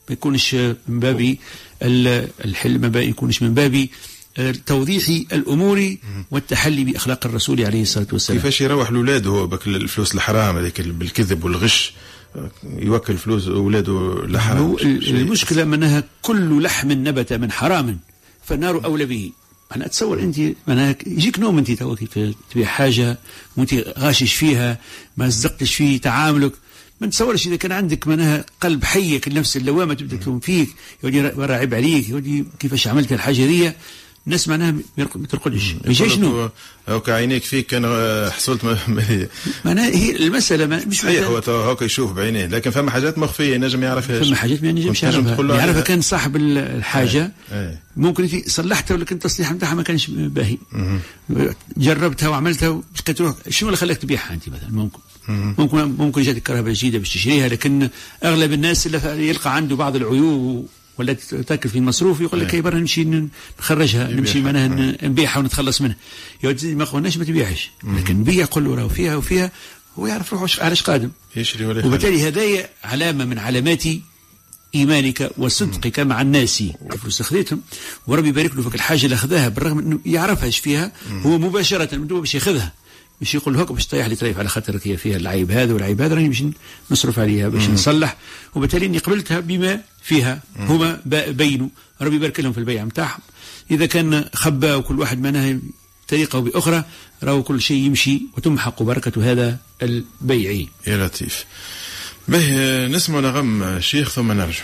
ما يكونش من باب ال- الحل ما يكونش من باب توضيح الأمور والتحلي بأخلاق الرسول عليه الصلاة والسلام. كيفاش يروح لاولاده هو بك الفلوس الحرام هذيك بالكذب والغش يوكل فلوس أولاده لحرام. هو ال- المشكلة منها كل لحم نبت من حرام فالنار أولى به. أنا أتصور أنت معناها يجيك نوم أنت تو كيف تبيع حاجة وأنت غاشش فيها ما صدقتش في تعاملك. ما نتصورش إذا كان عندك معناها قلب حيك النفس اللوامة تبدأ تلوم فيك يودي راعب عليك يودي كيفاش عملت الحاجة دي الناس معناها ما ترقدش ما يجيش نوم هو كعينيك فيك كان حصلت معناها هي المسألة ما مش صحيح هو هكا يشوف بعينيه لكن فما حاجات مخفية ينجم يعرفهاش فما حاجات ما ينجمش يعرفها. يعرفها. كان صاحب ال- الحاجة. إيه. ممكن صلحتها ولكن التصليح بتاعها ما كانش باهي. جربتها وعملتها مش كتروح شنو اللي خلاك تبيعها أنت مثلا؟ ممكن. ممكن ممكن جاتك كهرباء جديدة باش تشتريها لكن أغلب الناس اللي يلقى عنده بعض العيوب ولا تاكل في المصروف يقول لك إيه. هي برا نمشي نخرجها نمشي. معناها ن- نبيعها ونتخلص منها. يا ولدي ما قلناش ما تبيعش. لكن بيع قول له راهو فيها وفيها هو يعرف روحه علاش قادم. يشري ولا. وبالتالي هذايا علامة من علامات إيمانك وصدقك مع الناس. الفلوس خذيتهم وربي يبارك له فيك الحاجة اللي أخذها بالرغم إنه يعرفها إيش فيها هو مباشرة من دون باش يأخذها. مش يقول هكا باش تطيح لي تريف على خاطرك هي فيها العيب هذا والعيب هذا راني باش نصرف عليها باش. نصلح. وبالتالي إني قبلتها بما فيها هما بينوا ربي يبارك لهم في البيع نتاعهم إذا كان خبا وكل واحد معناها طريقة بأخرى راهو كل شيء يمشي وتمحق بركة هذا البيع. يا لطيف. به نسمع نغم شيخ ثم نرجع.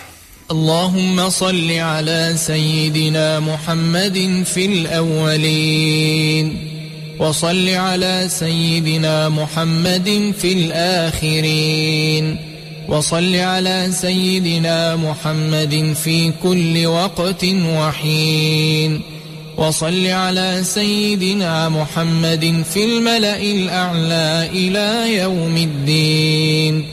اللهم صل على سيدنا محمد في الأولين وصل على سيدنا محمد في الآخرين. وصل على سيدنا محمد في كل وقت وحين. وصل على سيدنا محمد في الملأ الأعلى إلى يوم الدين.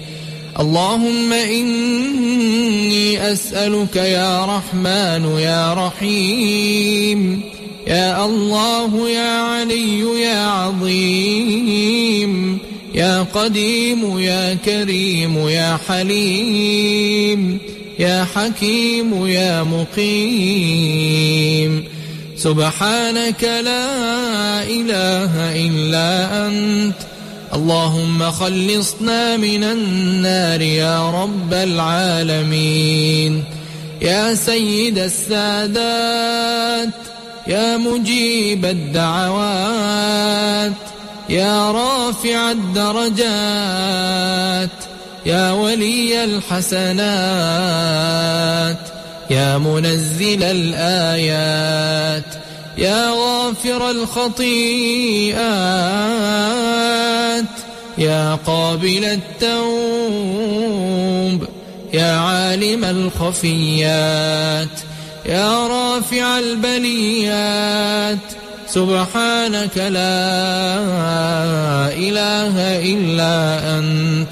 اللهم إني أسألك يا رحمن يا رحيم. يا الله يا علي يا عظيم. يا قديم يا كريم يا حليم يا حكيم يا مقيم. سبحانك لا إله إلا أنت. اللهم خلصنا من النار يا رب العالمين. يا سيد السادات يا مجيب الدعوات. يا رافع الدرجات يا ولي الحسنات يا منزل الآيات يا غافر الخطيئات يا قابل التوب يا عالم الخفيات يا رافع البليات سبحانك لا إله إلا أنت.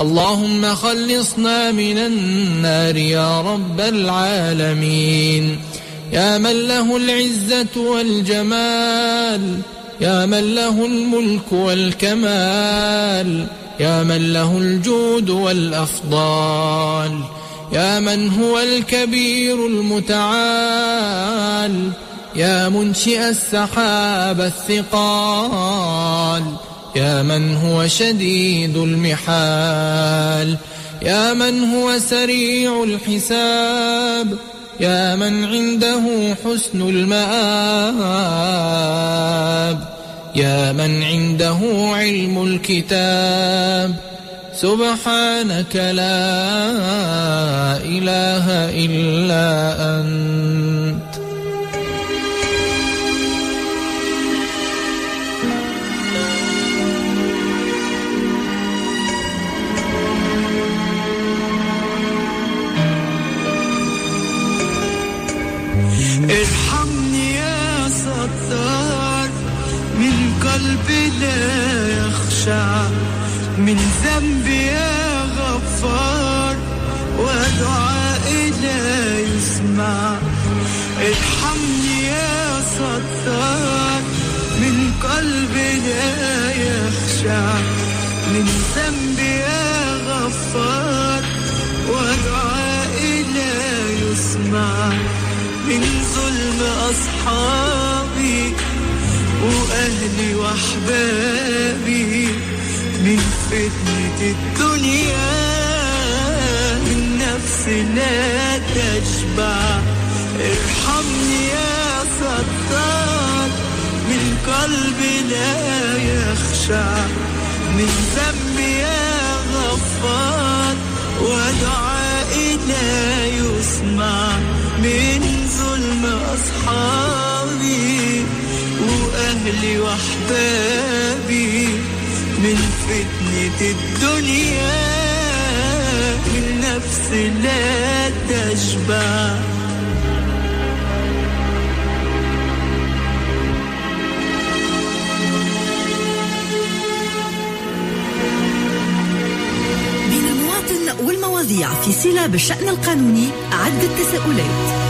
اللهم خلصنا من النار يا رب العالمين. يا من له العزة والجمال يا من له الملك والكمال يا من له الجود والأفضال يا من هو الكبير المتعال يا منشئ السحاب الثقال يا من هو شديد المحال يا من هو سريع الحساب يا من عنده حسن المآب يا من عنده علم الكتاب سبحانك لا إله إلا أنت. ارحمني يا ستار. من قلبي لا يخشع من ذنبي يا غفار. ودعائي لا يسمع. ارحمني يا ستار. من قلبي لا يخشع من ذنبي يا غفار. ودعائي لا يسمع. من ظلم أصحابي وأهلي وأحبابي من فتنة الدنيا من نفسي لا تشبع. ارحمني يا ستار من قلبي لا يخشع. من ذنبي يا غفار ودعائي لا يسمع. من ظلم أصحابي وأهلي وأحبابي من فتنة الدنيا من نفسي لا تشبع. والمواضيع في صلة بالشأن القانوني عدة تساؤلات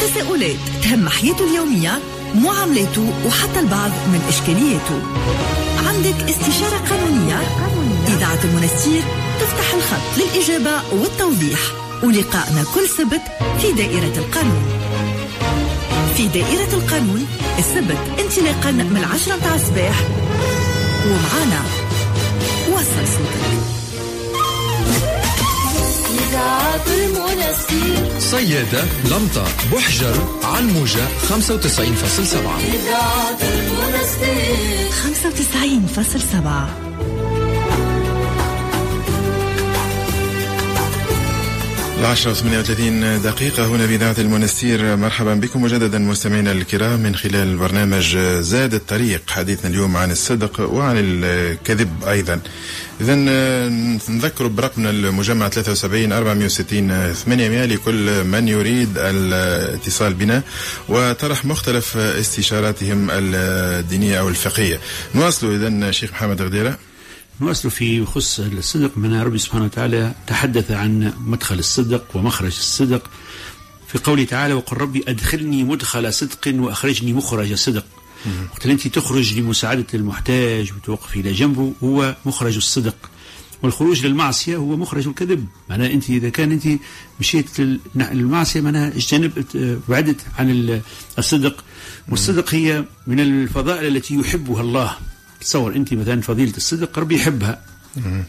تساؤلات تهم حياته اليومية معاملاته وحتى البعض من إشكالياته. عندك استشارة قانونية؟ إذاعة المنستير تفتح الخط للإجابة والتوضيح. ولقائنا كل سبت في دائرة القانون. في دائرة القانون السبت انطلاقا من العشرة متاع الصباح. ومعانا وصل صوتك. إذاعة المنستير صيادة لمطة بحجر عن موجة 95.7 إذاعة المنستير 95.7 العشرة وثمانية وثلاثين دقيقة. هنا بإذاعة المنستير مرحبا بكم مجددا مستمعينا الكرام من خلال برنامج زاد الطريق. حديثنا اليوم عن الصدق وعن الكذب أيضا. إذا نذكر برقمنا المجمع 73 460 800 لكل من يريد الاتصال بنا وطرح مختلف استشاراتهم الدينية أو الفقهية. نواصل إذا شيخ محمد غديرة. نواصل في خص الصدق من ربي سبحانه وتعالى. تحدث عن مدخل الصدق ومخرج الصدق. في قوله تعالى وقل ربي أدخلني مدخل صدق وأخرجني مخرج صدق. وقت أنت تخرج لمساعدة المحتاج وتوقف إلى جنبه هو مخرج الصدق. والخروج للمعصية هو مخرج الكذب. معناها أنت إذا كان أنت مشيت للمعصية معناها اجتنبت بعدت عن الصدق. والصدق هي من الفضائل التي يحبها الله. تصور أنت مثلا فضيلة الصدق ربي يحبها.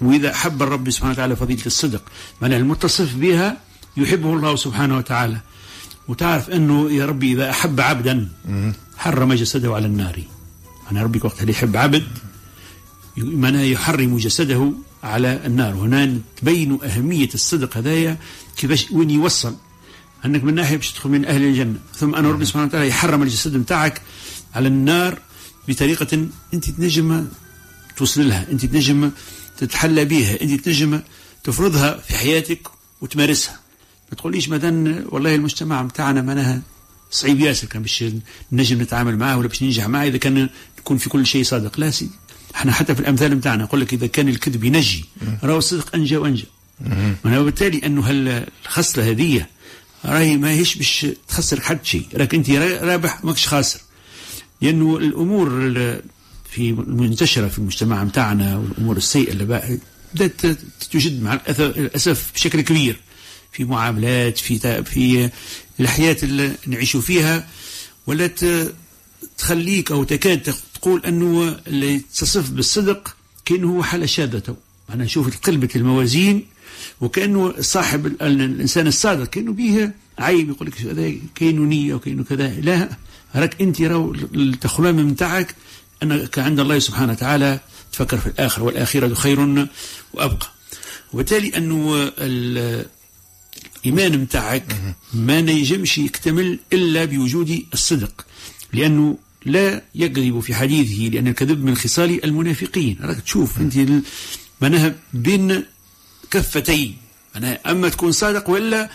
وإذا حب الرب سبحانه وتعالى فضيلة الصدق معناها المتصف بها يحبه الله سبحانه وتعالى. وتعرف أنه يا ربي إذا أحب عبدا حرم جسده على النار. أنا ربي وقت اللي يحب عبد معناها يحرم جسده على النار. هنا تبين أهمية الصدق هذايا كيفاش وين يوصل. أنك من ناحية باش تدخل من أهل الجنة ثم أن ربي سبحانه وتعالى يحرم الجسد نتاعك على النار بطريقة أنت تنجم توصل لها أنت تنجم تتحلى بها أنت تنجم تفرضها في حياتك وتمارسها. ما تقوليش مثلا والله المجتمع متاعنا معناها صعيب ياسر كان باش نجم نتعامل معاه ولا باش ننجح معاه إذا كان نكون في كل شيء صادق. لا سيدي إحنا حتى في الأمثال نتاعنا نقول لك إذا كان الكذب ينجي راهو الصدق أنجى وأنجى. وبالتالي أنه الخصله هذه راهي ما هيش باش تخسرك حد شيء راك أنت رابح ماكش خاسر. لأنه الأمور في منتشرة في المجتمع نتاعنا والأمور السيئة اللي بدأت توجد مع الأسف بشكل كبير في معاملات في في الحياة اللي نعيشوا فيها. ولا تخليك أو تكاد تقول أنه اللي يتصف بالصدق كأنه هو حالة شاذه أنا نشوف قلبة الموازين وكأنه صاحب الإنسان الصادق كأنه به عيب يقول لك هذا؟ كاينة نية وكاينه كذا. لا. راك انت راهو التخمام نتاعك أنك عند الله سبحانه وتعالى تفكر في الآخرة والآخرة خير وأبقى. وبالتالي أنه الإيمان نتاعك ما نيجمش يكتمل إلا بوجود الصدق لأنه لا يكذب في حديثه لأن الكذب من خصال المنافقين. راك تشوف أنت معناها بين كفتين معناها أما تكون صادق ولا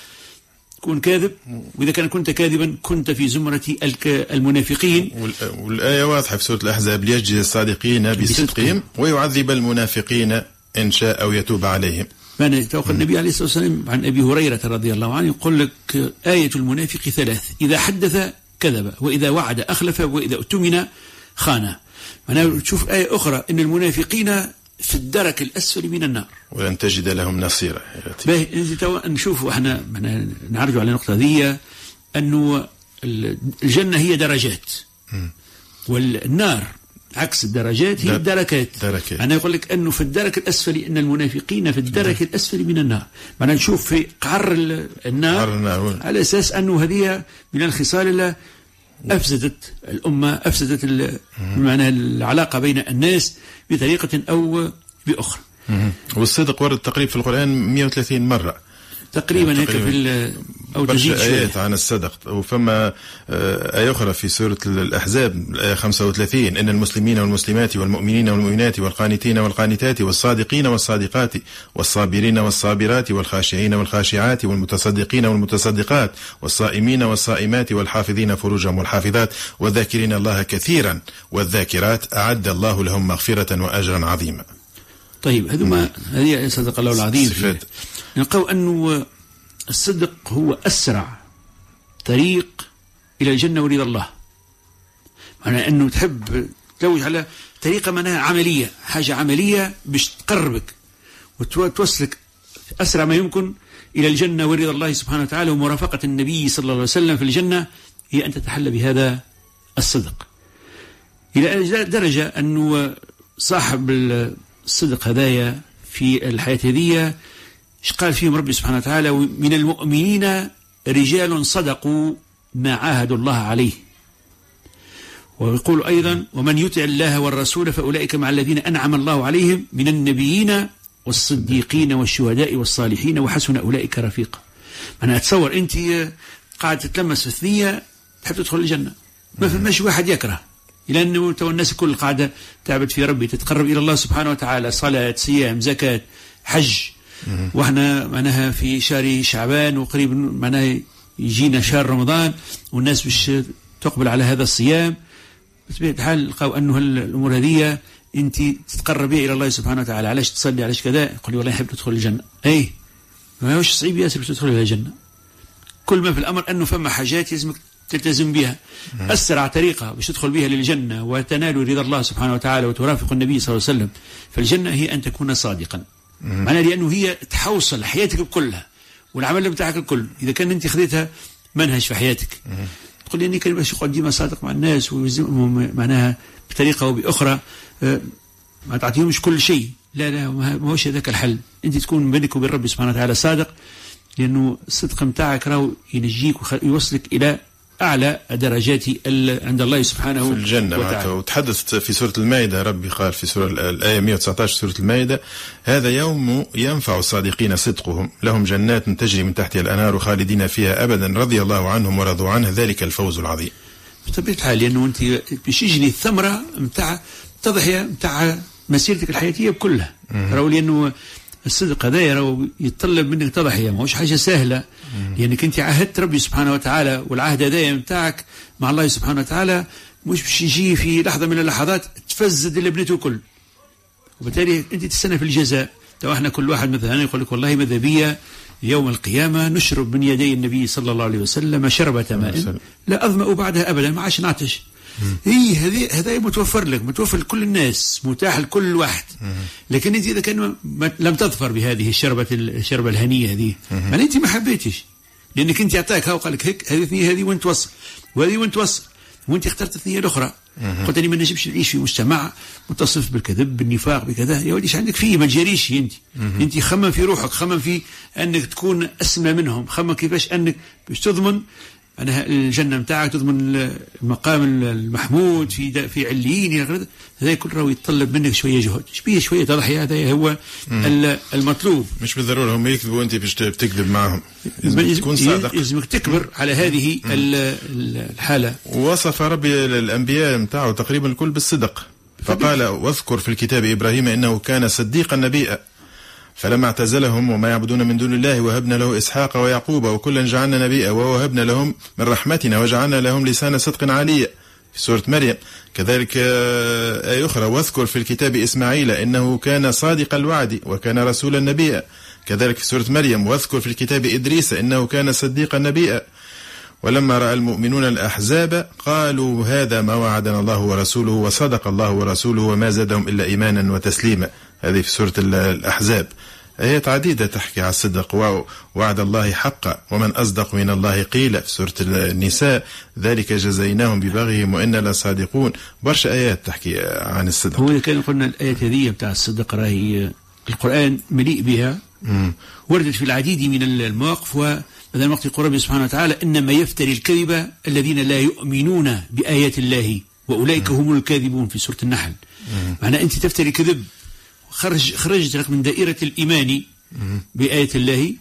تكون كاذب وإذا كان كنت كاذبا كنت في زمرة المنافقين. والآية واضحة في سورة الأحزاب ليجزي الصادقين بصدقهم ويعذب المنافقين إن شاء أو يتوب عليهم. فأنا توقع النبي عليه الصلاة والسلام عن أبي هريرة رضي الله عنه يقول لك آية المنافق ثلاث إذا حدث كذب وإذا وعد أخلف وإذا أؤتمن خان أنا تشوف آية أخرى إن المنافقين في الدرك الأسفل من النار. ولن تجد لهم نصيرا. نشوف إحنا نعرج على النقطة ذي أنه الجنة هي درجات. والنار عكس الدرجات هي الدركات دركات. أنا يقول لك أنه في الدرك الأسفل أن المنافقين في الدرك الأسفل من النار. معنا نشوف في قعر النار, النار. على أساس أنه هذه من الخصال أفسدت الأمة أفسدت معناها العلاقة بين الناس بطريقة أو بأخرى. والصدق ورد تقريبا في القرآن 130 مرة. تقريبا هيك في أو تزيد آيات عن الصدق. وفما آية أخرى في سورة الأحزاب الايه 35 إن المسلمين والمسلمات والمؤمنين والمؤمنات والقانتين والقانتات والصادقين والصادقات والصابرين والصابرات والخاشعين والخاشعات والمتصدقين والمتصدقات والصائمين والصائمات والحافظين فروجهم والحافظات والذاكرين الله كثيرا والذاكرات أعد الله لهم مغفرة واجرا عظيما. طيب هذوما هذه صدق الله العظيم. صفات. نلقاو أنه الصدق هو أسرع طريق إلى الجنة ورضا الله. معنى أنه تحب تلوج على طريقة معناها عملية حاجة عملية باش تقربك وتوصلك أسرع ما يمكن إلى الجنة ورضا الله سبحانه وتعالى. ومرافقة النبي صلى الله عليه وسلم في الجنة هي أن تتحلى بهذا الصدق. إلى درجة أنه صاحب الصدق هدايا في الحياة هذه قال فيهم ربي سبحانه وتعالى؟ من المؤمنين رجال صدقوا ما عاهدوا الله عليه. ويقول أيضا ومن يطع الله والرسول فأولئك مع الذين أنعم الله عليهم من النبيين والصديقين والشهداء والصالحين وحسن أولئك رفيقا. أنا أتصور أنت قاعد تتلمس في الثنية تحب تدخل الجنة. ما فماش واحد يكره. لأنه تو الناس الكل قاعدة تعبد في ربي تتقرب إلى الله سبحانه وتعالى صلاة صيام زكاة حج. وإحنا معناها في شهر شعبان وقريب معناها يجينا شهر رمضان والناس باش تقبل على هذا الصيام. بطبيعة الحال لقاو أنه الأمور هذه أنت تتقرب بها إلى الله سبحانه وتعالى. علاش تصلي؟ علاش كذا؟ يقول لي والله يحب تدخل الجنة. اي ما هوش صعيب ياسر باش تدخل إلى الجنة. كل ما في الأمر أنه فما حاجات لازمك تلتزم بها. أسرع طريقة باش تدخل بها للجنة وتنال رضا الله سبحانه وتعالى وترافق النبي صلى الله عليه وسلم فالجنه هي أن تكون صادقا. معناها لأنه هي تحوصل حياتك كلها والعمل بتاعك الكل. إذا كان أنت خذيتها منهج في حياتك. تقول لي إني كان باش يقعد ديما صادق مع الناس ويلزمهم معناها بطريقة أو بأخرى آه، ما تعطيهمش كل شيء. لا لا ما هوش هذاك الحل. أنت تكون بينك وبين ربي سبحانه وتعالى صادق لأنه الصدق نتاعك راهو ينجيك ويوصلك إلى أعلى درجات عند الله سبحانه في الجنة وتعالى. وتحدث في سورة المائدة. ربي قال في سورة الآية 119 سورة المائدة. هذا يوم ينفع الصادقين صدقهم. لهم جنات تجري من تحتها الأنهار خالدين فيها أبدا. رضي الله عنهم ورضوا عنه. ذلك الفوز العظيم. بطبيعة الحال لأنه أنت باش يجري الثمرة نتاع تضحية نتاع مسيرتك الحياتية كلها. راهو لأنه الصدق هذا راهو يتطلب منك تضحية ماهوش حاجة سهلة. لأنك أنت عهدت ربي سبحانه وتعالى والعهد هذا نتاعك مع الله سبحانه وتعالى مش باش يجي في لحظة من اللحظات تفزد اللي بنيته الكل. وبالتالي أنت تستنى في الجزاء. لو إحنا كل واحد مثلا يقول لك والله ماذا بيا؟ يوم القيامة نشرب من يدي النبي صلى الله عليه وسلم شربة ماء. لا أظمأ بعدها أبدا ما عادش نعطش. اي هذه هذا متوفر لك متوفر لكل الناس متاح لكل واحد. لكن أنت إذا كان لم تظفر بهذه الشربة الشربة الهنية هذه ما أنت ما حبيتش. لأنك أنت اعطاك هاو قال لك هيك هذه الثنية هذه وين توصل؟ وهذه وين توصل؟ وأنت اخترت الثنية الأخرى. قلت لي ما نجمش نعيش في مجتمع متصف بالكذب بالنفاق بكذا. يا ولدي إيش عندك فيه؟ ما تجريش أنت. أنت خمم في روحك خمم في أنك تكون أسمى منهم خمم كيفاش أنك باش تضمن أنا الجنة نتاعك تضمن المقام المحمود في في عليين هذا كل راهو يتطلب منك شوية جهد. شوية شوية تضحية؟ هذا هو. المطلوب. مش بالضرورة هم يكذبوا وأنت باش تكذب معهم. تكون صادق. لازمك تكبر على هذه الحالة. وصف ربي الأنبياء نتاعه تقريبا الكل بالصدق. فقال واذكر في الكتاب إبراهيم إنه كان صديقا نبيا. فلما اعتزلهم وما يعبدون من دون الله وهبنا له إسحاق ويعقوب وكلا جعلنا نبيا ووهبنا لهم من رحمتنا وجعلنا لهم لسان صدق عليا. في سورة مريم. كذلك آية أخرى واذكر في الكتاب إسماعيل إنه كان صادق الوعد وكان رسولا نبيا. كذلك في سورة مريم واذكر في الكتاب إدريس إنه كان صديقا نبيا. ولما رأى المؤمنون الأحزاب قالوا هذا ما وعدنا الله ورسوله وصدق الله ورسوله وما زادهم إلا إيمانا وتسليما. هذه في سورة الأحزاب. آيات عديدة تحكي على الصدق. ووعد الله حقا. ومن أصدق من الله قيل في سورة النساء ذلك جزيناهم ببغيهم وإنا لصادقون. برشا آيات تحكي عن الصدق. هو كان قلنا الآيات هذه بتاع الصدق راهي القرآن مليء بها. وردت في العديد من المواقف ومثلا وقت يقول ربي سبحانه وتعالى إنما يفتري الكذب الذين لا يؤمنون بآيات الله وأولئك هم الكاذبون في سورة النحل. معنى أنت تفتري كذب. خرج خرجت من دائرة الإيمان بآية الله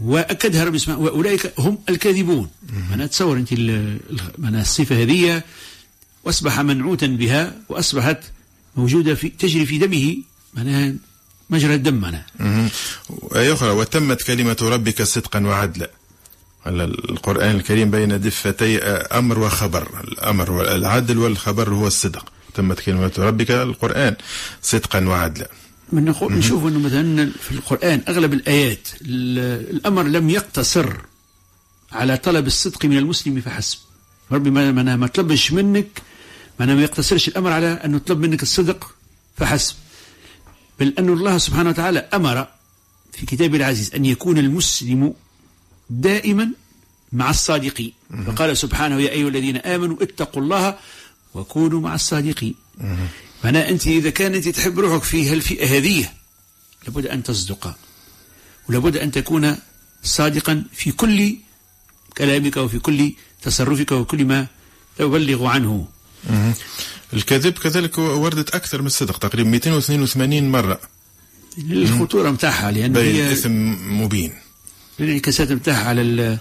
وأكدها ربي سبحانه وأولئك هم الكاذبون. أنا أتصور أنت أنا الصفة هذه وأصبح منعوتا بها وأصبحت موجودة في تجري في دمه معناها مجرى الدم معناها آية أخرى وتمت كلمة ربك صدقا وعدلا. القرآن الكريم بين دفتي أمر وخبر. الأمر والعدل والخبر هو الصدق. تمت كلمة ربك القرآن صدقا وعدلا. من نقول نشوف إنه مثلا في القرآن أغلب الآيات الأمر لم يقتصر على طلب الصدق من المسلم فحسب. ربي ما ما طلبش منك ما ما يقتصرش الأمر على أنه طلب منك الصدق فحسب. بل أن الله سبحانه وتعالى أمر في كتابه العزيز أن يكون المسلم دائما مع الصادقين. فقال سبحانه يا أيها الذين آمنوا اتقوا الله وكونوا مع الصادقين. معناها أنت إذا كان أنت تحب روحك في هالفئة هذه لابد أن تصدق ولابد أن تكون صادقا في كل كلامك وفي كل تصرفك وكل ما تبلغ عنه. الكذب كذلك وردت أكثر من الصدق تقريبا 282 مرة. الخطورة متاعها لأن هي إثم مبين. الانعكاسات نتاعها على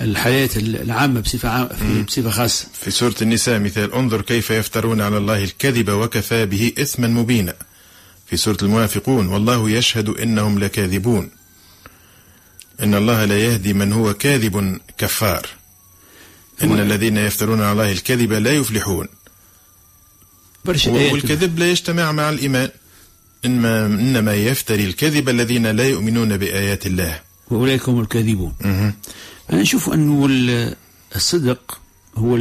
الحياة العامة بصفة عامة بصفة خاصة. في سورة النساء مثال. انظر كيف يفترون على الله الكذب وكفى به إثما مبينا. في سورة المنافقون والله يشهد إنهم لكاذبون. إن الله لا يهدي من هو كاذب كفار. إن الذين يفترون على الله الكذب لا يفلحون. والكذب لا يجتمع مع الإيمان. إنما, إنما يفتري الكذب الذين لا يؤمنون بآيات الله. وأولئك هم الكاذبون. أنا أشوف أنه الصدق هو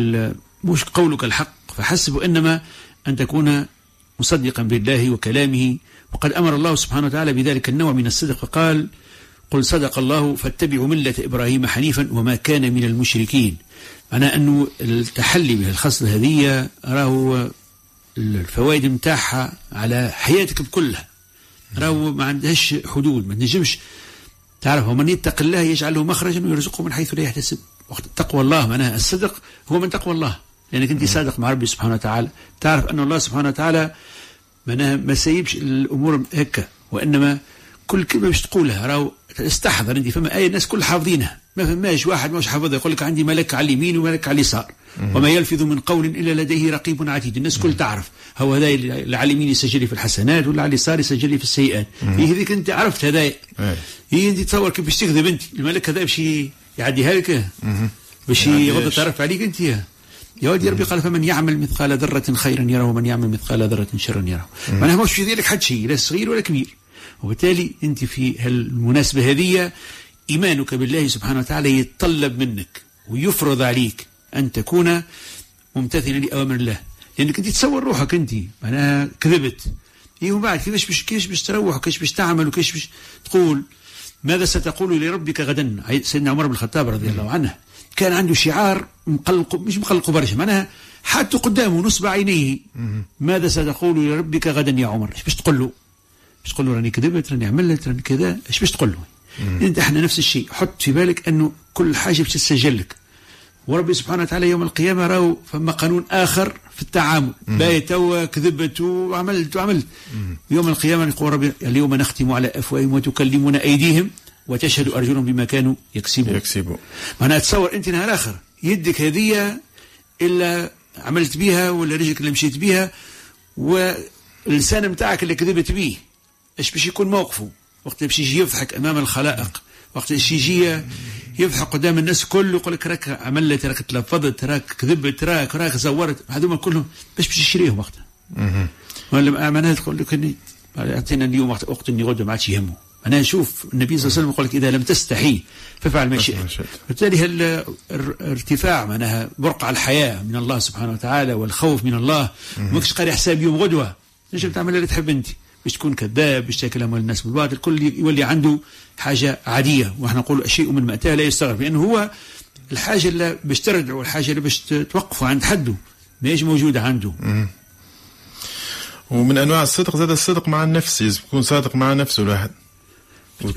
مش قولك الحق فحسب إنما أن تكون مصدقا بالله وكلامه. وقد أمر الله سبحانه وتعالى بذلك النوع من الصدق فقال قل صدق الله فاتبعوا ملة إبراهيم حنيفا وما كان من المشركين. معناه أنه التحلي بهالخصلة هذه راه الفوائد متاعها على حياتك كلها راهو ما عندهاش حدود ما تنجمش تعرف ومن يتق الله يجعل له مخرجا ويرزقه من حيث لا يحتسب. تقوى الله معناها الصدق هو من تقوى الله. لانك انت صادق مع ربي سبحانه وتعالى. تعرف أن الله سبحانه وتعالى معناها ما سيبش الأمور هكا وإنما كل كلمة باش تقولها راهو استحضر أنت فما إيه الناس كل حافظينها. ما فماش واحد مش حافظها يقول لك عندي ملك على اليمين وملك على اليسار. وما يلفظ من قول إلا لديه رقيب عتيد. الناس كل تعرف. هو هذا على اليمين يسجل في الحسنات ولا على اليسار يسجل في السيئات. هي هذيك أنت عرفت هذا. هي أنت تصور كيف باش تكذب أنت؟ الملك هذا باش يعديها لك. باش يغض الطرف عليك أنت. يا ودي ربي قال فمن يعمل مثقال ذرة خيرا يره ومن يعمل مثقال ذرة شرا يره. معناها مش في ذلك حد شيء لا صغير ولا كبير. وبالتالي أنت في المناسبة هذه إيمانك بالله سبحانه وتعالى يتطلب منك ويفرض عليك أن تكون ممتثلا لأوامر الله. لأنك أنت تصور روحك أنت معناها كذبت. إيه ومن بعد كيفاش باش كيفاش باش تروح وكيفاش باش تعمل وكيفاش باش تقول؟ ماذا ستقول لربك غدا؟ سيدنا عمر بن الخطاب رضي الله عنه كان عنده شعار مقلق مش مقلق برشا معناها حتى قدامه نصب عينيه. ماذا ستقول لربك غدا يا عمر؟ إيش باش تقول له؟ باش تقول له راني كذبت راني عملت راني كذا إيش باش تقول له؟ انت إحنا نفس الشيء حط في بالك إنه كل حاجة باش تسجل لك وربي سبحانه وتعالى يوم القيامة راهو فما قانون آخر في التعامل. بايت كذبت وعملت وعملت. يوم القيامة يقول ربي اليوم نختم على أفواههم وتكلمنا أيديهم وتشهد أرجلهم بما كانوا يكسبون. يكسبون. معناها تصور أنت نهار آخر يدك هذه إلا عملت بها ولا رجلك اللي مشيت بها واللسان نتاعك اللي كذبت به. إيش باش يكون موقفه؟ وقت باش يجي يضحك أمام الخلائق وقت باش يجي يضحك قدام الناس كله يقول لك راك عملت راك تلفظت راك كذبت راك راك زورت هذوما كلهم باش باش يشريهم وقتها. ولا معناها تقول لك أعطينا اليوم وقت وقت إني غدوة ما عادش يهمه. أنا نشوف النبي صلى الله عليه وسلم يقول لك إذا لم تستحي فافعل ما شئت. بالتالي الارتفاع معناها برقع الحياة من الله سبحانه وتعالى والخوف من الله. ماكش قاري حساب يوم غدوة. نجم تعمل اللي تحب أنت. باش تكون كذاب باش تاكل اموال الناس بالباطل الكل يولي عنده حاجة عادية. وإحنا نقول الشيء من مأتاه لا يستغرب لأنه هو الحاجة اللي باش ترجع والحاجة اللي باش توقفه عند حده ماهيش موجودة عنده. ومن أنواع الصدق زاد الصدق مع النفس يكون صادق مع نفسه الواحد.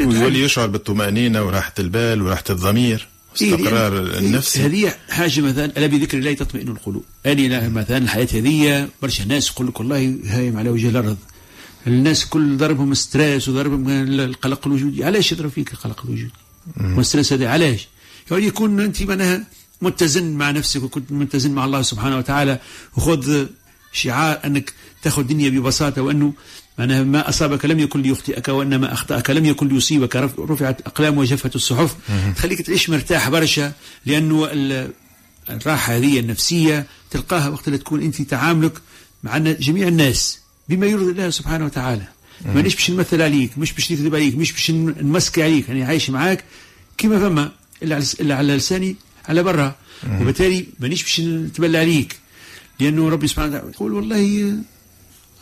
ويولي يشعر بالطمأنينة وراحة البال وراحة الضمير واستقرار النفسي هذه حاجة مثلا ألا بذكر الله تطمئن القلوب؟ أنا مثلا الحياة هذه برشا ناس يقول لك والله هايم على وجه الأرض. الناس كل ضربهم stress وضربهم القلق الوجودي علاش يضرب فيك القلق الوجودي وال stress هذا علاش؟ يعني يكون أنت معناها متزن مع نفسك وكنت متزن مع الله سبحانه وتعالى. وخذ شعار أنك تأخذ الدنيا ببساطة وأنه معناها ما أصابك لم يكن ليخطئك وان ما أخطأك لم يكن ليصيبك. رفعت أقلام وجفت الصحف. تخليك تعيش مرتاح برشا لأنه الراحة هذه النفسية تلقاها وقت اللي تكون أنت تعاملك مع جميع الناس. بما يرضي الله سبحانه وتعالى. مانيش باش نمثل عليك مش باش نكذب عليك مش باش نمسكي عليك يعني عايش معاك كما فما إلا على لساني على برا. وبالتالي مانيش باش نتبلى عليك. لأنه ربي سبحانه وتعالى يقول والله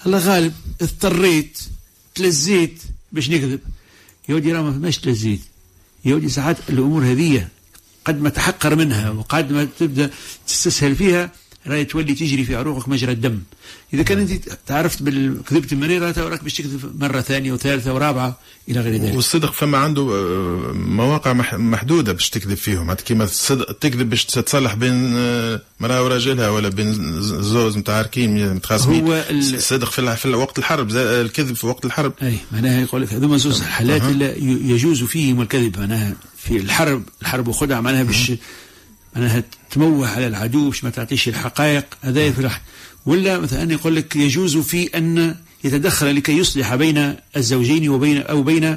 الله غالب اضطريت تلزيت باش نكذب. يا ودي راه ما فماش تلزيت. يا ودي ساعات الأمور هذه قد ما تحقر منها وقد ما تبدأ تستسهل فيها راهي تولي تجري في عروقك مجرى الدم. إذا كان أنت تعرفت بالكذبت المريره راك باش تكذب مرة ثانية وثالثة ورابعة إلى غير ذلك. والصدق فما عنده آه، مواقع محدودة باش تكذب فيهم. كيما تكذب باش تتصلح بين آه، مرأة وراجلها ولا بين زوز متعاركين متخاصمين هو الصدق في, في وقت الحرب الكذب في وقت الحرب. أي معناها يقول لك هذوما زوز حالات أه. يجوز فيهم الكذب. معناها في الحرب الحرب وخدع معناها باش معناها تموه على العدو باش ما تعطيش الحقائق هذا يفرح. ولا مثلا يقول لك يجوز في أن يتدخل لكي يصلح بين الزوجين وبين أو بين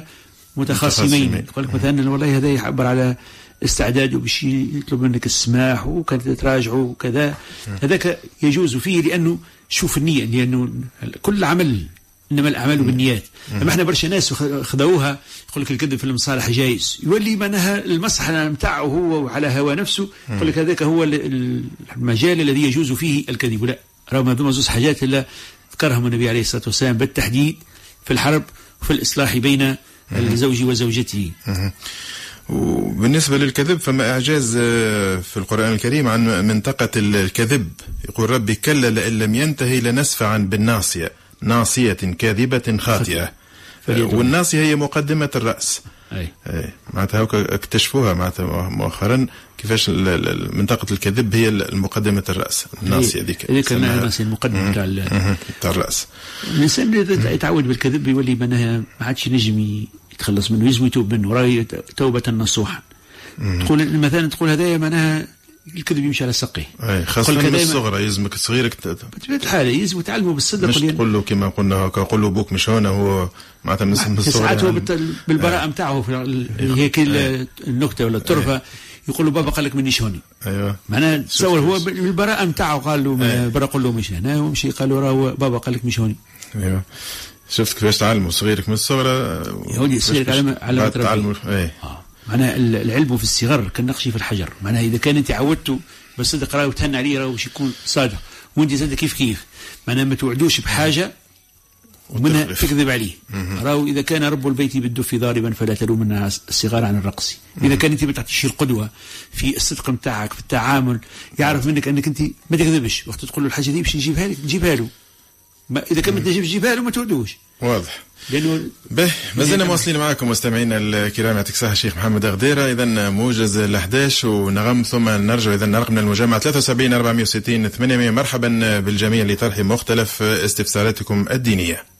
متخاصمين. يقول لك مثلا والله هذا يعبر على استعداده باش يطلب منك السماح وكان تراجعوا وكذا. هذاك يجوز فيه لأنه شوف النية لأنه كل عمل إنما الأعمال بالنيات. أما إحنا برشا ناس خذوها يقول لك الكذب في المصالح جايز. يولي معناها المصلحة نتاعه هو وعلى هوى نفسه. يقول لك هذاك هو المجال الذي يجوز فيه الكذب. لا. رغم هذوما زوج حاجات اللي ذكرهم النبي عليه الصلاة والسلام بالتحديد في الحرب وفي الإصلاح بين الزوج وزوجته. وبالنسبة للكذب فما إعجاز آه، في القرآن الكريم عن منطقة الكذب. يقول ربي كلا لئن لم ينتهي لنسفعا بالناصية. ناصية كاذبة خاطئة. والناصية هي مقدمة الرأس. أي. أي. معناتها هكا اكتشفوها معناتها مؤخرا كيفاش منطقة الكذب هي مقدمة الرأس الناصية ذيك هذيك الناصية المقدمة تاع تاع الرأس. الإنسان إذا يتعود بالكذب يولي معناها ما عادش ينجم يتخلص منه يزم يتوب منه راهي توبة نصوحا. تقول مثلا تقول هذايا معناها الكذب يمشي على سقيه أي خاصة من الصغرى يلزمك صغيرك بطبيعة الحال يلزم تعلمه بالصدق مش تقول له كما قلنا هكا قول له بوك مش هنا هو معناتها من الصغر ساعات هو بالبراءة نتاعه هيك النكتة ولا الطرفة يقول له بابا قال لك منيش هوني. أيوه. معناها تصور هو بالبراءة نتاعه قال له برا قول له مش هنا. ومشي قال له راهو بابا قال لك مش هوني. أيوه. شفت كيفاش تعلموا صغيرك من الصغر يا ودي صغيرك على على تعلموا إيه آه. معناها العلم في الصغر كالنقش في الحجر. معناها إذا كان أنت عودته بالصدق راه وتهنى عليه راه باش يكون صادق. وأنت زاد كيف كيف؟ معناها ما توعدوش بحاجة ومنها تكذب عليه. راهو إذا كان رب البيت بالدف ضاربا فلا تلومن الصغار عن الرقص. إذا كان أنت ما تعطيش القدوة في الصدق نتاعك في التعامل يعرف منك أنك أنت ما تكذبش. وقت تقول له الحاجة دي باش نجيبها لك تجيبها له. ما إذا كان ما تنجمش تجيبها له ما تعودوش واضح. لأنه به ما زلنا مواصلين معكم مستمعينا الكرام. يعطيك الصحة الشيخ محمد غديره اذا موجز ال 11 ونغم ثم نرجع اذا رقمنا المجمع 73 460 800 مرحبا بالجميع لطرح مختلف استفساراتكم الدينية.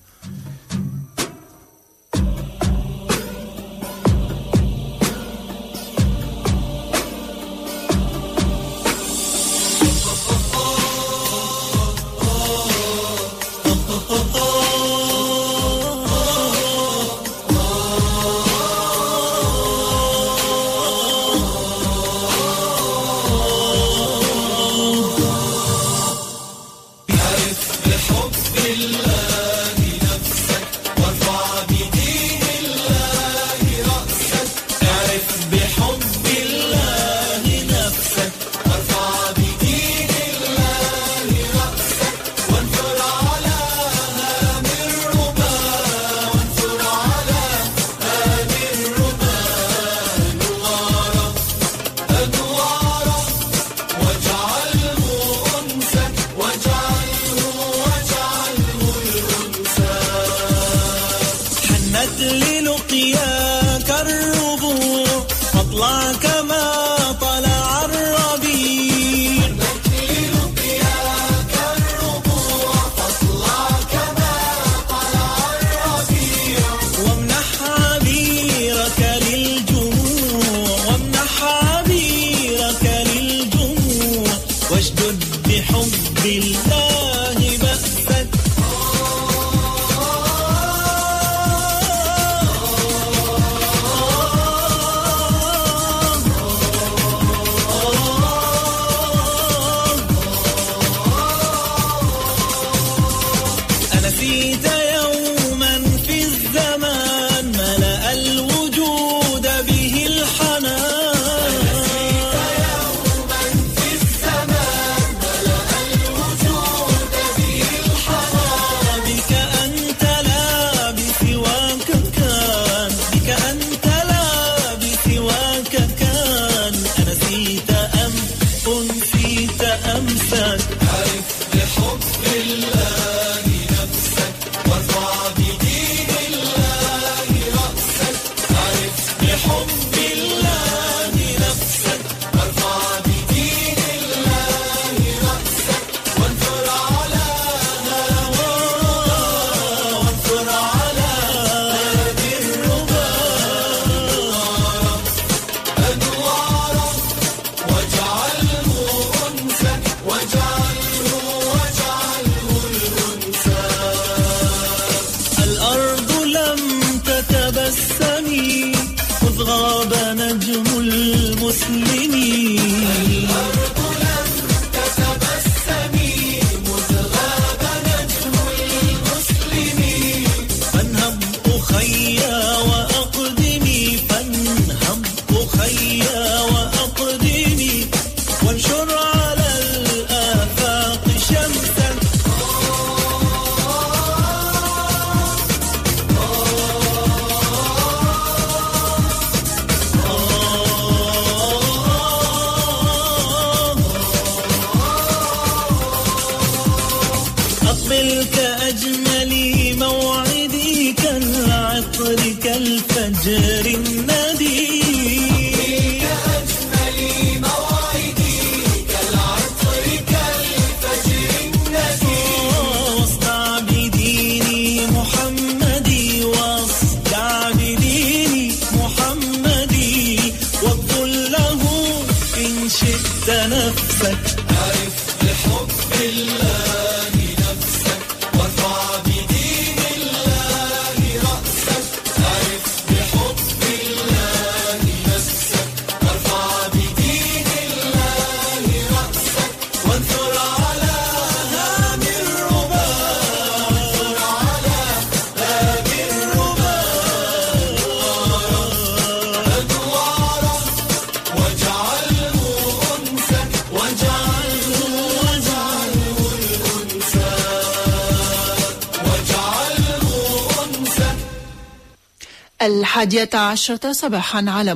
الحادية عشرة صباحا على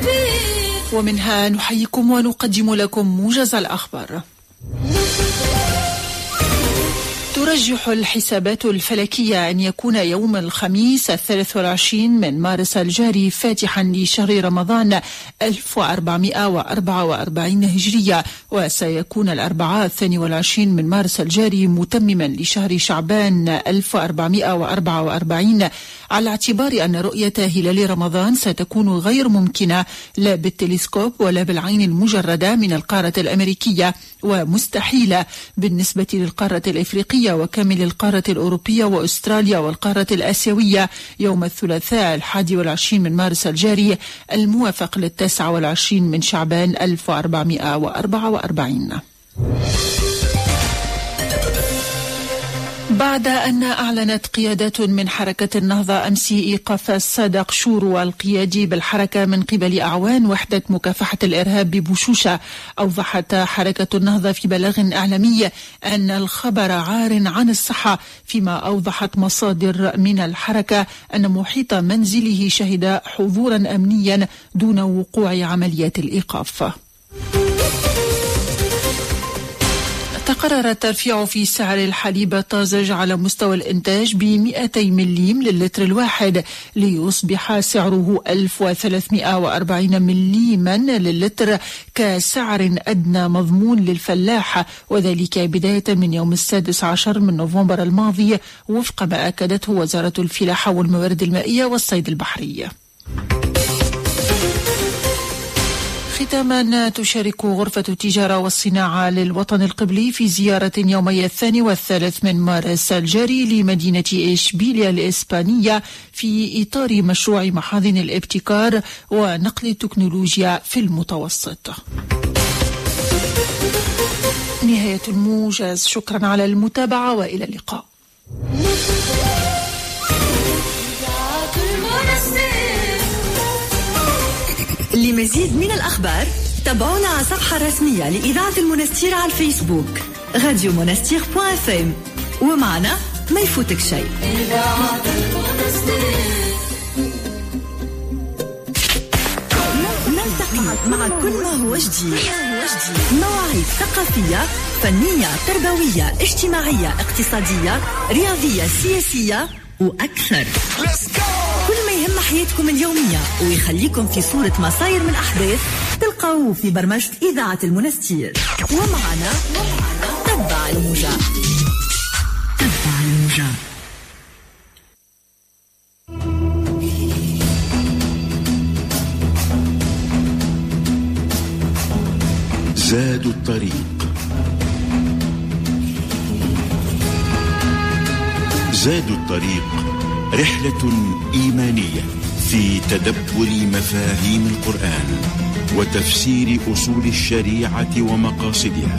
كبير ومنها نحييكم ونقدم لكم موجز الأخبار. ترجح الحسابات الفلكية أن يكون يوم الخميس الثالث والعشرين من مارس الجاري فاتحا لشهر رمضان 1444 هجرية وسيكون الأربعاء الثاني والعشرين من مارس الجاري متمما لشهر شعبان 1444 على اعتبار أن رؤية هلال رمضان ستكون غير ممكنة لا بالتلسكوب ولا بالعين المجردة من القارة الأمريكية ومستحيلة بالنسبة للقارة الإفريقية وكامل القارة الأوروبية وأستراليا والقارة الآسيوية. يوم الثلاثاء الحادي والعشرين من مارس الجاري الموافق للتاسع والعشرين من شعبان 1444 بعد أن أعلنت قيادات من حركة النهضة أمس إيقاف الصادق شورو القيادي بالحركة من قبل أعوان وحدة مكافحة الإرهاب ببوشوشة. أوضحت حركة النهضة في بلاغ إعلامي أن الخبر عار عن الصحة فيما أوضحت مصادر من الحركة أن محيط منزله شهد حضورا أمنيا دون وقوع عمليات الإيقاف. تقرر الترفيع في سعر الحليب الطازج على مستوى الإنتاج ب 200 مليم للتر الواحد ليصبح سعره 1340 مليما للتر كسعر أدنى مضمون للفلاح وذلك بداية من يوم السادس عشر من نوفمبر الماضي وفق ما أكدته وزارة الفلاحة والموارد المائية والصيد البحري. ختاما تشارك غرفة التجارة والصناعة للوطن القبلي في زيارة يومي الثاني والثالث من مارس الجاري لمدينة إشبيليا الإسبانية في إطار مشروع محاذن الابتكار ونقل التكنولوجيا في المتوسط. نهاية الموجز شكرا على المتابعة وإلى اللقاء. لمزيد من الأخبار تابعونا على الصفحة الرسمية لإذاعة المنستير على الفيسبوك راديو منستير point FM ومعنا ما يفوتك شيء. إذاعة نلتقي مع كل ما هو جديد. مواعيد ثقافية فنية تربوية اجتماعية اقتصادية رياضية سياسية. وأكثر. كل ما يهم حياتكم اليومية ويخليكم في صورة ما صاير من أحداث تلقاوه في برمجة إذاعة المنستير. ومعنا تبع الموجة. تبع الموجة. زاد الطريق. زاد الطريق رحلة إيمانية في تدبر مفاهيم القرآن وتفسير أصول الشريعة ومقاصدها.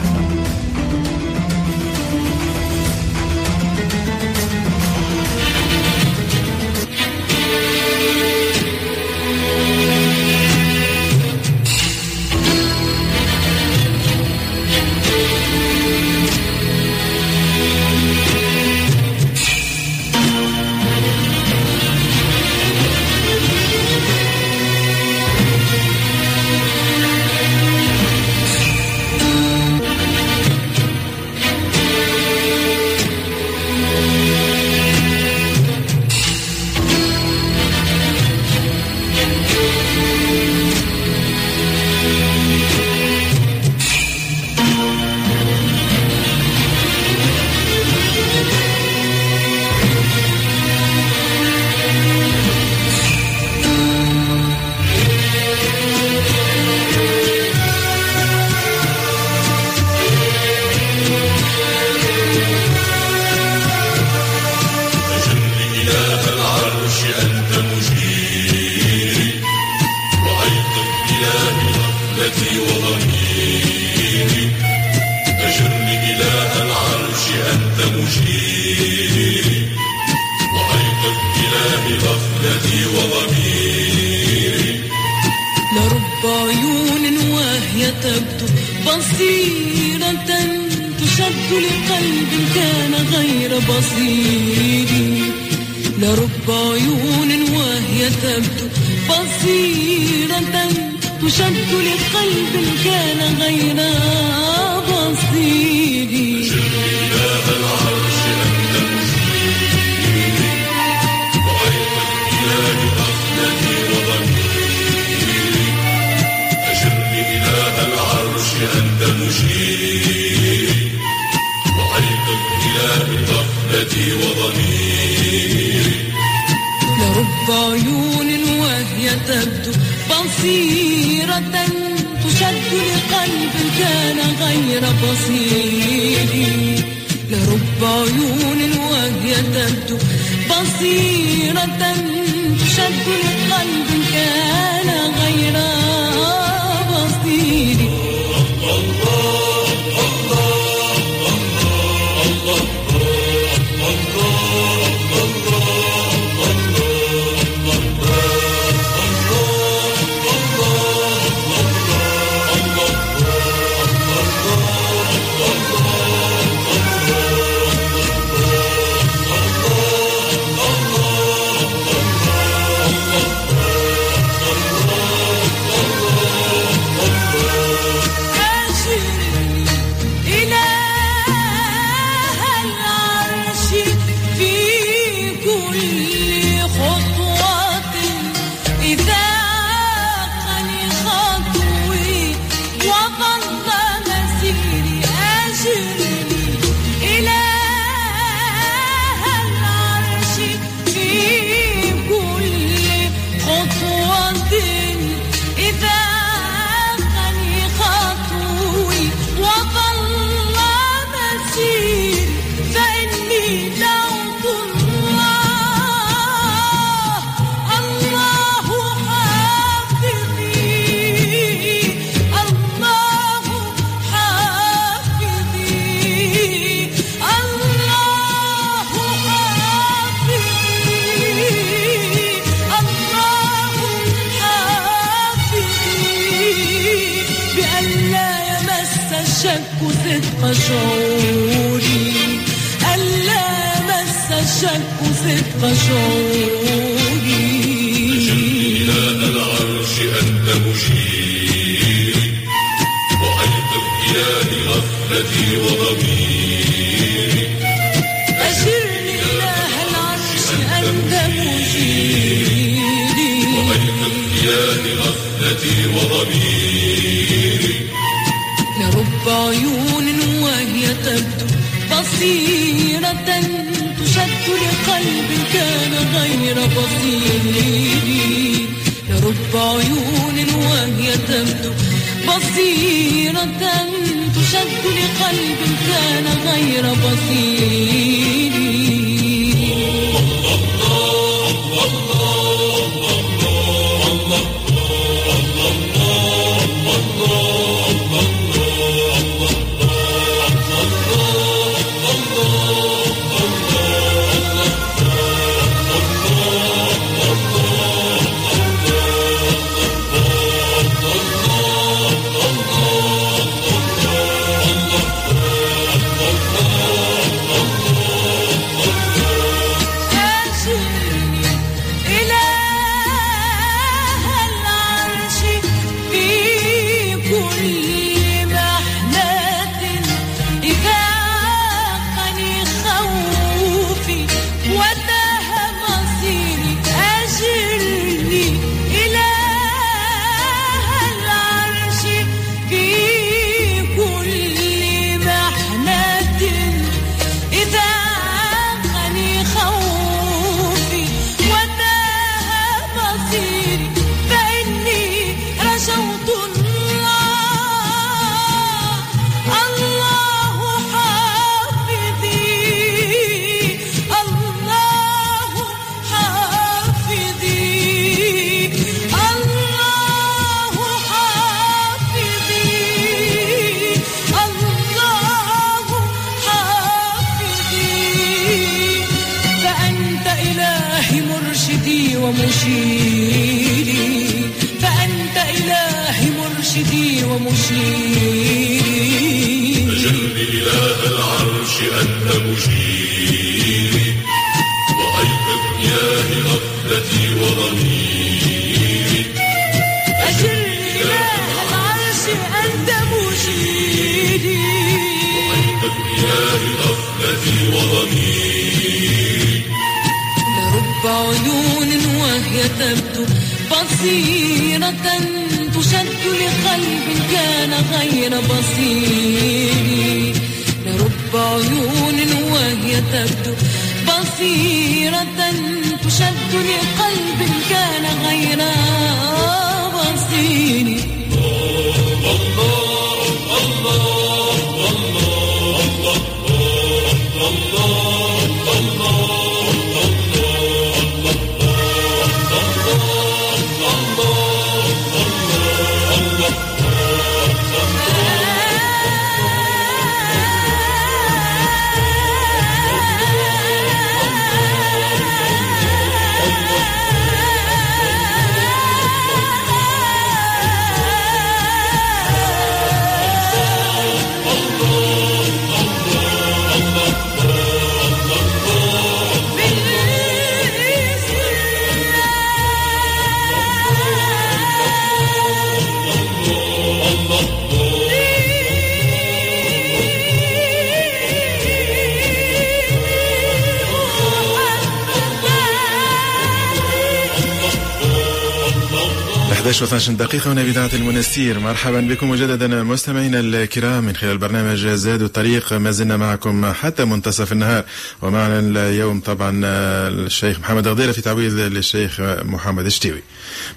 و 12 دقيقة هنا بإذاعة المنستير. مرحبا بكم مجددا مستمعينا الكرام. من خلال برنامج زاد الطريق ما زلنا معكم حتى منتصف النهار. ومعنا اليوم طبعا الشيخ محمد غديرة في تعويض للشيخ محمد الشتيوي.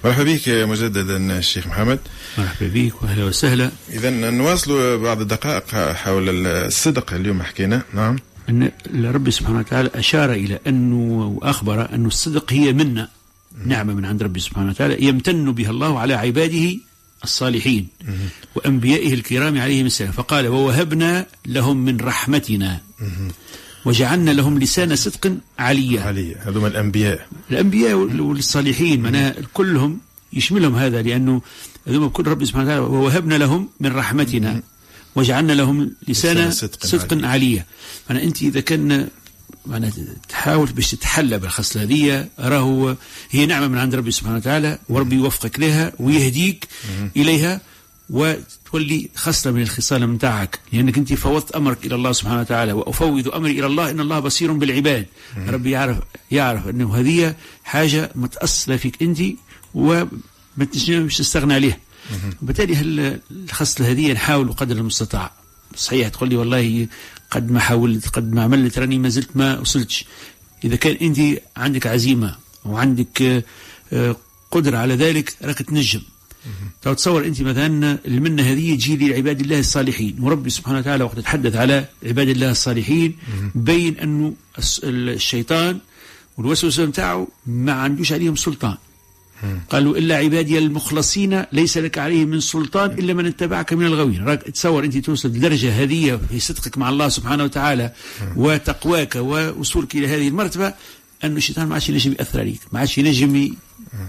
مرحبا بك مجددا الشيخ محمد. مرحبا بك واهلا وسهلا. إذا نواصل بعض الدقائق حول الصدق اليوم حكينا. نعم. أن ربي سبحانه وتعالى أشار إلى أنه وأخبر أن الصدق هي منا. نعمة من عند ربي سبحانه وتعالى يمتن بها الله على عباده الصالحين وأنبيائه الكرام عليهم السلام. فقال ووهبنا لهم من رحمتنا وجعلنا لهم لسان صدق عليا. عليا. هذوما الأنبياء. الأنبياء والصالحين معناها كلهم يشملهم هذا لأنه هذوما كل ربي سبحانه وتعالى. ووهبنا لهم من رحمتنا وجعلنا لهم لسان صدق, صدق عليا. معناها أنت إذا كان معناها تحاول باش تتحلى بالخصلة هذه راهو هي نعمة من عند ربي سبحانه وتعالى وربي يوفقك لها ويهديك إليها وتولي خصلة من الخصال متاعك لأنك أنت فوضت أمرك إلى الله سبحانه وتعالى وأفوض أمري إلى الله إن الله بصير بالعباد. ربي يعرف يعرف أنه هذه حاجة متأصلة فيك أنت وما تنجمش تستغنى عليها. وبالتالي الخصلة هذه نحاول قدر المستطاع. صحيح تقول لي والله قد ما حاولت قد ما عملت راني ما زلت ما وصلتش. إذا كان أنت عندك عزيمة وعندك قدرة على ذلك راك تنجم. تصور أنت مثلا المنة هذه تجي لعباد الله الصالحين. وربي سبحانه وتعالى وقت تحدث على عباد الله الصالحين بين أنه الشيطان والوسوسة نتاعه ما عندوش عليهم سلطان. قالوا إلا عبادي المخلصين ليس لك عليهم من سلطان إلا من اتبعك من الغوين. راك تصور أنت توصل لدرجة هذه في صدقك مع الله سبحانه وتعالى وتقواك ووصولك إلى هذه المرتبة أن الشيطان ما عادش ينجم يأثر عليك ما عادش ينجم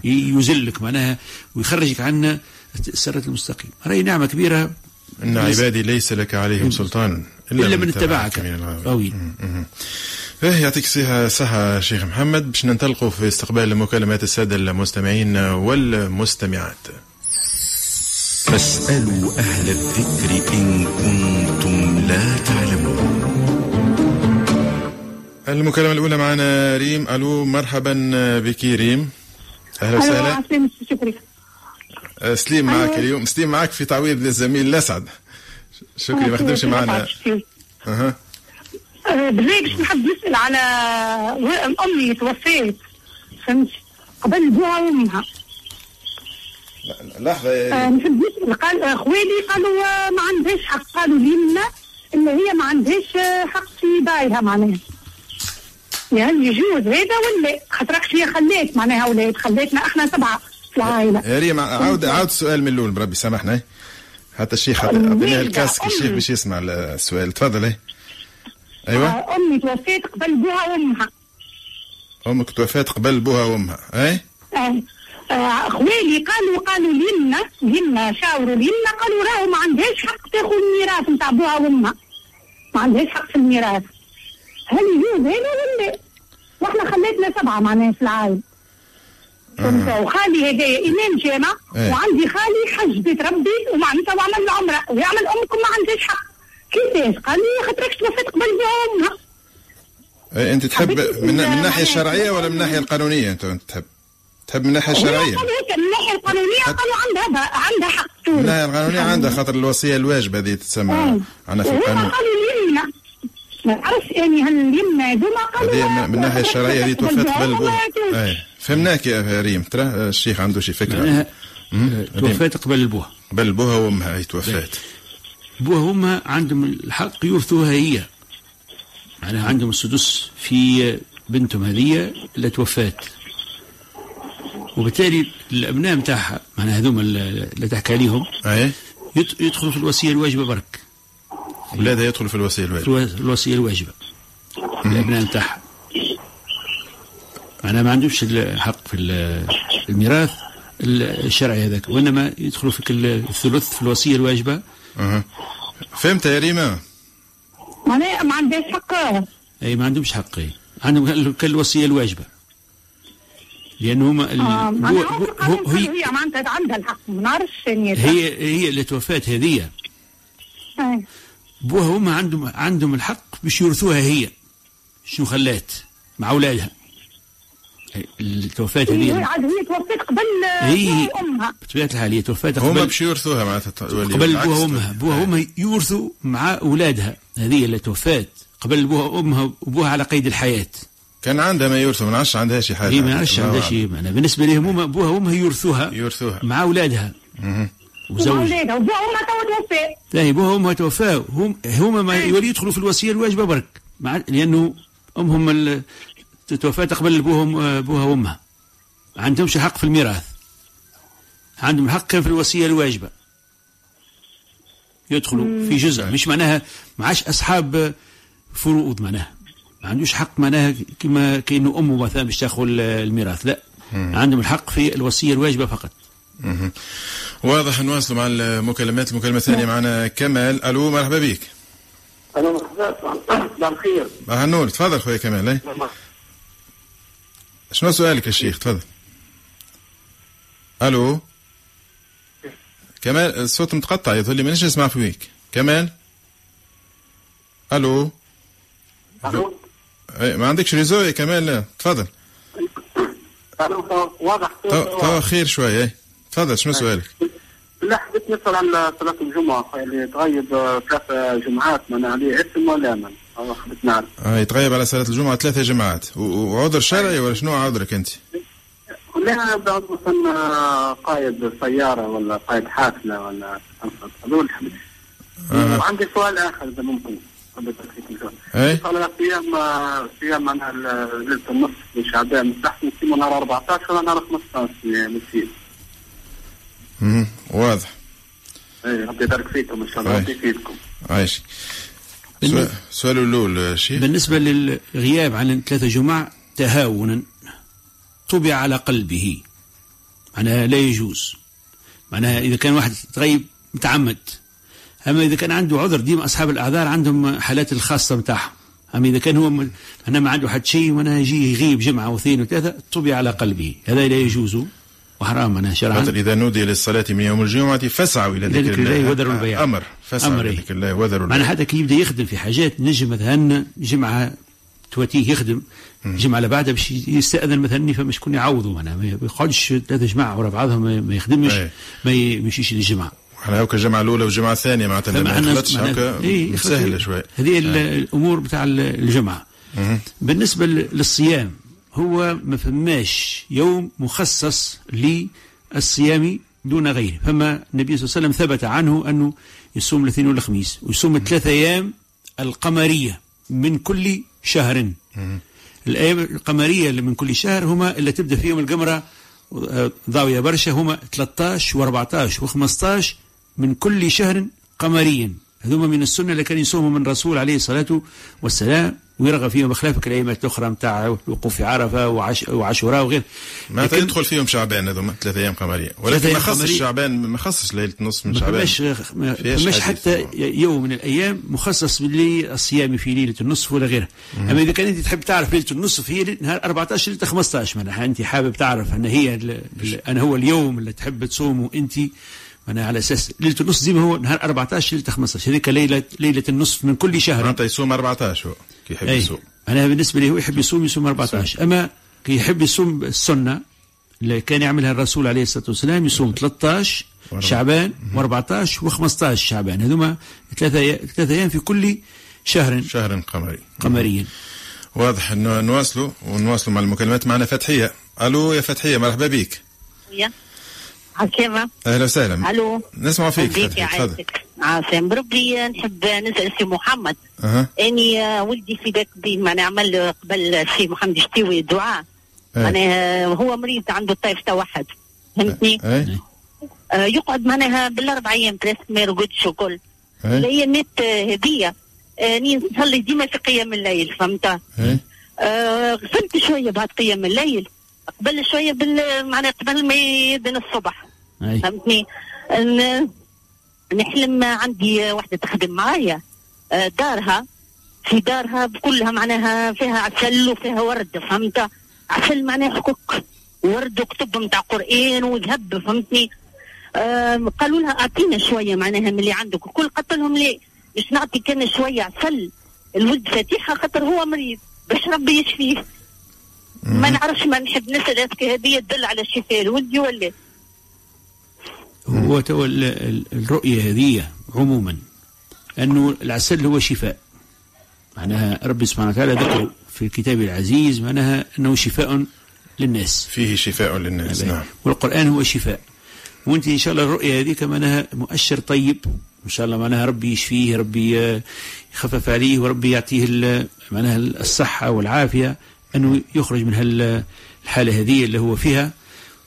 يزلك معناها ويخرجك عن السرة المستقيم هذه نعمة كبيرة. إن عبادي ليس لك عليهم سلطان. إلا, إلا من اتبعك الغوين فيه يعطيك صحة شيخ محمد. باش ننطلقوا في استقبال مكالمات السادة المستمعين والمستمعات. فاسألوا أهل الذكر إن كنتم لا تعلمون. المكالمة الأولى معنا ريم. ألو مرحبا بك ريم. أهلا وسهلا. سليم معك اليوم. سليم معك في تعويض للزميل الأسعد. شكري ما خدمش معنا. أها. بالله باش نحب نسأل على امي توفيت. فهمت؟ قبل بوها وامها لحظة. آه نحب نسال قال خوالي قالوا ما عندهاش حق. قالوا لي لنا إن هي ما عندهاش حق في دايرها معناها. يعني يجوز هذا ولا خاطرك هي خليت معناها أولاد خليتنا إحنا سبعة في العائلة. يا ريم عاود عاود السؤال من الأول بربي سامحنا حتى الشيخ اعطيناه الكاسك الشيخ باش يسمع السؤال. تفضل أيوه. آه أمي توفيت قبل بوها وأمها. أمك توفيت قبل بوها وأمها أي. آه. آه خوالي قالوا قالوا لنا لنا شاوروا لنا قالوا راهو ما عندهاش حق تاخذ الميراث نتاع بوها وأمها. ما عندهاش حق في الميراث. هل يجوز هذا ولا وإحنا خليتنا سبعة معناها في العائله وخالي هدايا إمام جامع إيه. وعندي خالي حج بيت ربي ومعناتها وعمل العمره ويعمل أمكم ما عندهاش حق. كيفاش؟ قال لي خاطرك توفيت قبل امها إيه، أنت تحب من, من ال- الناحية الشرعية ولا من الناحية القانونية أنت أنت تحب؟ تحب من الناحية الشرعية؟ من الناحية القانونية قالوا عندها عندها حق من الناحية القانونية عندها خاطر الوصية الواجبة هذه تسمى عندنا في القانون. اليمنى ما نعرفش يعني هاليمنى هذوما قالوا من الناحية الشرعية هذه توفات قبل فهمناك يا ريم. ترى الشيخ عنده شي فكرة. معناها مم؟ توفات قبل البوة. قبل البوها وأمها. هي توفات بوها وامها عندهم الحق يورثوها هي. معناها عندهم السدس في بنتهم هذه اللي توفات وبالتالي الأبناء نتاعها معناها هذوما اللي تحكي عليهم يت- يدخلوا في الوصية الواجبة برك. اولادها يدخلوا في الوصية الواجبة. الو- الوصية الواجبة. الأبناء نتاعها معناها ما عندهمش الحق في ال- الميراث الشرعي هذاك وإنما يدخلوا في كل الثلث في الوصية الواجبة. أها. فهمت يا ريما؟ معناها ما عندهاش حق أي ما عندهمش حق أي. عندهم كال- كالوصيه الواجبة. لأن هما ال- آه، هو معناها هو هي هي معناتها عندها الحق ما نعرفش يعني هي هي اللي توفات هذه. آه. بوها وما عندهم عندهم الحق باش يورثوها هي شنو خلات مع أولادها. التوفات هي هذه عاد هي توفيت قبل هي أمها. بطبيعه الحال هي توفات هما قبل باش يورثوها معناتها قبل. بوها وامها بوها وامها يورثوا مع أولادها. هذه اللي توفات قبل بوها وامها وبوها على قيد الحياة. كان عندها ما يورثوا ما نعرفش عندها شي حاجة. هي ما الله عندها. شيء معناها بالنسبة لهم هما بوها وامها يورثوها يورثوها. مع أولادها. مهم. وزوج. وأولادها وبوها أمها توا توفات ثاني بوها وامها توفاو هم هما ما يدخلوا في الوصية الواجبة برك. مع لأنه امهم ال- توفات قبل بوهم بوها وامها ما عندهمش حق في الميراث. عندهم حق كان في الوصية الواجبة. يدخلوا في جزء. مش معناها ما عادش أصحاب فروض معناها. ما عندوش حق معناها كما كأنه أمه مثلا باش تاخذ الميراث. لا. عندهم الحق في الوصية الواجبة فقط. واضح نواصلوا مع المكالمات. المكالمة الثانية معنا كمال. ألو مرحبا بك. أنا مرحبا. مساء الخير. هنور تفضل خويا كمال. اي شنو سؤالك يا شيخ؟ تفضل. ألو؟ كمال الصوت متقطع يظهر لي مانيش نسمع فيك. كمال؟ ألو؟ ألو؟ ما عندكش réseau يا كمال؟ لا. تفضل. ألو واضح. تو خير شوية تفضل شنو سؤالك؟ لا حبيت نسأل عن صلاة الجمعة اللي تغيب آه، ثلاث جمعات من عليه اسم ولا من؟ نعرف آه يتغيب على صلاة الجمعة. ثلاثة جمعات. وعذر شرعي ولا شنو عذرك أنت؟ لا بعض مثلا آه، قائد سيارة ولا قائد حافلة ولا هذول. آه. وعندي سؤال آخر إذا ممكن. اي قال صيام آه، صيام معناها ليلة النصف من شعبان مستحسن نصيمه نهار 14 ولا نهار 15 نسيم مهم. واضح. اي ربي يبارك فيكم إن شاء الله. ربي يفيدكم. عايش. سؤال- السؤال الأول شيخ. بالنسبة للغياب عن ثلاثة جمع تهاونا طبع على قلبه. معناها لا يجوز. معناها إذا كان واحد تغيب متعمد. أما إذا كان عنده عذر ديما أصحاب الأعذار عندهم حالات الخاصة متاعهم أما إذا كان هو م- أنا ما عنده حد شيء وأنا يجي يغيب جمعة واثنين وثلاثة طبع على قلبه. هذا لا يجوز. وحرام معناها شرعا. إذا نودي للصلاة من يوم الجمعة فاسعوا إلى إلى ذكر الله. وذروا البيع. أمر فاسعوا أمر إلى إيه. ذكر الله وذروا معناها البيع حتى كي يبدا يخدم في حاجات نجم مثلا جمعة تواتيه يخدم. جمعة اللي بعدها باش يستأذن مثلا فما شكون يعوضه معناها. ما يقعدش ثلاثة جماعة ورا بعضهم ما- يخدمش إيه. ما يمشيش للجمعة. إحنا هوكا الجمعة الأولى والجمعة الثانية معناتها ما يخلطش معناها- هوكا إيه، سهلة شوي. هذه ال- الأمور بتاع ال- الجمعة. بالنسبة للصيام هو ما فماش يوم مخصص للصيام دون غيره. فما النبي صلى الله عليه وسلم ثبت عنه أنه يصوم الاثنين والخميس ويصوم الثلاث أيام القمرية من كل شهر. الأيام القمرية اللي من كل شهر هما اللي تبدأ فيهم القمرة آه، ضاوية برشا هما 13 و14 و15 من كل شهر قمريا. هذوما من السنة اللي كان يصوموا من الرسول عليه الصلاة والسلام ويرغب فيهم بخلاف الأيامات الأخرى متاع الوقوف في عرفة وعش وعاشوراء وغير. معناتها يدخل فيهم شعبان هذوما ثلاثة أيام قمرية ولكن ما خصش شعبان ما خصش ليلة نصف من ما شعبان. ما فماش. حتى يوم من الأيام مخصص للصيام في ليلة النصف ولا غيرها. أما إذا كان أنت تحب تعرف ليلة النصف هي نهار 14 ليلة 15 معناها أنت حابب تعرف أن هي أنا هو اليوم اللي تحب تصومه أنت معناها على أساس ليلة النصف زي ما هو نهار 14 ليلة 15 هذيك ليله ليلة النصف من كل شهر. معناتها يصوم 14 هو كي يحب أي. يصوم. أنا بالنسبة لي هو يحب يصوم يصوم 14 أما كي يحب يصوم السنة اللي كان يعملها الرسول عليه الصلاة والسلام يصوم 13 شعبان و14 و15 شعبان. هذوما ثلاثة ثلاثة أيام في كل شهر. شهر قمري. قمريا. واضح إنه نواصلوا ونواصلوا مع المكالمات معنا فتحية. ألو يا فتحية مرحبا بك. يا. عكيفة أهلا وسهلا. ألو. نسمع فيك تفضل. عسلامة بربي نحب نسأل سي محمد. أها. أني آه، ولدي في ذاك ما نعمل قبل سي محمد يشتوي الدعاء إيه. معناها هو مريض عنده الطيف توحد فهمتني؟ اي آه يقعد معناها بالأربع أيام ثلاث ما يرقدش وكل إيه. الايامات آه، هدية. آه نصلي ديما في قيام الليل فهمت؟ آه غسلت شوية بعد قيام الليل. قبل شوية بال معناها قبل ما يدن الصبح أي. فهمتني؟ نحلم عندي واحدة تخدم معايا. آه، دارها. في دارها كلها معناها فيها عسل وفيها ورد فهمت؟ عسل معناها حكوك ورد وكتب نتاع قرآن وذهب فهمتني؟ قالوا لها أعطينا شوية معناها من اللي عندك. الكل قلت لهم ليه؟ باش نعطي كان شوية عسل. الولد فاتحه خاطر هو مريض. باش ربي يشفيه. ما نعرفش ما نحب نسال اسك هذه تدل على شفاء الولد ولا. هو تو ال- ال- الرؤية هذه عموما أنه العسل هو شفاء. معناها ربي سبحانه وتعالى ذكر في كتابه العزيز معناها أنه شفاء للناس. فيه شفاء للناس نعم. والقرآن هو شفاء. وأنت إن شاء الله الرؤية هذه معناها مؤشر طيب. إن شاء الله معناها ربي يشفيه ربي يخفف عليه وربي يعطيه ال- معناها الصحة والعافية. أنه يخرج من هالحالة هذه اللي هو فيها.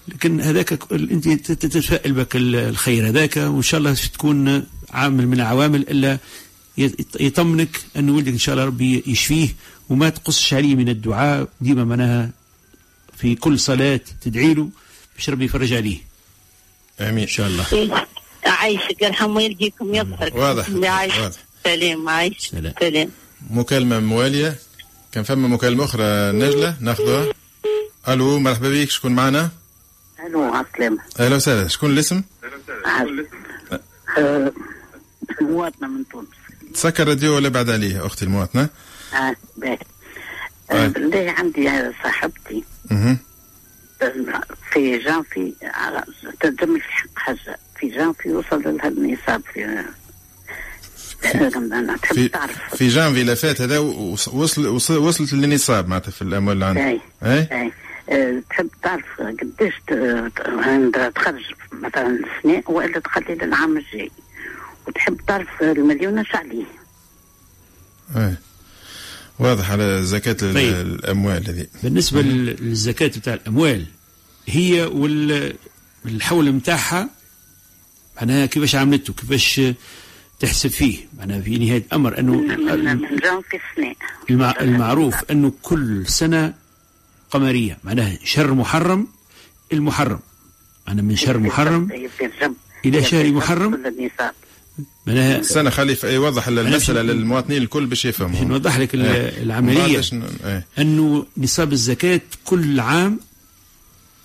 لكن هذاك تت- تتفائل بك ال- الخير هذاك وإن شاء الله تكون عامل من العوامل إلا يط- يطمنك أن ولدك إن شاء الله ربي يشفيه وما تقصش عليه من الدعاء. ديما معناها في كل صلاة تدعي له باش ربي يفرج عليه. آمين. إن شاء الله. عايشك يرحم والديكم يظهرك واضح، واضح. سلام عايش. سلام. سلام. مكالمة موالية. كان فما مكالمة أخرى نجلة ناخذها. ألو مرحبا بك شكون معنا؟ ألو عسلامة أهلا وسهلا شكون الاسم؟ آه، مواطنة من تونس. تسكر الراديو ولا بعد عليه أختي المواطنة؟ آه باهي. آه، بالله عندي صاحبتي. أها في جانفي تنجم في حق حاجة. في جانفي وصل لها النصاب في في تعرف في جانفي اللي فات هذا وص- وصل وصل- وصلت للنصاب معناتها في الأموال اللي عندك. أي؟ أي. آه، تحب تعرف قديش ت- ت- عندها تخرج مثلا سنة وإلا تخلي للعام الجاي وتحب تعرف المليون إيش عليه أي. واضح على زكاة ال- طيب. الأموال هذه بالنسبة لل- للزكاة بتاع الأموال هي والحول متاعها معناها كيفاش عملته كيفاش تحسب فيه. معناها في نهاية الأمر أنه جان في السنة المع المعروف أنه كل سنة قمرية معناها شهر محرم المحرم. أنا من شهر محرم إلى شهر محرم. معناها سنة خلي في- يوضح المسألة للمواطنين الكل باش يفهموا. نوضح لك ال- إيه. العملية. إيه. أنه نصاب الزكاة كل عام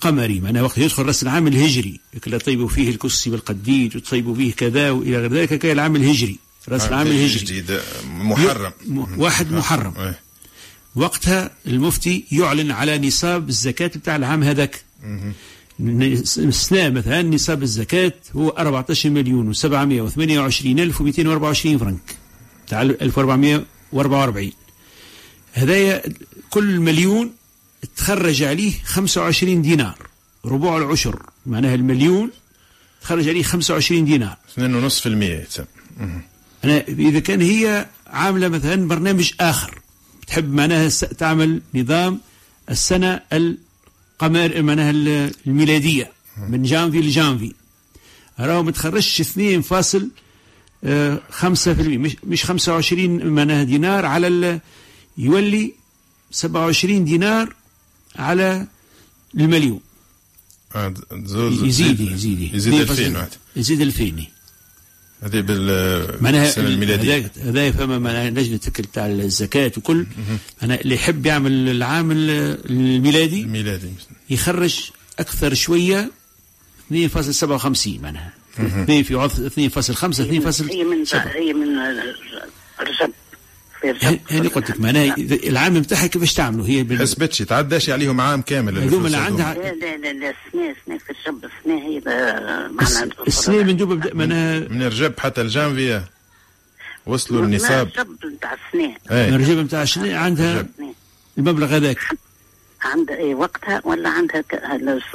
قمري معناها وقت يدخل رأس العام الهجري. اللي طيبوا فيه الكسي والقديد وطيبوا فيه كذا وإلى غير ذلك كان العام الهجري رأس العام الهجري جديد محرم. واحد محرم. إيه. وقتها المفتي يعلن على نصاب الزكاة بتاع العام هذاك. السنة مثلا نصاب الزكاة هو 14 مليون و728 ألف و224 فرنك. تاع 1444 هذايا كل مليون تخرج عليه 25 دينار ربع العشر معناها المليون تخرج عليه 25 دينار 2.5% يتسمى مهم. أنا إذا كان هي عاملة مثلا برنامج آخر تحب معناها تعمل نظام السنة القمر معناها ال- الميلادية من جانفي لجانفي راهو ما تخرجش 2 فاصل آه، مش, مش خمسة وعشرين معناها دينار على يولي سبعة وعشرين دينار على المليون. آه، زوز- يزيد يزيد يزيد. 2000 واحد. يزيد 2000 هذه بال معناها السنة الميلادية. هذا- فما معناها لجنة تاع الزكاة وكل. أنا اللي يحب يعمل العام ال- الميلادي الميلادي. يخرج أكثر شوية 2.57 معناها. مهم. 2 في عض 2.5 2.7 هي من هي من رجب رجب هاني قلت لك معناها العام نتاعها كيفاش تعملوا؟ هي بال... حسبتش تعداش عليهم عام كامل هذوما اللي عندها- لا لا لا لا سنة سنة في الرجب سنة هي معناها السنة من دوب بدا معناها من رجب حتى الجانفيا وصلوا للنصاب الرجب نتاع السنة. إيه. من رجب نتاع السنة عندها المبلغ هذاك. عندها اي وقتها ولا عندها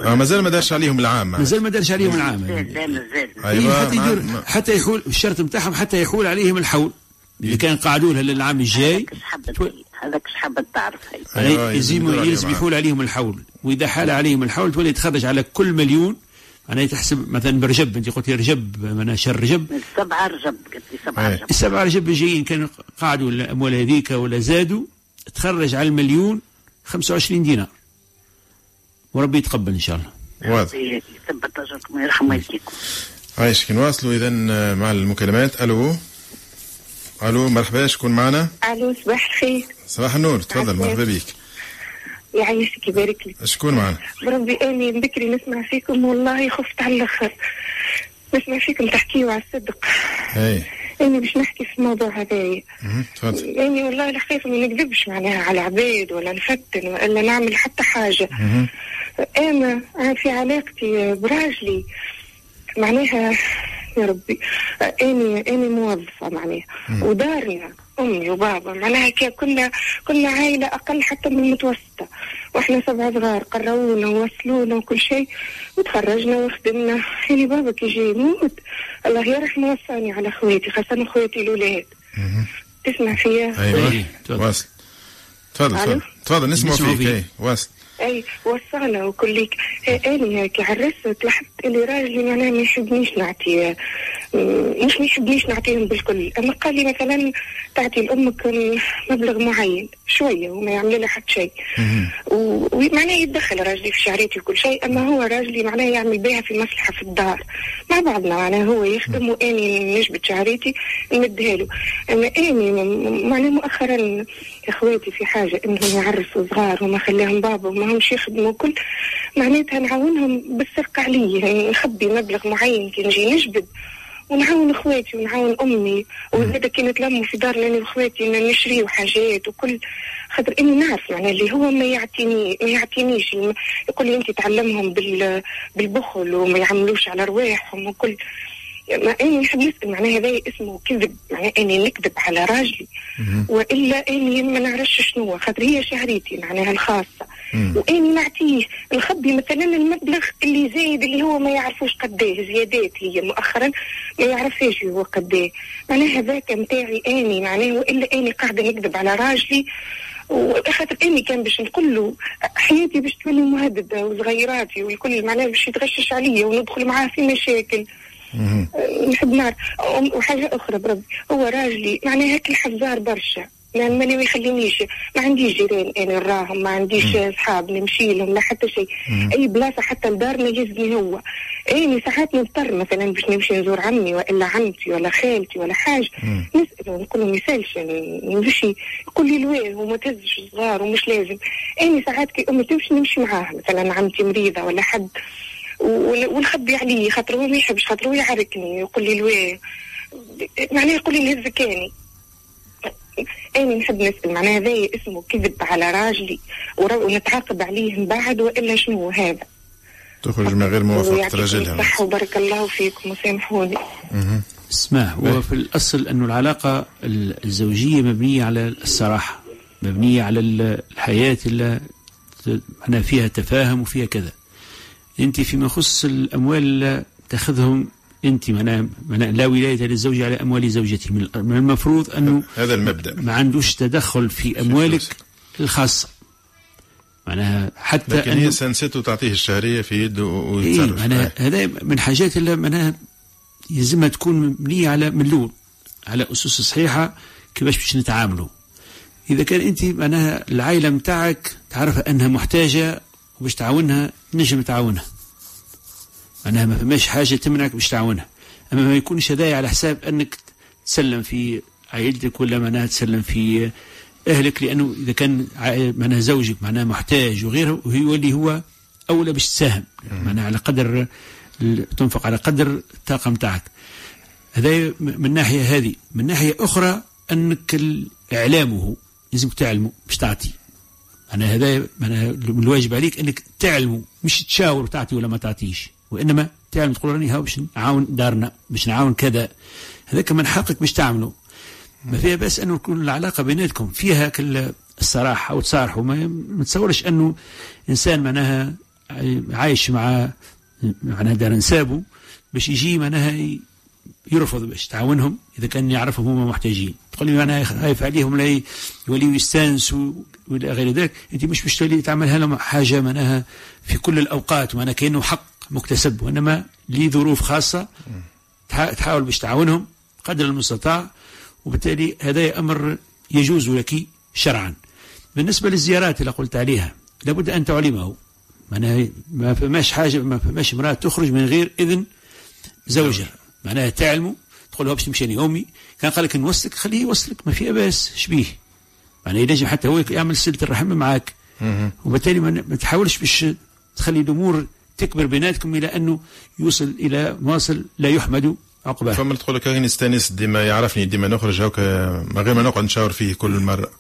آه مازال ما دارش عليهم العام مازال ما دارش عليهم العام لا مازال أيوة، هي حتى يدير حتى يحول الشرط نتاعهم حتى يحول عليهم الحول. اللي كان قعدوا لها للعام الجاي. هذاك حابة تعرف. يعني يلزم يلزم يحول عليهم الحول. وإذا حال عليهم الحول تولي تخرج على كل مليون معناها تحسب مثلا برجب أنت قلت لي رجب معناها شهر رجب. سبعة رجب قلت لي سبعة رجب. السبعة رجب الجايين كانوا قعدوا الاموال هذيك ولا زادوا. تخرج على المليون 25 دينار. وربي يتقبل إن شاء الله. واضح. يثبت أجركم ويرحم والديكم. عايش نواصلوا اذا مع المكالمات. ألو. ألو مرحبا شكون معنا؟ ألو صباح الخير. صباح النور تفضل. مرحبا. بك. يعيشك يبارك لك. شكون معنا؟ بربي أني بكري نسمع فيكم والله خفت على الأخر. نسمع فيكم تحكيوا على الصدق. أي. أني باش نحكي في الموضوع هذايا. تفضل. أني والله الحقيقة ما نكذبش معناها على عباد ولا نفتن ولا نعمل حتى حاجة. مهم. أنا في علاقتي براجلي معناها يا ربي. اني إني موظفة معناها. ودارنا أمي وبابا معناها كي كنا كنا عائله أقل حتى من المتوسطة. وإحنا سبعة صغار قرونا ووصلونا وكل شيء وتخرجنا وخدمنا. يعني بابا كي جاي يموت الله يرحمه وصاني على خواتي خاصة خواتي الأولاد. تسمع فيا؟ أيوه. واصل. تفضل؟ تفضل. تفضل نسمع فيك. واصل. أي وصانا وكليك أني كي عرست لاحظت اللي راجلي معناها ما يحبنيش نعطي م- مش ما يحبنيش نعطيهم بالكل. أما قال لي مثلا تعطي لأمك مبلغ معين شوية وما يعمل لها حتى شيء. ومعناه يتدخل راجلي في شعريتي وكل شيء أما هو راجلي معناه يعمل بها في مصلحه في الدار. مع بعضنا معناه هو يخدم واني نجبد شعريتي نمدها له. أما اني معناه مؤخرا إخواتي في حاجة إنهم يعرسوا صغار وما خلاهم بابا وما همش يخدموا كل معناتها نعاونهم بالسرقه عليا يعني نخبي مبلغ معين كي نجي نجبد. ونعاون اخواتي ونعاون أمي وزاد كي نتلموا في دارنا أنا واخواتي ن- نشريو حاجات وكل خاطر إني نعرف معناها اللي هو ما يعطيني ما يعطينيش. يقول لي انت تعلمهم بال بالبخل وما يعملوش على رواحهم وكل. ما اني نحب نسأل معناها هذا اسمه كذب معناها اني نكذب على راجلي. وإلا اني ما نعرفش شنو خاطر هي شهريتي معناها الخاصة. وإني نعطيه نخبي مثلا المبلغ اللي زايد اللي هو ما يعرفوش قداه زيادات هي مؤخرا ما يعرفهاش هو قداه معناها هذاك نتاعي آني معناه والا آني قاعدة نكذب على راجلي وخاطر آني كان باش نقول له حياتي باش تولي مهددة وصغيراتي والكل معناه باش يتغشش عليا وندخل معاه في مشاكل. نحب نعرف. وحاجة أخرى بربي هو راجلي معناها هيك الحزار برشا. ما ما يخلينيش ما عنديش جيران أنا نراهم ما عنديش أصحاب نمشي لهم لا حتى شيء. أي بلاصة حتى لدارنا يهزني هو. اني ساعات نضطر مثلا باش نمشي نزور عمي والا عمتي ولا خالتي ولا حاجة. نساله نقول له ما يسالش يعني نمشي. يقول لي لوين وما تهزش صغار ومش لازم. اني ساعات كي أمي تمشي نمشي معاها مثلا عمتي مريضة ولا حد. ون- ونخبي عليه خاطر هو ما يحبش خاطر هو يعركني يقول لي لوين معناه يقول لي نهزك اني اني نحب نسال معناها هذا اسمه كذب على راجلي ونتعاقب عليه من بعد وإلا شنو هذا؟ تخرج من غير موافقة ويعطيكم رجلها الصحة وبارك الله فيكم وسامحوني. اسمع هو في الأصل أنه العلاقة الزوجية مبنية على الصراحة مبنية على ال- الحياة اللي معناها فيها تفاهم وفيها كذا. أنت فيما يخص الأموال اللي تأخذهم أنت معناها معناها لا ولاية للزوج على أموال زوجته. من المفروض أنه هذا المبدأ. ما عندوش تدخل في أموالك الخاصة. معناها حتى لكن هي سنسته تعطيه الشهرية في يده إيه ويتصرف. معناها هذا من حاجات اللي معناها يلزمها تكون مبنية على من الأول على أسس صحيحة كيفاش باش نتعاملوا. إذا كان أنت معناها العائلة متاعك تعرف أنها محتاجة وباش تعاونها نجم تعاونها. معناها ما فماش حاجة تمنعك باش تعاونها. أما ما يكونش هذايا على حساب أنك تسلم في عائلتك ولا معناها تسلم في أهلك لأنه إذا كان معناها زوجك معناها محتاج وغيره وهو اللي هو أولى باش تساهم. معناها على قدر تنفق على قدر الطاقة متاعك. هذا من ناحية هذه. من ناحية أخرى أنك ال- إعلامه لازمك تعلمه باش تعطي. أنا هذا من الواجب عليك أنك تعلمه مش تشاور تعطي ولا ما تعطيش. وإنما تعلم تقول راني هاو باش نعاون دارنا باش نعاون كذا. هذاك من حقك باش تعمله ما فيها بس أنه يكون العلاقة بيناتكم فيها كل الصراحة وتصارحوا ما ما تصورش أنه إنسان معناها عايش مع معناها دار نسابه باش يجي معناها يرفض باش تعاونهم إذا كان يعرفهم هم محتاجين. تقول لي أنا خايف عليهم لا يوليوا يستانسوا والى غير ذلك. أنت مش باش تعملها لهم حاجة معناها في كل الأوقات معناها كأنه حق. مكتسب وإنما لظروف خاصة تح- تحاول باش تعاونهم قدر المستطاع وبالتالي هذا أمر يجوز لك شرعا. بالنسبة للزيارات اللي قلت عليها لابد أن تعلمه. معناها ما فماش حاجة ما فماش امرأة تخرج من غير إذن زوجها. معناها تعلموا تقول له باش تمشي امي كان قال لك نوصلك خليه يوصلك ما فيها باس شبيه معناها ينجم حتى هو يعمل صله الرحم معك وبالتالي ما ما تحاولش باش تخلي الأمور تكبر بيناتكم إلى أنه يوصل إلى واصل لا يحمد عقباه. فما تقول لك نستانس ديما يعرفني ديما نخرج هكا من غير ما نقعد نشاور فيه كل مرة.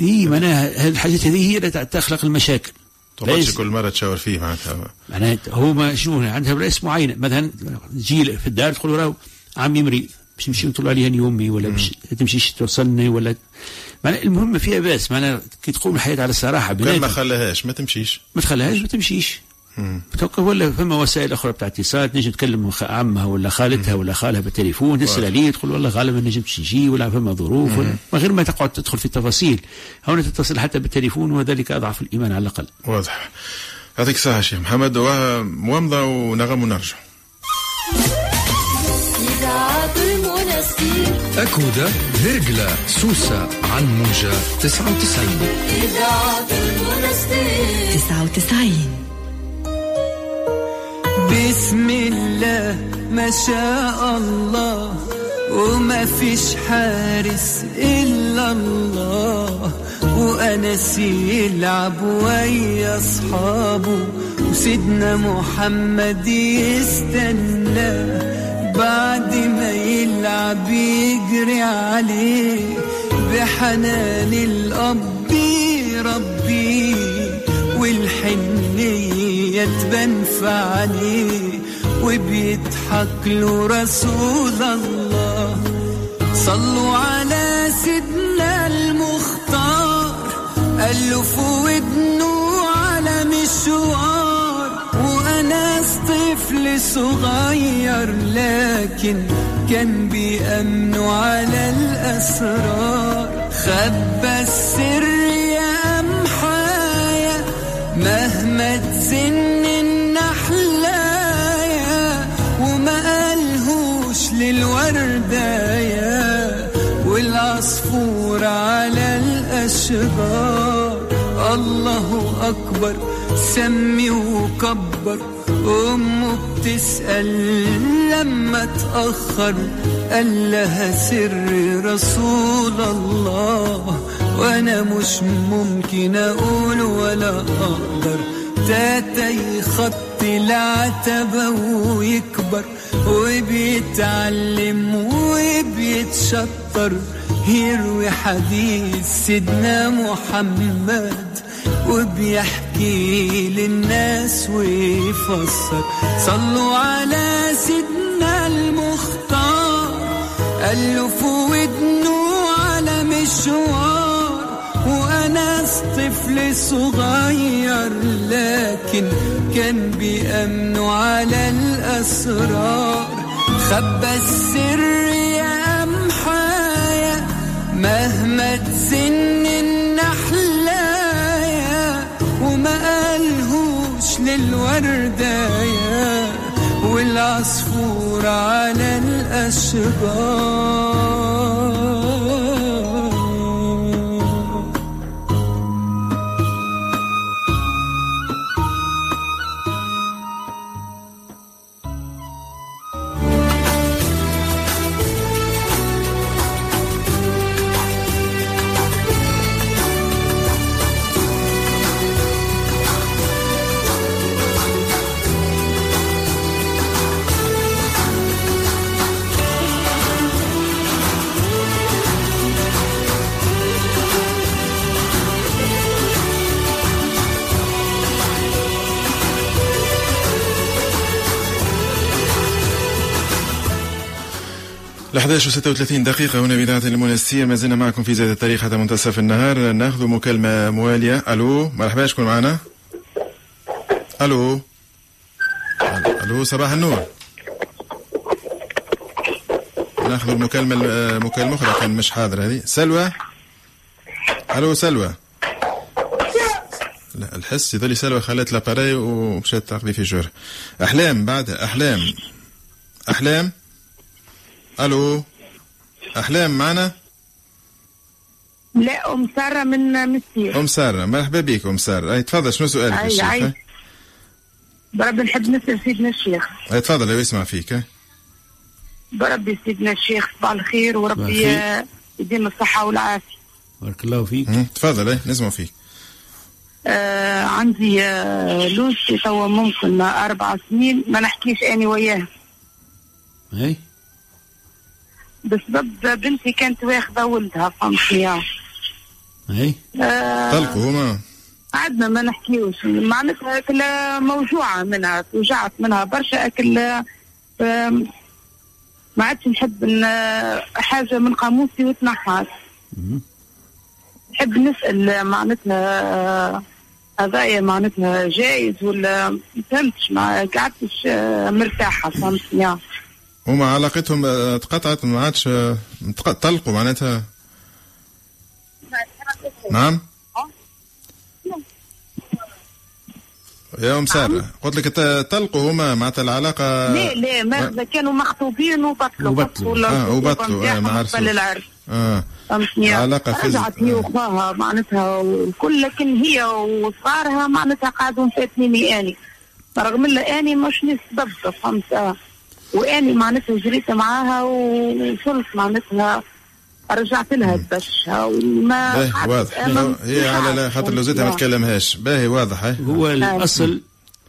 إي معناها هذه الحاجات هذه هي اللي تخلق المشاكل. تقعدش كل مرة تشاور فيه معناتها. معناها هو ما شنو عندها رئيس معينه مثلا تجي في الدار تقول راهو عمي مريض باش نمشي نطلع عليه هاني امي ولا باش تمشيش توصلني ولا معناها المهم فيها باس. معناها كي تقوم الحياة على الصراحة كان ما خلاهاش ما تمشيش. ما تخليهاش ما تمشيش. توقف ولا فما وسائل أخرى بتاع اتصال؟ تنجم تكلم عمها ولا خالتها ولا خالها بالتليفون تسأل عليه تقول والله غالبا ما نجمش يجي ولا فما ظروف ولا من غير ما تقعد تدخل في التفاصيل. هنا تتصل حتى بالتليفون وذلك أضعف الإيمان على الأقل. واضح. يعطيك الصحة شيخ محمد. وموامضة ونغم ونرجع. إذاعة المنستير أكودا هرقلة سوسة عن موجة 99 إذاعة المنستير. 99 بسم الله ما شاء الله وما فيش حارس إلا الله وأنس يلعب ويا أصحابه وسيدنا محمد يستنى بعد ما يلعب يجري عليه بحنان الأب يربيه والحنية تبان في عينيه وبيضحك له رسول الله. صلوا على سيدنا المختار. قال له في ودنه على مشوار. وأنا طفل صغير لكن كان بيأمنوا على الأسرار. خبى السر يا أمحايا مهما تزن النحلايا وما قالهوش للوردايا والعصفور على الأشجار. الله أكبر سمي وكبر أمه بتسأل لما تأخر قال لها سر رسول الله وأنا مش ممكن أقول ولا أقدر. تاتا يخط العتبة ويكبر وبيتعلم وبيتشطر. يروي حديث سيدنا محمد وبيحكي للناس ويفسر. صلوا على سيدنا المختار له في ودنه على مشوار. وأنا طفل صغير لكن كان بيأمنوا على الأسرار. خبى السر يا أمحايا مهما تزن النحلايا وما قالهوش للوردايا العصفور على الأشجار. ال 11 و36 دقيقة هنا بإذاعة المنسية. ما زلنا معكم في زاد التاريخ حتى منتصف النهار. نأخذ مكالمة موالية. ألو مرحبا شكون معنا؟ ألو. ألو صباح النور. نأخذ المكالمة مكالمة أخرى كان مش حاضرة هذه. سلوى؟ ألو سلوى. لا الحس يظل سلوى خلت لاباري ومشات تقضي في جور أحلام بعد أحلام. أحلام؟ ألو احلام معنا؟ لا أم سارة من مسير أم سارة مرحبا بك أم سارة. أي تفضل شنو سؤالك أي. بربي نحب نسأل سيدنا الشيخ. أي تفضل يسمع فيك. ها؟ بربي سيدنا الشيخ صباح الخير وربي يديم الصحة والعافية. بارك الله فيك. تفضل أي نسمع فيك. آه عندي آه لوسي توا ممكن أربع سنين. ما نحكيش اني وياه. أي. بسبب بنتي كانت واخدة ولدها فهمتني أي؟ آه طلقوا هما. عدنا ما نحكيوش. معناتها أكل موجوعة منها توجعت منها برشا أكل ما عادش نحب حاجة من قاموسي وتنحت نحب نسأل معناتها هذايا معناتها جايز ولا ما فهمتش ما قعدتش آه، مرتاحة فهمتني هما علاقتهم آه، تقطعت ما عادش آه، طلقوا معناتها. نعم؟ يا أم سارة قلت لك طلقوا هما معناتها العلاقة. لا لا ما كانوا مخطوبين وبطلوا وبطلوا. آه، وبطلوا، آه، ما عرفوش. قبل العرس. آه. فهمتني؟ علاقة فز- رجعت هي وخاها معناتها والكل لكن هي وصغارها معناتها قعدوا مفاتنيني اني رغم إن اني مش نسبب فهمت؟ آه. وأني معناتها جريت معاها ووصلت معناتها رجعت لها البشة وما واضح. هي على خاطر لو زيتها ما؟ تكلمهاش. باهي واضح هو الأصل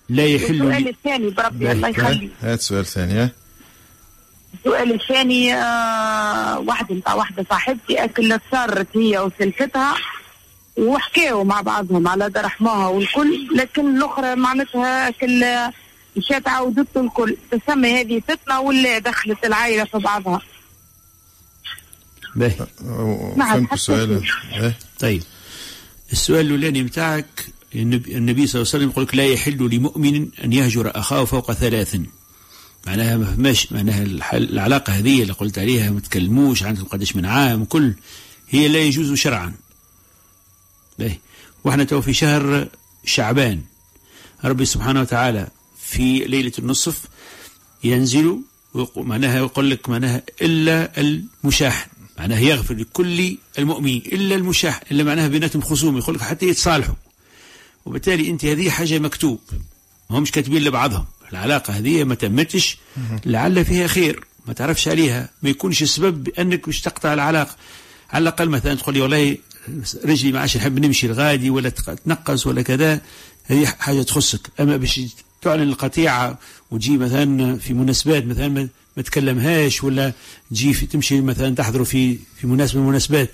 لا يحل والسؤال لي الثاني بربي الله يخليك. هات سؤال ثاني ها؟ السؤال الثاني آه واحدة نتاع واحدة صاحبتي أكل صارت هي وسلفتها وحكاوا مع بعضهم على دار رحمها والكل لكن الأخرى معناتها أكل مشات عاودته الكل. تسمى هذه فتنة ولا دخلت العائلة في بعضها؟ باهي. نعم، فهمت السؤال. إيه؟ طيب. السؤال الأولاني بتاعك النبي, صلى الله عليه وسلم يقول لك لا يحل لمؤمن أن يهجر أخاه فوق ثلاث. معناها ما فماش معناها الح- العلاقة هذه اللي قلت عليها ما تكلموش عندكم قداش من عام كل هي لا يجوز شرعا. باهي. وإحنا تو في شهر شعبان. ربي سبحانه وتعالى في ليلة النصف ينزل معناها يقول لك معناها إلا المشاحن معناها يغفر لكل المؤمنين إلا المشاحن إلا معناها بيناتهم خصوم يقول لك حتى يتصالحوا. وبالتالي أنت هذه حاجة مكتوب ما همش كاتبين لبعضهم العلاقة هذه ما تمتش لعل فيها خير ما تعرفش عليها ما يكونش السبب بأنك مش تقطع العلاقة. على الأقل مثلا تقول لي والله رجلي ما عادش نحب نمشي الغادي ولا تنقص ولا كذا هذه حاجة تخصك. أما باش تعلن القطيعة وتجي مثلا في مناسبات مثلا ما- تكلمهاش ولا تجي في تمشي مثلا تحضر في في مناسبة من المناسبات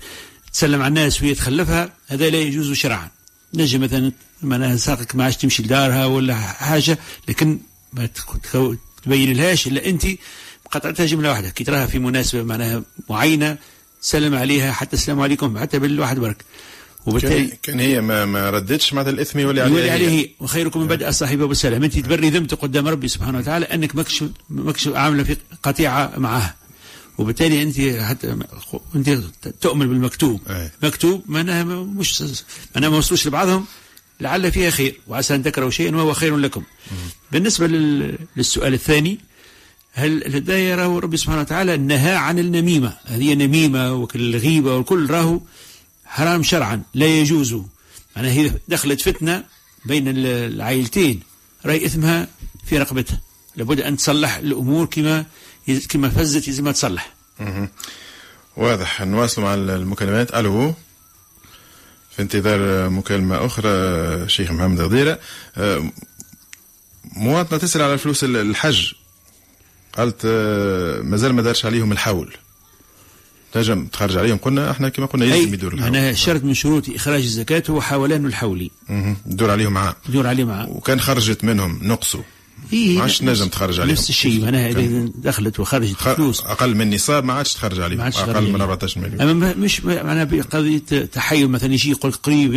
تسلم على الناس وهي تخلفها هذا لا يجوز شرعا. نجي مثلا معناها ساقك ما عادش تمشي لدارها ولا حاجة لكن ما تبين لهاش إلا أنت قطعتها جملة واحدة. كي تراها في مناسبة معناها معينة سلم عليها حتى السلام عليكم حتى بالواحد برك. وبالتالي كان, هي ما ما ردتش معناتها الإثم يولي عليها يولي. عليه وخيركم من بدء صاحبه بالسلام أنت تبري ذمتك قدام ربي سبحانه وتعالى أنك مكش مكش عاملة في قطيعة معها وبالتالي أنت حتى أنت تؤمن بالمكتوب. مكتوب معناها مش معناها ما وصلوش لبعضهم. لعل فيها خير. وعسى أن تكرهوا شيئا وهو خير لكم. بالنسبة لل- للسؤال الثاني هل هذا راهو ربي سبحانه وتعالى نهى عن النميمة؟ هذه نميمة وكل الغيبة والكل راهو. حرام شرعا لا يجوز. معناها هي دخلت فتنة بين ال- العائلتين. راهي إثمها في رقبتها. لابد أن تصلح الأمور كما كما فزت لازم تصلح. واضح. نواصل مع المكالمات. ألو. في انتظار مكالمة أخرى شيخ محمد غديرة. آه، مواطنة تسأل على فلوس الحج. قالت آه، مازال ما دارش عليهم الحول. تنجم تخرج عليهم. قلنا إحنا كما قلنا يلزم يدور الحول معناها شرط من شروط إخراج الزكاة هو حولان الحولي. يدور عليهم عام يدور عليه معاه. وكان خرجت منهم نقصوا. إيه ما عادش تنجم تخرج عليهم. نفس الشيء. معناها إذا دخلت وخرجت خ- فلوس. أقل من نصاب ما عادش تخرج عليهم. عادش أقل تخرج من عليهم. 14 مليون. أما ما- مش معناها بقضية تحيل مثلا يجي يقول قريب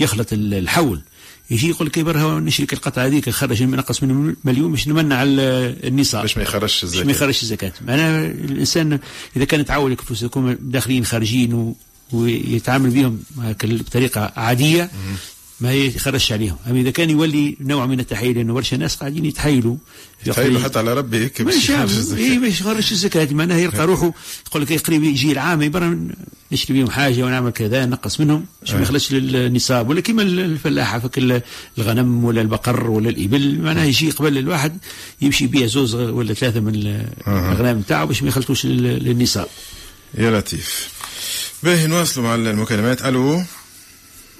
يخلط ال- الحول. يجي يقول لك برها نشرك القطعة هذيك نخرج نقص من مليون باش نمنع ال- النصاب. باش ما يخرجش باش ما يخرجش الزكاة. معناها الإنسان إذا كان تعود الفلوس يكون داخلين خارجين و- ويتعامل بهم بطريقة عادية ما يخرجش عليهم. أما إذا كان يولي نوع من التحيل لأنه برشا ناس قاعدين يتحايلوا اللي- حتى على ربي هيك باش. اي باش يخرج الزكاة. معناها يلقى روحه يقول لك قريب يجي العام برا نشري بهم حاجة ونعمل كذا نقص منهم باش ما. يخلصش للنصاب. ولا كيما الفلاحة فك ال- الغنم ولا البقر ولا الإبل. معناها يجي قبل الواحد يمشي بيع زوز ولا ثلاثة من ال- أها. الأغنام نتاعو باش ما يخلطوش لل- للنصاب. يا لطيف. باهي نواصلوا مع المكالمات. ألو؟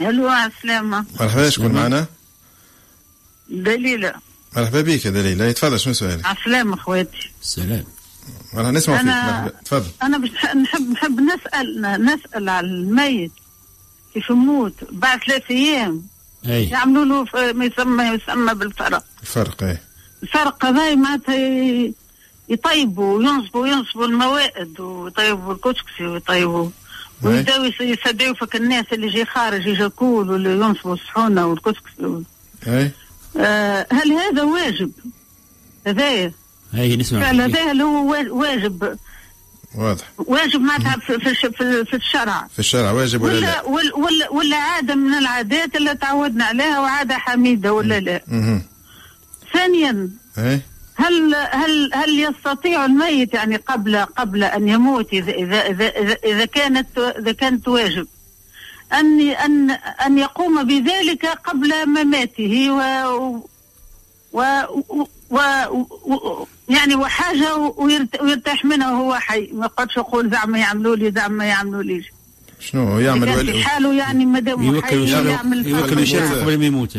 ألو عسلامة مرحبا شكون معنا؟ دليلة. مرحبا بك يا دليل لا تفضل شنو سؤالك؟ عسلامة اخواتي سلام. مرحبا نسمع فيك. أنا- مرحبا. تفضل. أنا بش نحب نحب نسال نسأل على الميت. كيف يموت؟ بعد ثلاث أيام. أي. يعملوا له ما يسمى يسمى بالفرق. الفرق إيه. الفرق هذا معناتها يطيبوا وينصبوا ينصبوا الموائد ويطيبوا الكسكسي ويطيبوا أي. ويبداو يستدعوا فك الناس اللي يجي خارج يجي ياكل ولا ينصبوا الصحونة والكسكسي إيه آه هل هذا واجب؟ هذايا. هاي نسمع فعلا فيك. هذا اللي هو وا- واجب. واضح. واجب معناتها في, في, في, في الشرع. في الشارع واجب ولا ولا لا؟ ولا ولا, ولا عادة من العادات اللي تعودنا عليها وعادة حميدة ولا لا. ثانيا إيه هل هل هل يستطيع الميت يعني قبل قبل أن يموت إذا إذا إذا, إذا, إذا كانت إذا كانت واجب؟ أن أن أن يقوم بذلك قبل مماته و و, و, و, و يعني وحاجة ويرت- ويرتاح منها وهو حي. ما يقعدش يقول زعما يعملوا لي زعما يعملوا لي شنو يعمل حاله يعني ما دام يوكل يعمل يوكل قبل ما يموت.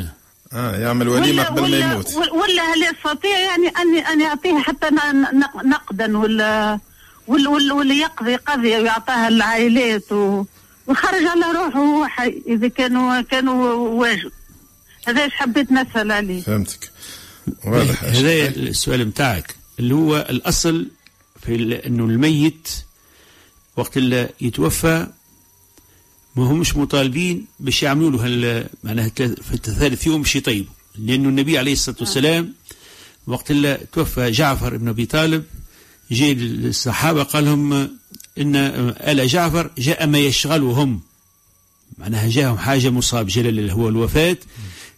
آه يعمل وليمه قبل ما ولا يموت. ولا هل يستطيع يعني ان ان يعطيه حتى ن- ن- نقدا ولا ولا ولا, ولا يقضي قضيه ويعطاها للعائلات و- ويخرج على روحه وهو حي إذا كانوا كانوا واجب. هذا إيش حبيت نسأل عليه. فهمتك. واضح. هذا السؤال متاعك. اللي هو الأصل في أنه الميت وقت اللي يتوفى ما همش مطالبين باش يعملوا له هال- معناها في الثالث يوم باش يطيبوا. لأنه النبي عليه الصلاة والسلام وقت اللي توفى جعفر بن أبي طالب جاء الصحابة قال لهم إن آل جعفر جاء ما يشغلهم. معناها جاءهم حاجة مصاب جلل اللي هو الوفاة.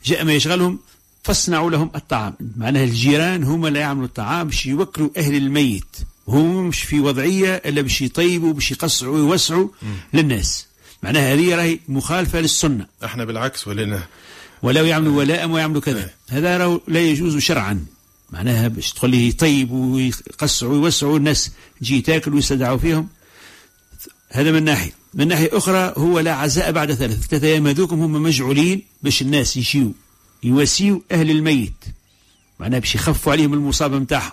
جاء ما يشغلهم فاصنعوا لهم الطعام. معناها الجيران هم اللي يعملوا الطعام باش يوكلوا أهل الميت. هم مش في وضعية إلا باش يطيبوا باش يقصعوا ويوسعوا للناس. معناها هذه راهي مخالفة للسنة. إحنا بالعكس ولينا. ولا يعملوا ولاء ويعملوا كذا. هذا راهو لا يجوز شرعا. معناها باش تقول لي يطيبوا ويقصعوا ويوسعوا الناس تجي تاكل ويستدعوا فيهم. هذا من ناحية. من ناحية أخرى هو لا عزاء بعد ثلاث ثلاثة أيام هذوكم هم مجعولين باش الناس يشيوا يواسيوا أهل الميت. معناها باش يخفوا عليهم المصابة متاعهم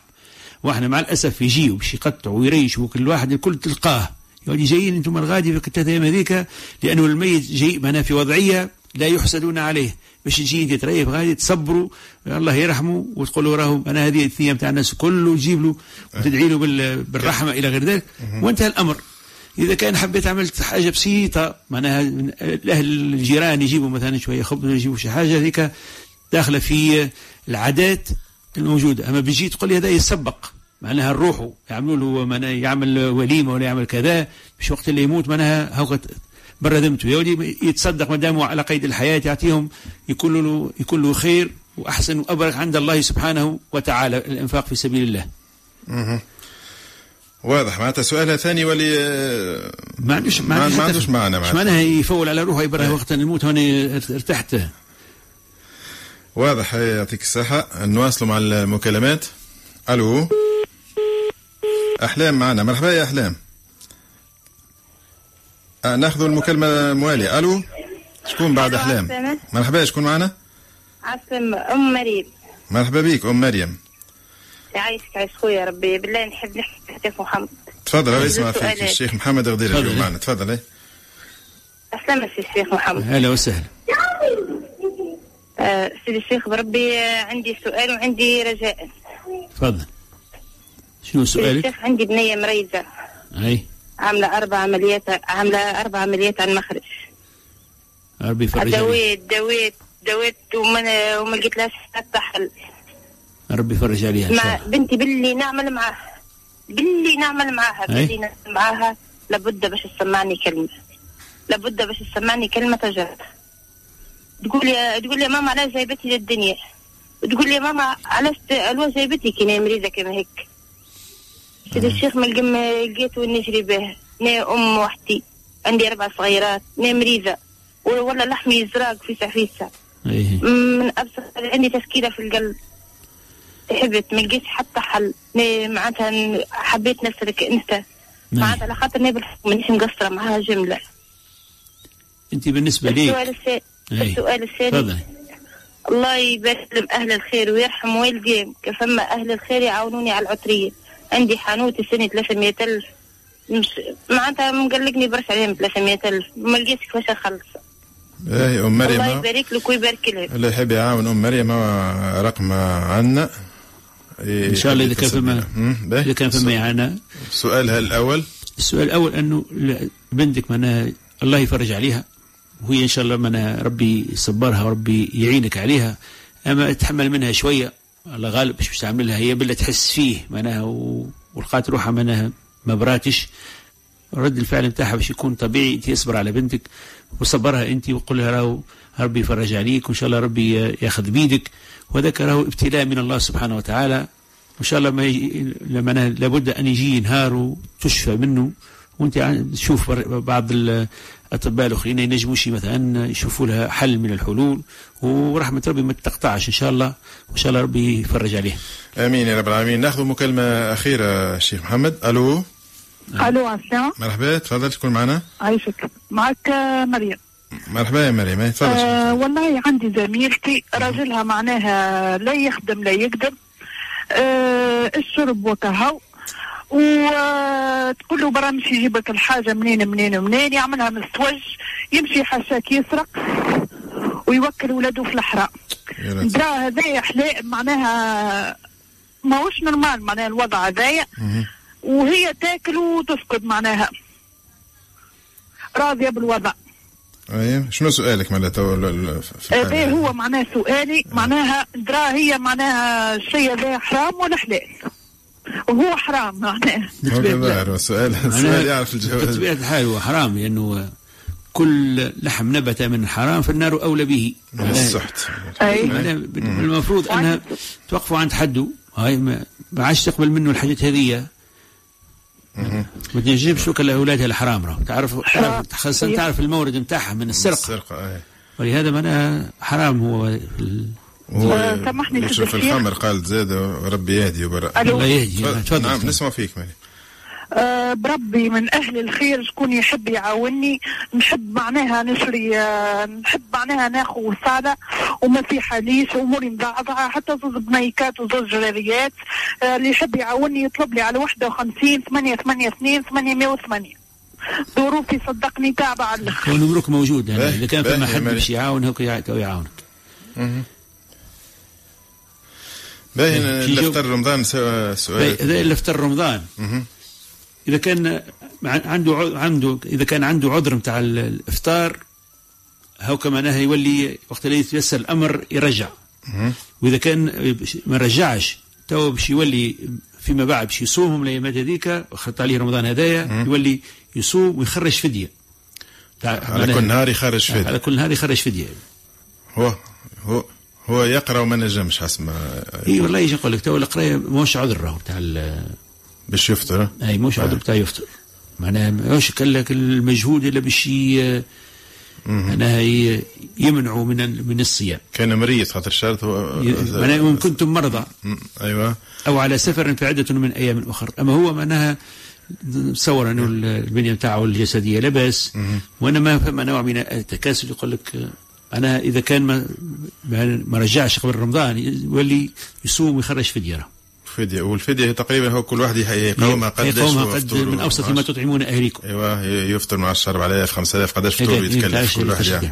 وإحنا مع الأسف يجيوا باش يقطعوا ويريشوا كل واحد الكل تلقاه. يقول لي جايين أنتم الغادي في الثلاثة أيام هذيك لأنه الميت جاي معناها في وضعية لا يحسدون عليه. باش تجي انت تريف غادي تصبروا الله يرحمه وتقولوا راهو أنا هذه الثياب تاع الناس كله وتجيب له وتدعي له بال- بالرحمة إلى غير ذلك. وانتهى الأمر. إذا كان حبيت عملت حاجة بسيطة معناها من الأهل الجيران يجيبوا مثلا شوية خبز يجيبوا شي حاجة هذيك داخلة في العادات الموجودة. أما بيجي تقول لي هذا يسبق. معناها نروحوا يعملوا له معناها يعمل وليمة ولا يعمل كذا باش وقت اللي يموت معناها هو برا ذمته يا ولدي يتصدق ما دام على قيد الحياة يعطيهم يكون له يكون له خير وأحسن وأبرك عند الله سبحانه وتعالى الإنفاق في سبيل الله. مهم. واضح. معناتها سؤالها ثاني ولي ما عندوش ما, عندوش معنى مش معناتها معناها يفول على روحه يبرها وقت الموت هوني ارتحت. واضح. يعطيك الصحة. نواصلوا مع المكالمات. ألو. أحلام معنا. مرحبا يا أحلام. آه، ناخذ المكالمة الموالية ألو؟ شكون بعد أحلام؟ عسلامة. مرحبا شكون معنا؟ عسلم أم مريم. مرحبا بك أم مريم. يعيشك عيش خويا ربي. بالله نحب نحكي الشيخ محمد. تفضل اسمع فيك. الشيخ محمد غدير. اليوم معنا. تفضل. إيه. عسلامة سي الشيخ محمد. هلا وسهلا. آه سيدي الشيخ بربي آه، عندي سؤال وعندي رجاء. تفضل. شنو سؤالك؟ الشيخ عندي بنية مريضة. أي. عاملة أربع عمليات عاملة أربع عمليات على المخرج. ربي يفرج دويت دويت دويت وما وما لقيت لهاش حتى حل. ربي يفرج عليها مع بنتي باللي نعمل معاها. باللي نعمل معاها أي. باللي نعمل معاها لابد باش تسمعني كلمة. لابد باش تسمعني كلمة تجارب تقول يا تقول لي ماما علاش جايبتني للدنيا؟ تقول لي ماما علاش علاش جايبتني؟ كي مريضة كما هيك. سيدي الشيخ ما لقيته نجري به. أنا أم وحدي عندي أربع صغيرات أنا مريضة. ولا لحمي يزراق فيسع فيسع اي من ابسط عندي تشكيله في القلب. تعبت ما لقيتش حتى حل. معناتها حبيت نسألك أنت. معناتها على خاطر الحكم مانيش مقصرة معاها جملة. أنت بالنسبة السؤال ليك الثاني أي. السؤال الثاني. الله يبارك أهل الخير ويرحم والدي كفما أهل الخير يعاونوني على العطرية. عندي حانوت السنة 300 ألف. مش معناتها مقلقني برشا عليهم 300 ألف. ما لقيتش كيفاش نخلص باهي أم مريم. الله؟ يبارك لك ويبارك لك. اللي يحب يعاون أم مريم رقم عنا. إن شاء الله إذا كان فما إذا كان فما إعانة. سؤالها الأول؟ السؤال الأول أنه بنتك معناها الله يفرج عليها. وهي إن شاء الله معناها ربي يصبرها وربي يعينك عليها. أما تحمل منها شوية الله غالب مش تعملها هي بلا تحس فيه معناها ولقات روحها معناها ما براتش رد الفعل بتاعها باش يكون طبيعي انت اصبر على بنتك وصبرها انت وقول لها راهو ربي يفرج عليك وإن شاء الله ربي ياخذ بيدك. وذاك راهو ابتلاء من الله سبحانه وتعالى. وإن شاء الله ما يجي لما أنا لابد أن يجي نهار وتشفى منه. وأنت تشوف بعض الأطباء الأخرين ينجموش مثلا يشوفوا لها حل من الحلول ورحمة ربي ما تقطعش إن شاء الله وإن شاء الله ربي يفرج عليه آمين يا رب العالمين. نأخذ مكالمة أخيرة شيخ محمد. ألو؟ ألو السلام مرحبا تفضل تكون معنا. عايشك. معك مريم. مرحبا يا مريم تفضل. آه والله عندي زميلتي راجلها معناها لا يخدم لا يقدم آه الشرب وكهو. وتقول له برا مشي يجيب لك الحاجة منين منين منين يعملها مستوج يمشي حشاك يسرق ويوكل ولاده في لطيف. درا هذايا حلاء معناها ماهوش نورمال معناها الوضع هذايا. وهي تاكل وتسكت معناها راضية بالوضع أيه. شنو سؤالك مالا تو هذا الحالة؟ هو معناه سؤالي معناها درا هي معناها الشيء هذا حرام ولا حلال وهو حرام معناه. السؤال السؤال يعرف الجواب. بطبيعة الحال هو حرام لأنه كل لحم نبت من حرام فالنار أولى به. من السحت. أي. معناها المفروض أنها توقفوا عند حده هاي ما عادش تقبل منه الحاجات هذه ما تنجمش توكل أولادها الحرام راهو. تعرف تعرف خاصة تعرف المورد نتاعها من السرقة. السرقة أي. ولهذا معناها حرام هو سامحني يشرب في الشيخ. الخمر قال زاد ربي يهدي وبرأ ألو. الله يهدي. تفضل. نعم نسمع فيك مالي آه بربي من أهل الخير شكون يحب يعاوني نحب معناها نشري آه نحب معناها ناخذ وسالة وما في حاليش اموري مضعضعه حتى زوج بنيكات وزوج جراريات آه اللي يحب يعاوني يطلب لي على 51 8 8 2 808 ظروفي صدقني تعبة على الآخر كون نمروك موجود يعني إذا كان فما حد. باش يعاونك مهم. باين في اللي افتر رمضان سؤال هذا اللي افتر رمضان. إذا كان عنده عنده إذا كان عنده عذر نتاع ال- الإفطار هو كما يولي وقت اللي يتيسر الأمر يرجع. وإذا كان ما رجعش تو باش يولي فيما بعد باش يصومهم الايامات هذيك وخط عليه رمضان هدايا يولي يصوم ويخرج فدية على كل نهار يخرج فدية. على كل نهار يخرج فدية هو هو هو يقرأ وما نجمش حسب ما اي والله يجي يقول لك تو القراية ماهوش عذر راهو بتاع ال- باش يفطر؟ أي ماهوش عذر بتاع يفطر. معناها ماهوش قال لك المجهود إلا باش معناها يمنعوا من من الصيام. كان مريض خاطر الشرط هو ي- معناها ان كنتم مرضى. أيوه. أو على سفر فعدة من أيام أخر. أما هو معناها تصور أنه البنية بتاعه الجسدية لا باس وانما فهم نوع من التكاسل يقول لك أنا إذا كان ما ما رجعش قبل رمضان يولي يصوم ويخرج فدية. فدية. والفدية تقريبا هو كل واحد يقومها قداش يقومها قد من أوسط ما تطعمون أهليكم. أيوه يفطر مع 14000 5000 قداش فطور إيه، يتكلف تعرفش كل واحد يعني.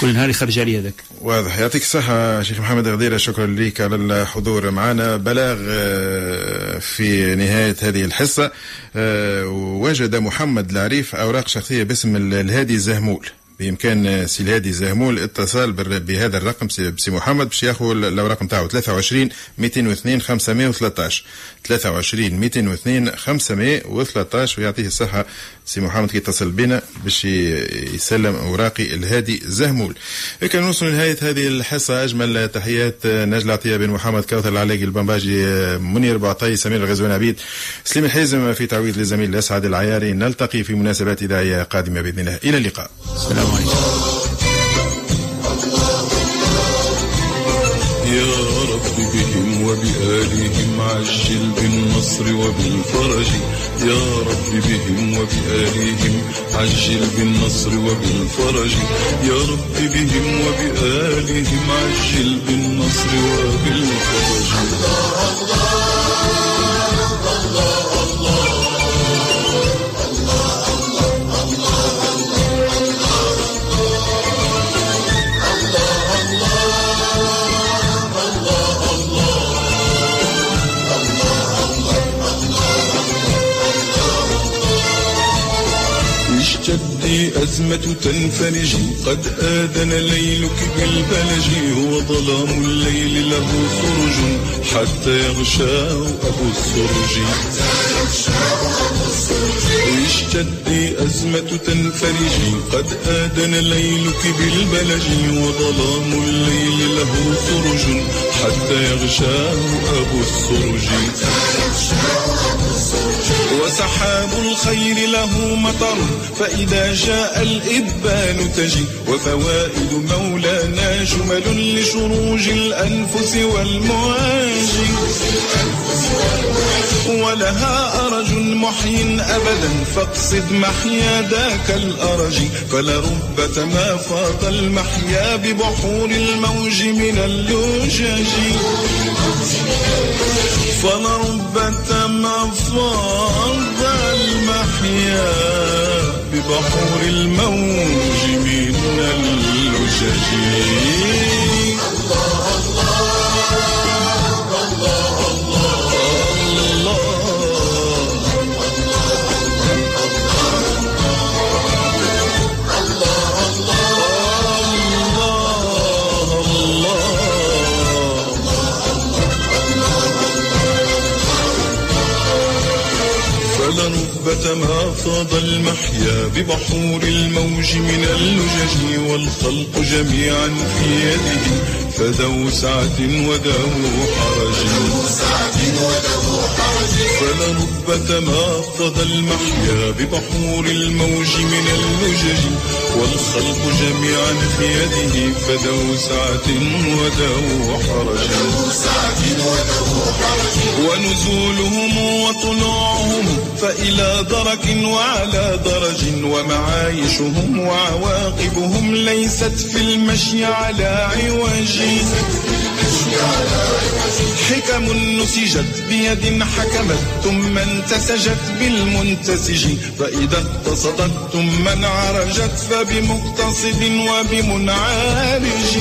كل نهار يخرج عليه هذاك. واضح. يعطيك الصحة شيخ محمد غديرة شكرا لك على الحضور معنا. بلاغ آه، في نهاية هذه الحصة آه، وجد محمد العريف أوراق شخصية باسم ال- الهادي زهمول. بإمكان سي الهادي زهمول اتصال بال- بهذا الرقم سي محمد باش ياخذ الأوراق نتاعو. 23 202 513 23 202 513 ويعطيه الصحة سي محمد كي يتصل بنا باش يسلم أوراقي الهادي زهمول. هيك نوصل لنهاية هذه الحصة. أجمل تحيات نجل عطية بن محمد كوثر العلاقي البنباجي منير بعطي سمير الغزوان عبيد سليم الحازم في تعويض للزميل الأسعد العياري. نلتقي في مناسبات إذاعية قادمة بإذن الله. إلى اللقاء. السلام عليكم. يا رب بهم وبآلهم عجل بالنصر وبالفرج يا رب بهم وبآلهم. عجل بالنصر وبالفرج يا رب بهم وبآلهم. عجل بالنصر وبالفرج. أزمة تنفرجي قد آذن ليلك بالبلج. هو ظلام الليل له سرج حتى يغشاه أبو السرج. اشتدي أزمة تنفرجي قد آذن ليلك بالبلج. وظلام الليل له سرج حتى يغشاه أبو السرج. وسحاب الخير له مطر فإذا جاء الإبان تجي. وفوائد مولانا جمل لشروج الأنفس والمواجي ولها أرج محي أبدا فاقصد محيا ذاك الأرج. فلربة ما فاض المحيا ببحور الموج من اللجج فلربة ما فاض المحيا ببحور الموج من اللجج. فلربة ما فاض المحيا ببحور الموج من اللجج والخلق جميعا في يده. فذو سعة وذو حرج. فلربة ما فاض المحيا ببحور الموج من اللجج والخلق جميعا في يده فذو سعة وذو حرج. ونزولهم وطلوعهم فإلى درك وعلى درج ومعايشهم وعواقبهم ليست في المشي على عوج. حكم نسجت بيد حكمت ثم انتسجت بالمنتسج. فإذا اقتصدت ثم انعرجت فبمقتصد وبمنعرج.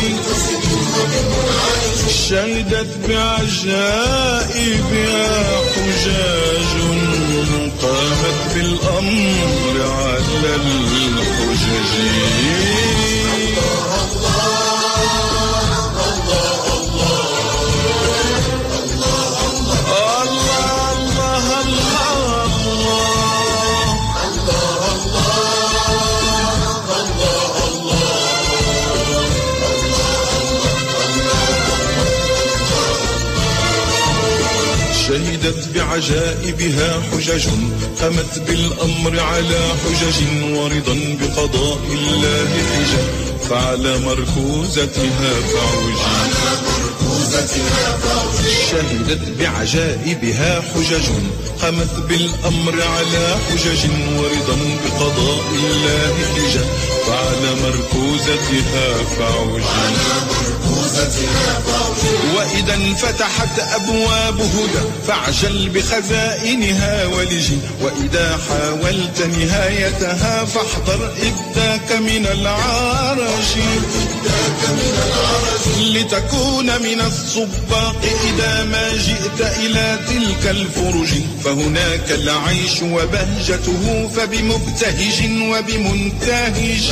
شهدت بعجائبها حجاج قامت بالأمر على الحجج شهدت بعجائبها حجج قامت بالأمر على حجج ورضا بقضاء الله حجج. فعلى مركوزتها فعوج. شهدت بعجائبها حجج قامت بالأمر على حجج ورضا بقضاء الله حجج. فعلى مركوزتها فعوج. وإذا انفتحت أبواب هدى فاعجل بخزائنها ولجي وإذا حاولت نهايتها فاحذر إبداك من العرج لتكون من السباق إذا ما جئت إلى تلك الفرج. فهناك العيش وبهجته فبمبتهج وبمنتهج.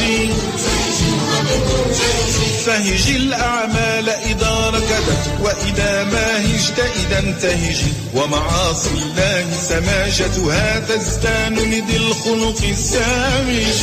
فهج الأعمال إذا ركدت وإذا ما هجت إذا انتهج. ومعاصي الله سماجتها تزدان لذي الخلق السامج.